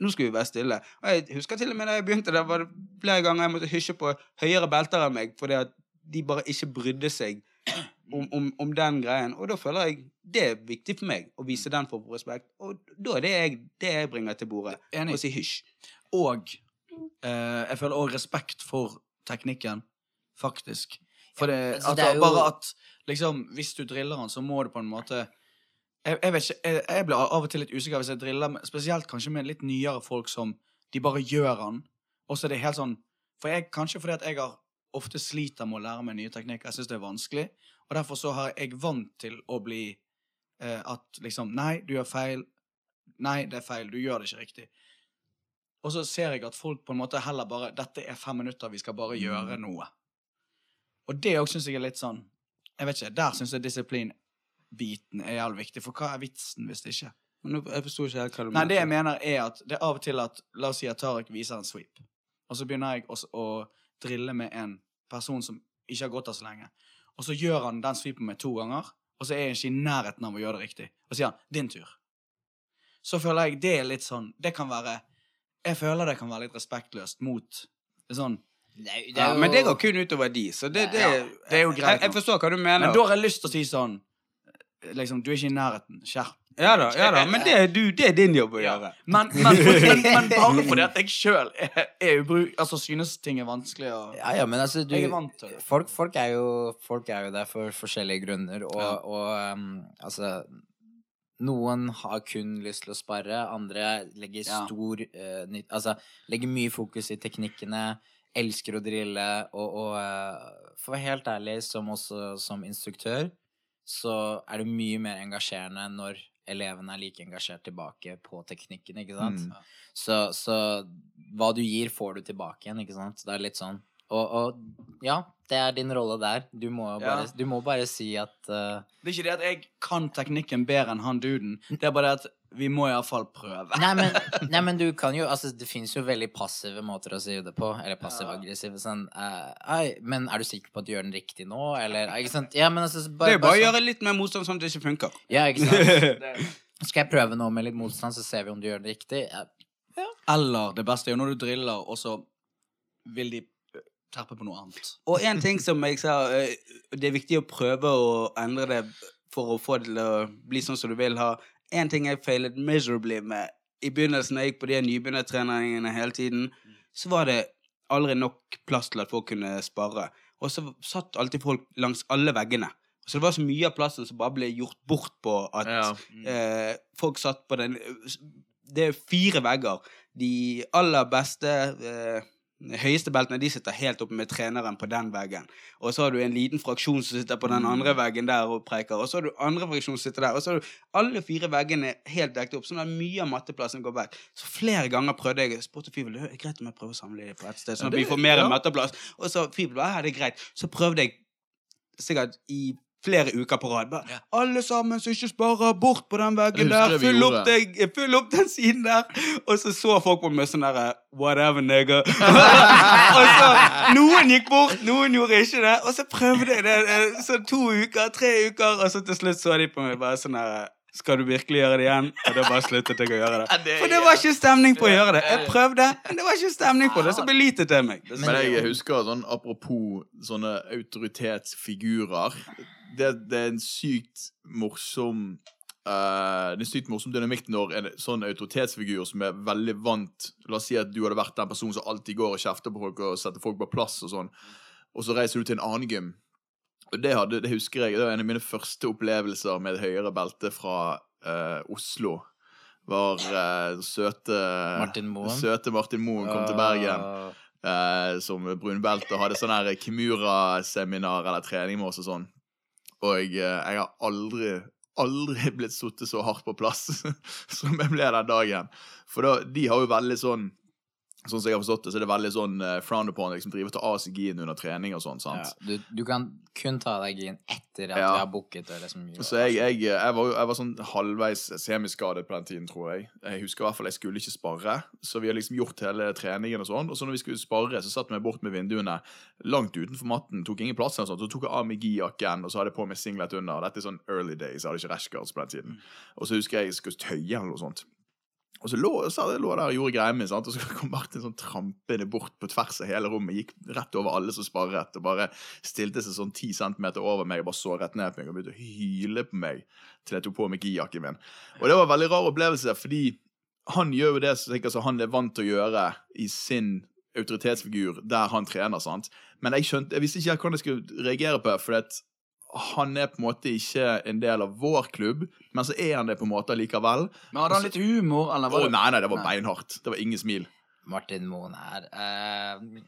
nå skal vi være stille. Og jeg husker til og med da jeg begynte, der var det flere ganger jeg måtte hysje på høyere belter enn meg, fordi at de bare ikke brydde seg om, om, om den greien. Og da føler jeg det er viktig for meg å vise den form for respekt. Og da er det jeg, det jeg bringer til bordet.
Enig.
Å si hysj.
Og eh, jeg føler òg respekt for teknikken, faktisk. For det,
altså,
at,
det jo-
Bare at liksom, hvis du driller han, så må du på en måte Jeg, jeg vet ikke, jeg, jeg blir av og til litt usikker hvis jeg driller, spesielt kanskje med litt nyere folk som de bare gjør han, og så er det helt sånn For jeg, Kanskje fordi at jeg har ofte sliter med å lære meg nye teknikker. Jeg syns det er vanskelig. Og derfor så har jeg vant til å bli eh, at liksom Nei, du gjør feil. Nei, det er feil. Du gjør det ikke riktig. Og så ser jeg at folk på en måte heller bare Dette er fem minutter, vi skal bare gjøre noe. Og det òg syns jeg er litt sånn Jeg vet ikke, Der syns jeg disiplin-biten er jævlig viktig. For hva er vitsen hvis det ikke
Men Jeg forsto ikke helt hva du
Nei, det jeg mener er at det er av og til at La oss si at Tariq viser en sweep, og så begynner jeg også å drille med en person som ikke har gått der så lenge, og så gjør han den sweepen med to ganger, og så er jeg ikke i nærheten av å gjøre det riktig, og sier han 'din tur'. Så føler jeg det er litt sånn Det kan være Jeg føler det kan være litt respektløst mot det er sånn
Det er, det
Ja,
er
men det går kun utover de, så det, det,
Ja, det er jo greit
Jeg, jeg forstår hva du mener.
Men da har jeg lyst til å si sånn Liksom, du er ikke i nærheten. Skjerp
ja da, ja da, men det, du, det er din jobb å gjøre.
Men, men, men, men bare fordi at jeg sjøl. Altså synes ting er vanskelig Og,
Ja, ja, men altså, du
Jeg er vant til det.
folk, folk, er jo, folk er jo der for forskjellige grunner, og,
Ja.
og um, altså Noen har kun lyst til å spare, andre legger
Ja.
stor eh, nytt Altså legger mye fokus i teknikkene, elsker å drille, og, og eh, for å være helt ærlig, som også som instruktør, så er det mye mer engasjerende når elevene er like engasjert tilbake på teknikken, ikke sant?
Mm.
Så, så hva du gir, får du tilbake igjen, ikke sant? Det er litt sånn. Og, og ja, det er din rolle der. Du må bare,
Ja.
du må bare si at uh...
Det er ikke det at jeg kan teknikken bedre enn han duden. Det er bare det at vi må iallfall prøve.
nei, men, nei, men du kan jo Altså, det fins jo veldig passive måter å si det på. Eller passiv-aggressive. Sånn uh, «Ei, Men er du sikker på at du gjør den riktig nå, eller Ikke sant? Ja, men altså
Det er bare å
sånn-
gjøre litt mer motstand sånn at det ikke funker.
Ja, ikke sant? Skal jeg prøve nå med litt motstand, så ser vi om du gjør det riktig? Ja.
Eller det beste er jo når du driller, og så vil de terpe på noe annet.
Og en ting som jeg sa, eh, det er viktig å prøve å endre det for å få det til å bli sånn som du vil ha. En ting jeg feilet miserably med i begynnelsen, da jeg gikk på de nybegynnertreningene hele tiden, så var det aldri nok plass til at folk kunne spare. Og så satt alltid folk langs alle veggene. Så det var så mye av plassen som bare ble gjort bort på at
Ja.
eh, folk satt på den Det er fire vegger. de aller beste eh, høyeste beltene de sitter helt oppe med treneren på den veggen. Og så har du en liten fraksjon som sitter på den andre veggen der og preiker. Og så har du andre fraksjon som sitter der. Og så har du alle fire veggene helt dekket opp, sånn at mye av matteplassen går vekk. Så flere ganger prøvde jeg spurte Fyvel, det er greit om jeg prøver å samle dem på ett sted, sånn at vi får mer
ja.
matteplass. Og så Fyvel, ja, det er greit. Så prøvde jeg sikkert i flere uker på rad. Bare,
Ja.
Alle sammen som ikke sparer bort på den veggen der. Fyll opp, det, fyll opp den siden der. Og så så folk på meg sånn derre Whatever, nigger. og så Noen gikk bort, noen gjorde ikke det. Og så prøvde jeg det eh, så to uker, tre uker, og så til slutt så de på meg bare sånn herre skal du virkelig gjøre det igjen? Og da bare sluttet jeg å gjøre det. For det var ikke stemning på å gjøre det. Jeg prøvde, men det var ikke stemning på det. Så belitet jeg meg.
Men jeg husker sånn apropos sånne autoritetsfigurer Det, det er en sykt morsom uh, Det er en sykt morsom dynamikk når en sånn autoritetsfigur som er veldig vant La oss si at du hadde vært den personen som alltid går og kjefter på folk og setter folk på plass og sånn, og så reiser du til en annen gym. Og det, hadde, det husker jeg. Det var en av mine første opplevelser med et høyere belte fra uh, Oslo. Var uh, søte
Martin Moen.
Søte Martin Moen kom til Bergen eh, som brunbelte og hadde sånn Kimura-seminar eller trening med oss og sånn. Og eh, jeg har aldri, aldri blitt sittet så hardt på plass som jeg ble den dagen. For da, de har jo veldig sånn Sånn som jeg har forstått det, så er det veldig sånn uh, frowned upon liksom drive og ta av seg gien under trening og sånn. sant?
Ja, du, du kan kun ta deg inn etter at
Ja.
du har booket. Og liksom,
Så jeg, jeg, jeg, var, jeg var sånn halvveis semiskadet på den tiden, tror jeg. Jeg husker i hvert fall jeg skulle ikke sparre. Så vi har liksom gjort hele treningen og sånn. Og så når vi skulle sparre, så satt vi bort med vinduene langt utenfor matten. Tok ingen plass eller sånt. Så tok jeg av meg gi-jakken, og så hadde jeg på meg singlet under. Og dette er sånn early days. Jeg hadde ikke rashguards på den tiden. Og så husker jeg jeg skulle tøye eller noe sånt. Og så lå, så lå der og gjorde greier min, sant? og så kom Martin sånn trampende bort på tvers av hele rommet, gikk rett over alle som sparret, og bare stilte seg sånn ti centimeter over meg og bare så rett ned på meg og begynte å hyle på meg til jeg tok på meg gi-jakken min. Og det var en veldig rar opplevelse, fordi han gjør jo det som som han er vant til å gjøre i sin autoritetsfigur der han trener, sant. Men jeg skjønte, jeg visste ikke hvordan jeg skulle reagere på det, for han er på en måte ikke en del av vår klubb, men så er han det på en måte likevel.
Men hadde han litt humor, eller var det
nei, nei, det var
Nei.
beinhardt. Det var ingen smil.
Martin Moen her. Uh,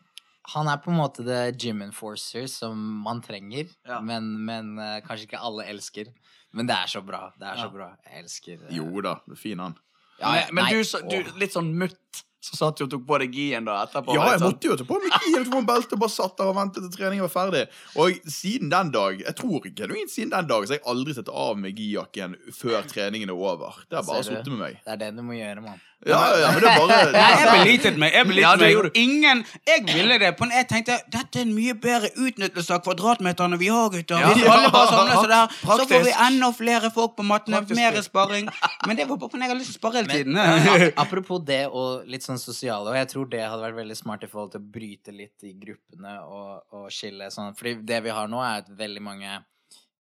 han er på en måte the gym enforcer som man trenger,
Ja.
men, men uh, kanskje ikke alle elsker. Men det er så bra. Det er så bra. Jeg elsker uh...
Jo da, det er fin han.
Ja,
men, men
nei,
du, så- du, litt sånn mutt, så satt du og tok på deg gien da etterpå.
Ja, jeg måtte jo ta på meg gien, tok på meg belte og bare satt der og ventet til treningen var ferdig. Og siden den dag, jeg tror genuint siden den dag, så har jeg aldri tatt av meg gi-jakken før treningen er over. Det har bare sittet med meg.
Det er det du må gjøre, mann.
Ja, ja, men det er bare
Nei, jeg belitet meg. Jeg belitet
Ja,
meg. Ingen Jeg ville det. På en, jeg tenkte dette er en mye bedre utnyttelse av kvadratmeterne vi har, gutter.
Ja.
Alle bare samler seg der, så får vi enda flere folk på mattene. Mer sparring. Men det var bare fordi jeg har lyst til å spare hele
Men-
tiden.
A- Apropos det og litt sånn sosiale, og jeg tror det hadde vært veldig smart i forhold til å bryte litt i gruppene og, og skille sånn. Fordi det vi har nå, er at veldig mange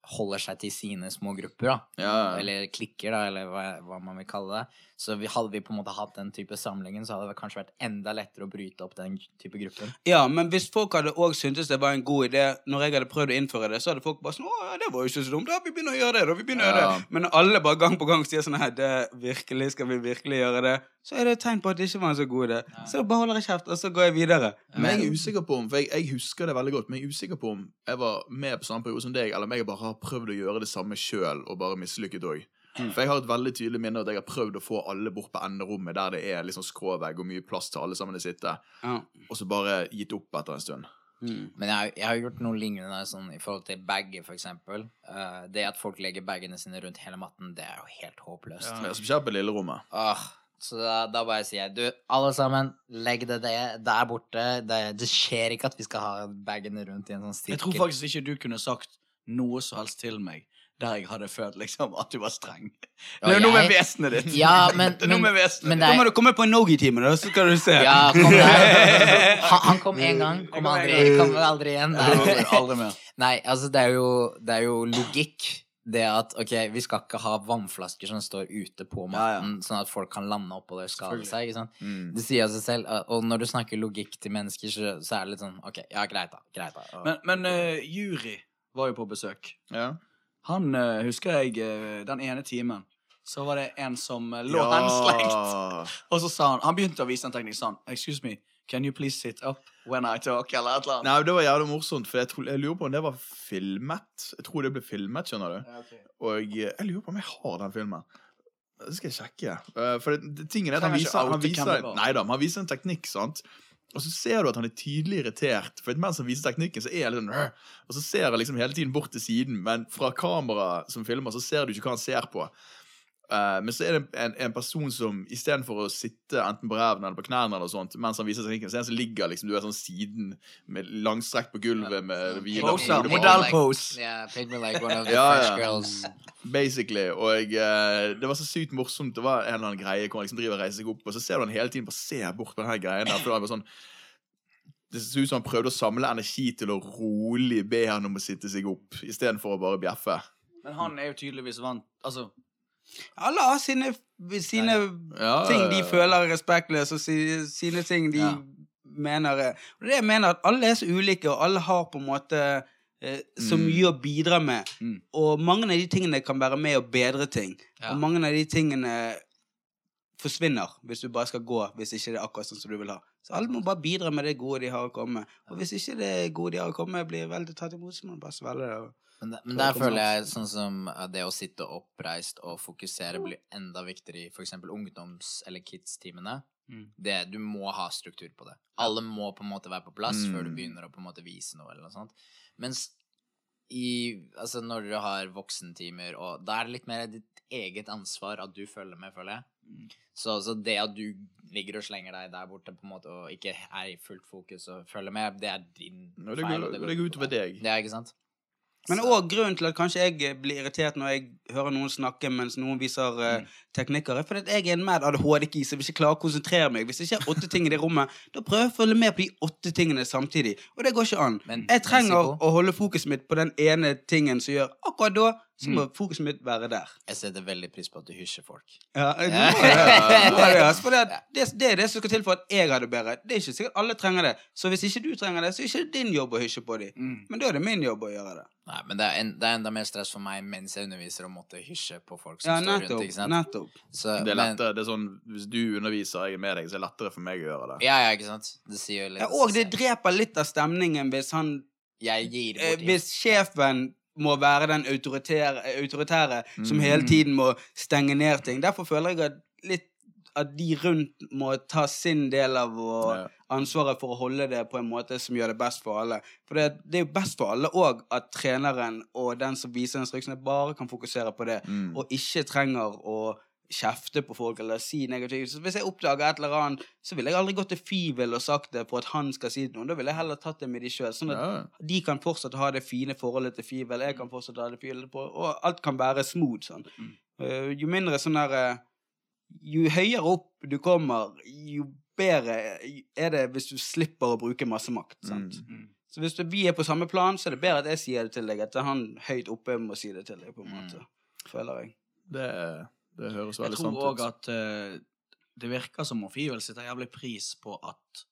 holder seg til sine små grupper, da.
Ja.
Eller klikker, da, eller hva, hva man vil kalle det. Så vi, hadde vi på en måte hatt den type samlingen, så hadde det kanskje vært enda lettere å bryte opp den type gruppen.
Ja, men hvis folk hadde òg syntes det var en god idé når jeg hadde prøvd å innføre det, så hadde folk bare sånn Å, ja, det var jo ikke så dumt. Da vi begynner å gjøre det, da. Vi begynner å gjøre det. Men når alle bare gang på gang sier sånn Nei, det virkelig, Skal vi virkelig gjøre det? Så er det et tegn på at det ikke var en så god idé. Så da bare holder jeg kjeft, og så går jeg videre.
Men jeg er usikker på om For jeg, jeg husker det veldig godt, men jeg er usikker på om jeg var med på samme periode som deg, eller om jeg bare har prøvd å gjøre det samme sjøl og bare mislykket òg. For jeg har et veldig tydelig minne at jeg har prøvd å få alle bort på enderommet der det er liksom skråvegg og mye plass til alle sammen å sitte,
Ja.
og så bare gitt opp etter en stund.
Mm.
Men jeg, jeg har gjort noe lignende sånn, i forhold til bager, for eksempel. Eh, det at folk legger bagene sine rundt hele matten, det er jo helt håpløst.
Ja, Spesielt på lillerommet.
Uh, så da, da bare sier jeg Du, alle sammen, legg det, det der borte. Det, det skjer ikke at vi skal ha bagene rundt i en sånn sirkel.
Jeg tror faktisk ikke du kunne sagt noe som helst til meg der jeg hadde følt liksom at du var streng. Det er jo noe med vesenet ditt.
Ja, men,
Det er noe
men,
med vesenet
men
ditt.
Da må du komme på en Nogi-time, da, så skal du se.
Ja, kom der. Han, han kom én gang. Kom aldri, kom aldri igjen.
Aldri,
Nei.
aldri mer.
Nei, altså, det er jo, det er jo logikk. Det at ok, vi skal ikke ha vannflasker som står ute på
Ja, ja.
sånn at folk kan lande oppå det og skade seg. ikke sant?
Mm.
Det sier seg selv. Og når du snakker logikk til mennesker, så, så er det litt sånn OK, ja, greit, da. Greit, da. Og-
Men, men uh, jury var jo på besøk.
Ja.
Han uh, husker jeg uh, den ene timen. så var det en som uh, lå henslengt. Og så sa han Han begynte å vise en teknikk sånn Excuse me, can you please sit up when I talk? Eller et eller annet.
Nei, det var jævlig morsomt, for jeg, tror, jeg lurer på om det var filmet. Jeg tror det ble filmet, skjønner du.
Ja, okay.
Og jeg lurer på om jeg har den filmen. Det skal jeg sjekke. For det, det, tingen er at han viser, han viser, nei da, han viser en teknikk, sant? Og så ser du at han er tydelig irritert, for mens han viser teknikken, så er litt sånn Og så ser han liksom hele tiden bort til siden, men fra kamera som filmer, så ser du ikke hva han ser på. Eh, men så er det en, en person som istedenfor å sitte enten på ræven eller på knærne, eller sånt, mens han viser teknikken, så er det en som ligger liksom, du er sånn siden med langstrekt på gulvet med hviler
Pose, modellpose.
Yeah, like one of the
Ja, ja. Basically. Og uh, det var så sykt morsomt. Det var en eller annen greie hvor han liksom driver og reiser seg opp, og så ser du han hele tiden bare ser bort på denne greien der. For det var sånn det ser ut som han prøvde å samle energi til å rolig be han om å sitte seg opp, istedenfor å bare bjeffe.
Men han er jo tydeligvis vant Altså,
Alle har sine, sine
Ja,
ting de føler er respektløse, og si, sine ting de mener er Og det jeg mener at alle er så ulike, og alle har på en måte eh, så
Mm.
mye å bidra med.
Mm.
Og mange av de tingene kan være med å bedre ting. Og mange av de tingene forsvinner hvis du bare skal gå, hvis ikke det er akkurat sånn som du vil ha. Så alle må bare bidra med det gode de har å komme med. Og hvis ikke det gode de har å komme med, blir veldig tatt imot, så må du bare svelge det.
Men, der- men der føler jeg sånn som det å sitte oppreist og fokusere blir enda viktigere i f.eks. ungdoms- eller kids-timene.
Mm.
Det, du må ha struktur på det. Alle må på en måte være på plass
Mm.
før du begynner å på en måte vise noe. eller noe sånt. Mens i, altså når du har voksentimer, og da er det litt mer ditt eget ansvar at du følger med, føler jeg.
Mm.
Så, så det at du ligger og slenger deg der borte på en måte og ikke er i fullt fokus og følger med, det er din
feil. det går, det går utover deg.
Det er ikke sant?
Men òg grunnen til at kanskje jeg blir irritert når jeg hører noen snakke mens noen viser eh,
Mm.
teknikker, er fordi at jeg er en mad ADHD-kis som ikke klarer å konsentrere meg. Hvis det ikke er åtte ting i det rommet, da prøver jeg å følge med på de åtte tingene samtidig. Og det går ikke an.
Men-
Jeg trenger å holde fokuset mitt på den ene tingen som gjør akkurat da, så
Mm.
må fokuset mitt være der.
Jeg setter veldig pris på at du hysjer folk.
Ja, du
Ja.
må det. Du må det, altså, for det, det, det er det som skal til for at jeg har det bedre. Det er ikke sikkert alle trenger det. Så hvis ikke du trenger det, så er det ikke din jobb å hysje på dem.
Mm.
Men da er det min jobb å gjøre det.
Nei, men det er, en, det er enda mer stress for meg mens jeg underviser å måtte hysje på folk som
Ja,
står
nettopp.
rundt. ikke sant?
nettopp.
Så,
Det er lettere, det er sånn, Hvis du underviser og jeg er med deg, så er det lettere for meg å gjøre det.
Ja, ja, ikke sant? Det sier jo litt
Ja, og det dreper litt av stemningen hvis han
Jeg gir
eh,
bort
Hvis sjefen må være den autoritære, autoritære som
Mhm.
hele tiden må stenge ned ting. Derfor føler jeg at litt at de rundt må ta sin del av ansvaret for å holde det på en måte som gjør det best for alle. For det, det er jo best for alle òg at treneren og den som viser instruksene, bare kan fokusere på det,
Mm.
og ikke trenger å kjefte på folk eller si negativt. Så hvis jeg oppdager et eller annet, så ville jeg aldri gått til Fivel og sagt det for at han skal si noe. Da ville jeg heller tatt det med de sjøl. Sånn at
Ja.
de kan fortsatt ha det fine forholdet til Fivel, jeg kan fortsatt ha det fine på, og alt kan være smooth sånn.
Mm.
Uh, jo mindre sånn der uh, Jo høyere opp du kommer, jo bedre er det hvis du slipper å bruke masse makt. sant?
Mm.
Så hvis vi er på samme plan, så er det bedre at jeg sier det til deg, at han høyt oppe må si det til deg, på en måte. Føler jeg.
Det, det høres
Jeg tror
sant
òg at uh, det virker som om Fivel setter jævlig pris på at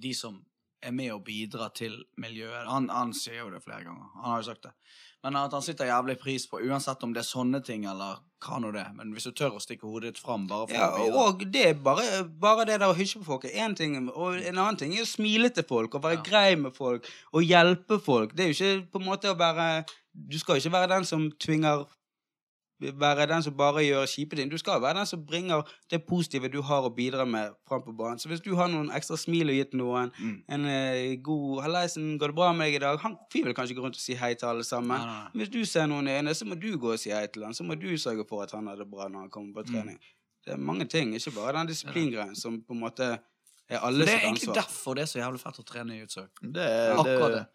de som er med og bidrar til miljøet han, han sier jo det flere ganger. Han har jo sagt det. Men at han sitter jævlig pris på, uansett om det er sånne ting eller hva nå det. Men hvis du tør å stikke hodet ditt fram bare for
Ja,
å bidra
og det er bare, bare det der å hysje på folk er én ting, og en annen ting er å smile til folk og være
Ja.
grei med folk og hjelpe folk. Det er jo ikke på en måte å være Du skal jo ikke være den som tvinger være den som bare gjør kjipe ting. Du skal være den som bringer det positive du har å bidra med, fram på banen. Så hvis du har noen ekstra smil å gi til noen,
Mm.
en eh, god 'Hallaisen, går det bra med deg i dag?' Han fyr vil kanskje gå rundt og si hei til alle sammen.
Ja.
Hvis du ser noen i øynene, så må du gå og si hei til han. Så må du sørge for at han har det bra når han kommer på
Mm.
trening. Det er mange ting, ikke bare den disiplingreien som på en måte er alle
Det er egentlig
ansvar.
derfor det er så jævlig fett å trene i utsøk.
Det, er- det,
det.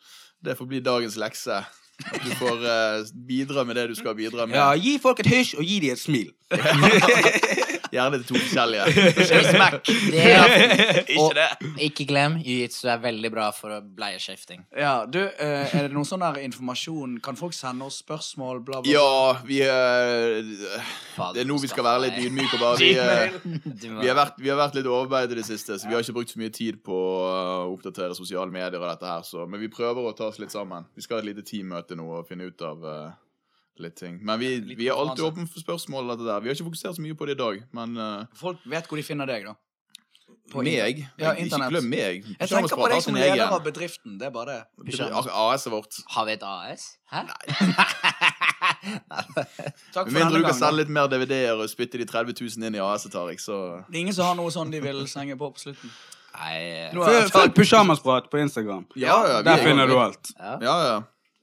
det får bli dagens lekse. Du får uh, bidra med det du skal bidra med.
Ja, gi folk et hysj, og gi dem et smil.
Gjerne to forskjellige.
Smack! Det er,
Ikke
og
det.
ikke glem, jiu-jitsu er veldig bra for bleieskifting.
Ja, du, eh, er det noen sånn der informasjon? Kan folk sende oss spørsmål, bla, bla?
Ja, vi
er
Det er nå vi skal være litt ydmyke og Bare. Vi, eh, vi, har vært, vi har vært litt overarbeidet i det siste, så vi har ikke brukt så mye tid på å oppdatere sosiale medier. og dette her, så, Men vi prøver å ta oss litt sammen. Vi skal ha et lite teammøte nå og finne ut av eh, litt ting. Men vi,
Litt
vi er alltid åpne for spørsmål. Dette der. Vi har ikke fokusert så mye på det i dag, men uh,
Folk vet hvor de finner deg, da. På
meg
internett. Ja,
Ikke glem meg.
Jeg tenker på deg som leder av bedriften. Det er bare det.
AS-et vårt.
Har vi et AS? Hæ?
Takk
Med
for
mindre du kan selge litt mer DVD-er og spytte de 30 000 inn i AS-et, Tariq, så
Det er ingen som har noe sånn de vil slenge på på slutten.
Nei
jeg
Følg Pysjamasprat på Instagram.
Ja, ja,
Der
er-
finner du alt.
Ja,
ja.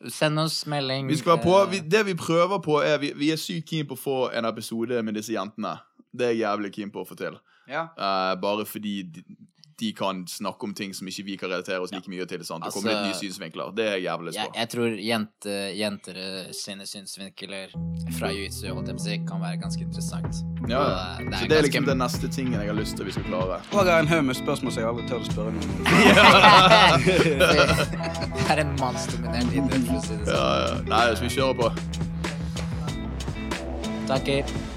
Send oss melding.
Vi skal være på,
eh,
vi, det vi prøver på, er Vi, vi er sykt keen på å få en episode med disse jentene. Det er jeg jævlig keen på å få til.
Ja.
Uh, bare fordi de, de kan snakke om ting som ikke vi kan relatere oss like mye til. Sant? Det kommer litt nye
Altså-
synsvinkler. Det er jeg jævlig lyst
jeg,
på.
jeg tror jente, jenter sine synsvinkler fra jiu-jitsu kan være ganske interessant.
Ja,
Og,
ja.
eh, det
Så det er
ganske-
liksom den neste tingen jeg har lyst til vi skal klare.
Og jeg har en haug med spørsmål som jeg aldri tør å spørre noen om.
Det er en mannsdominert idrett, for å si det sånn.
Ja, ja. Nei, så vi kjører på.
Takk.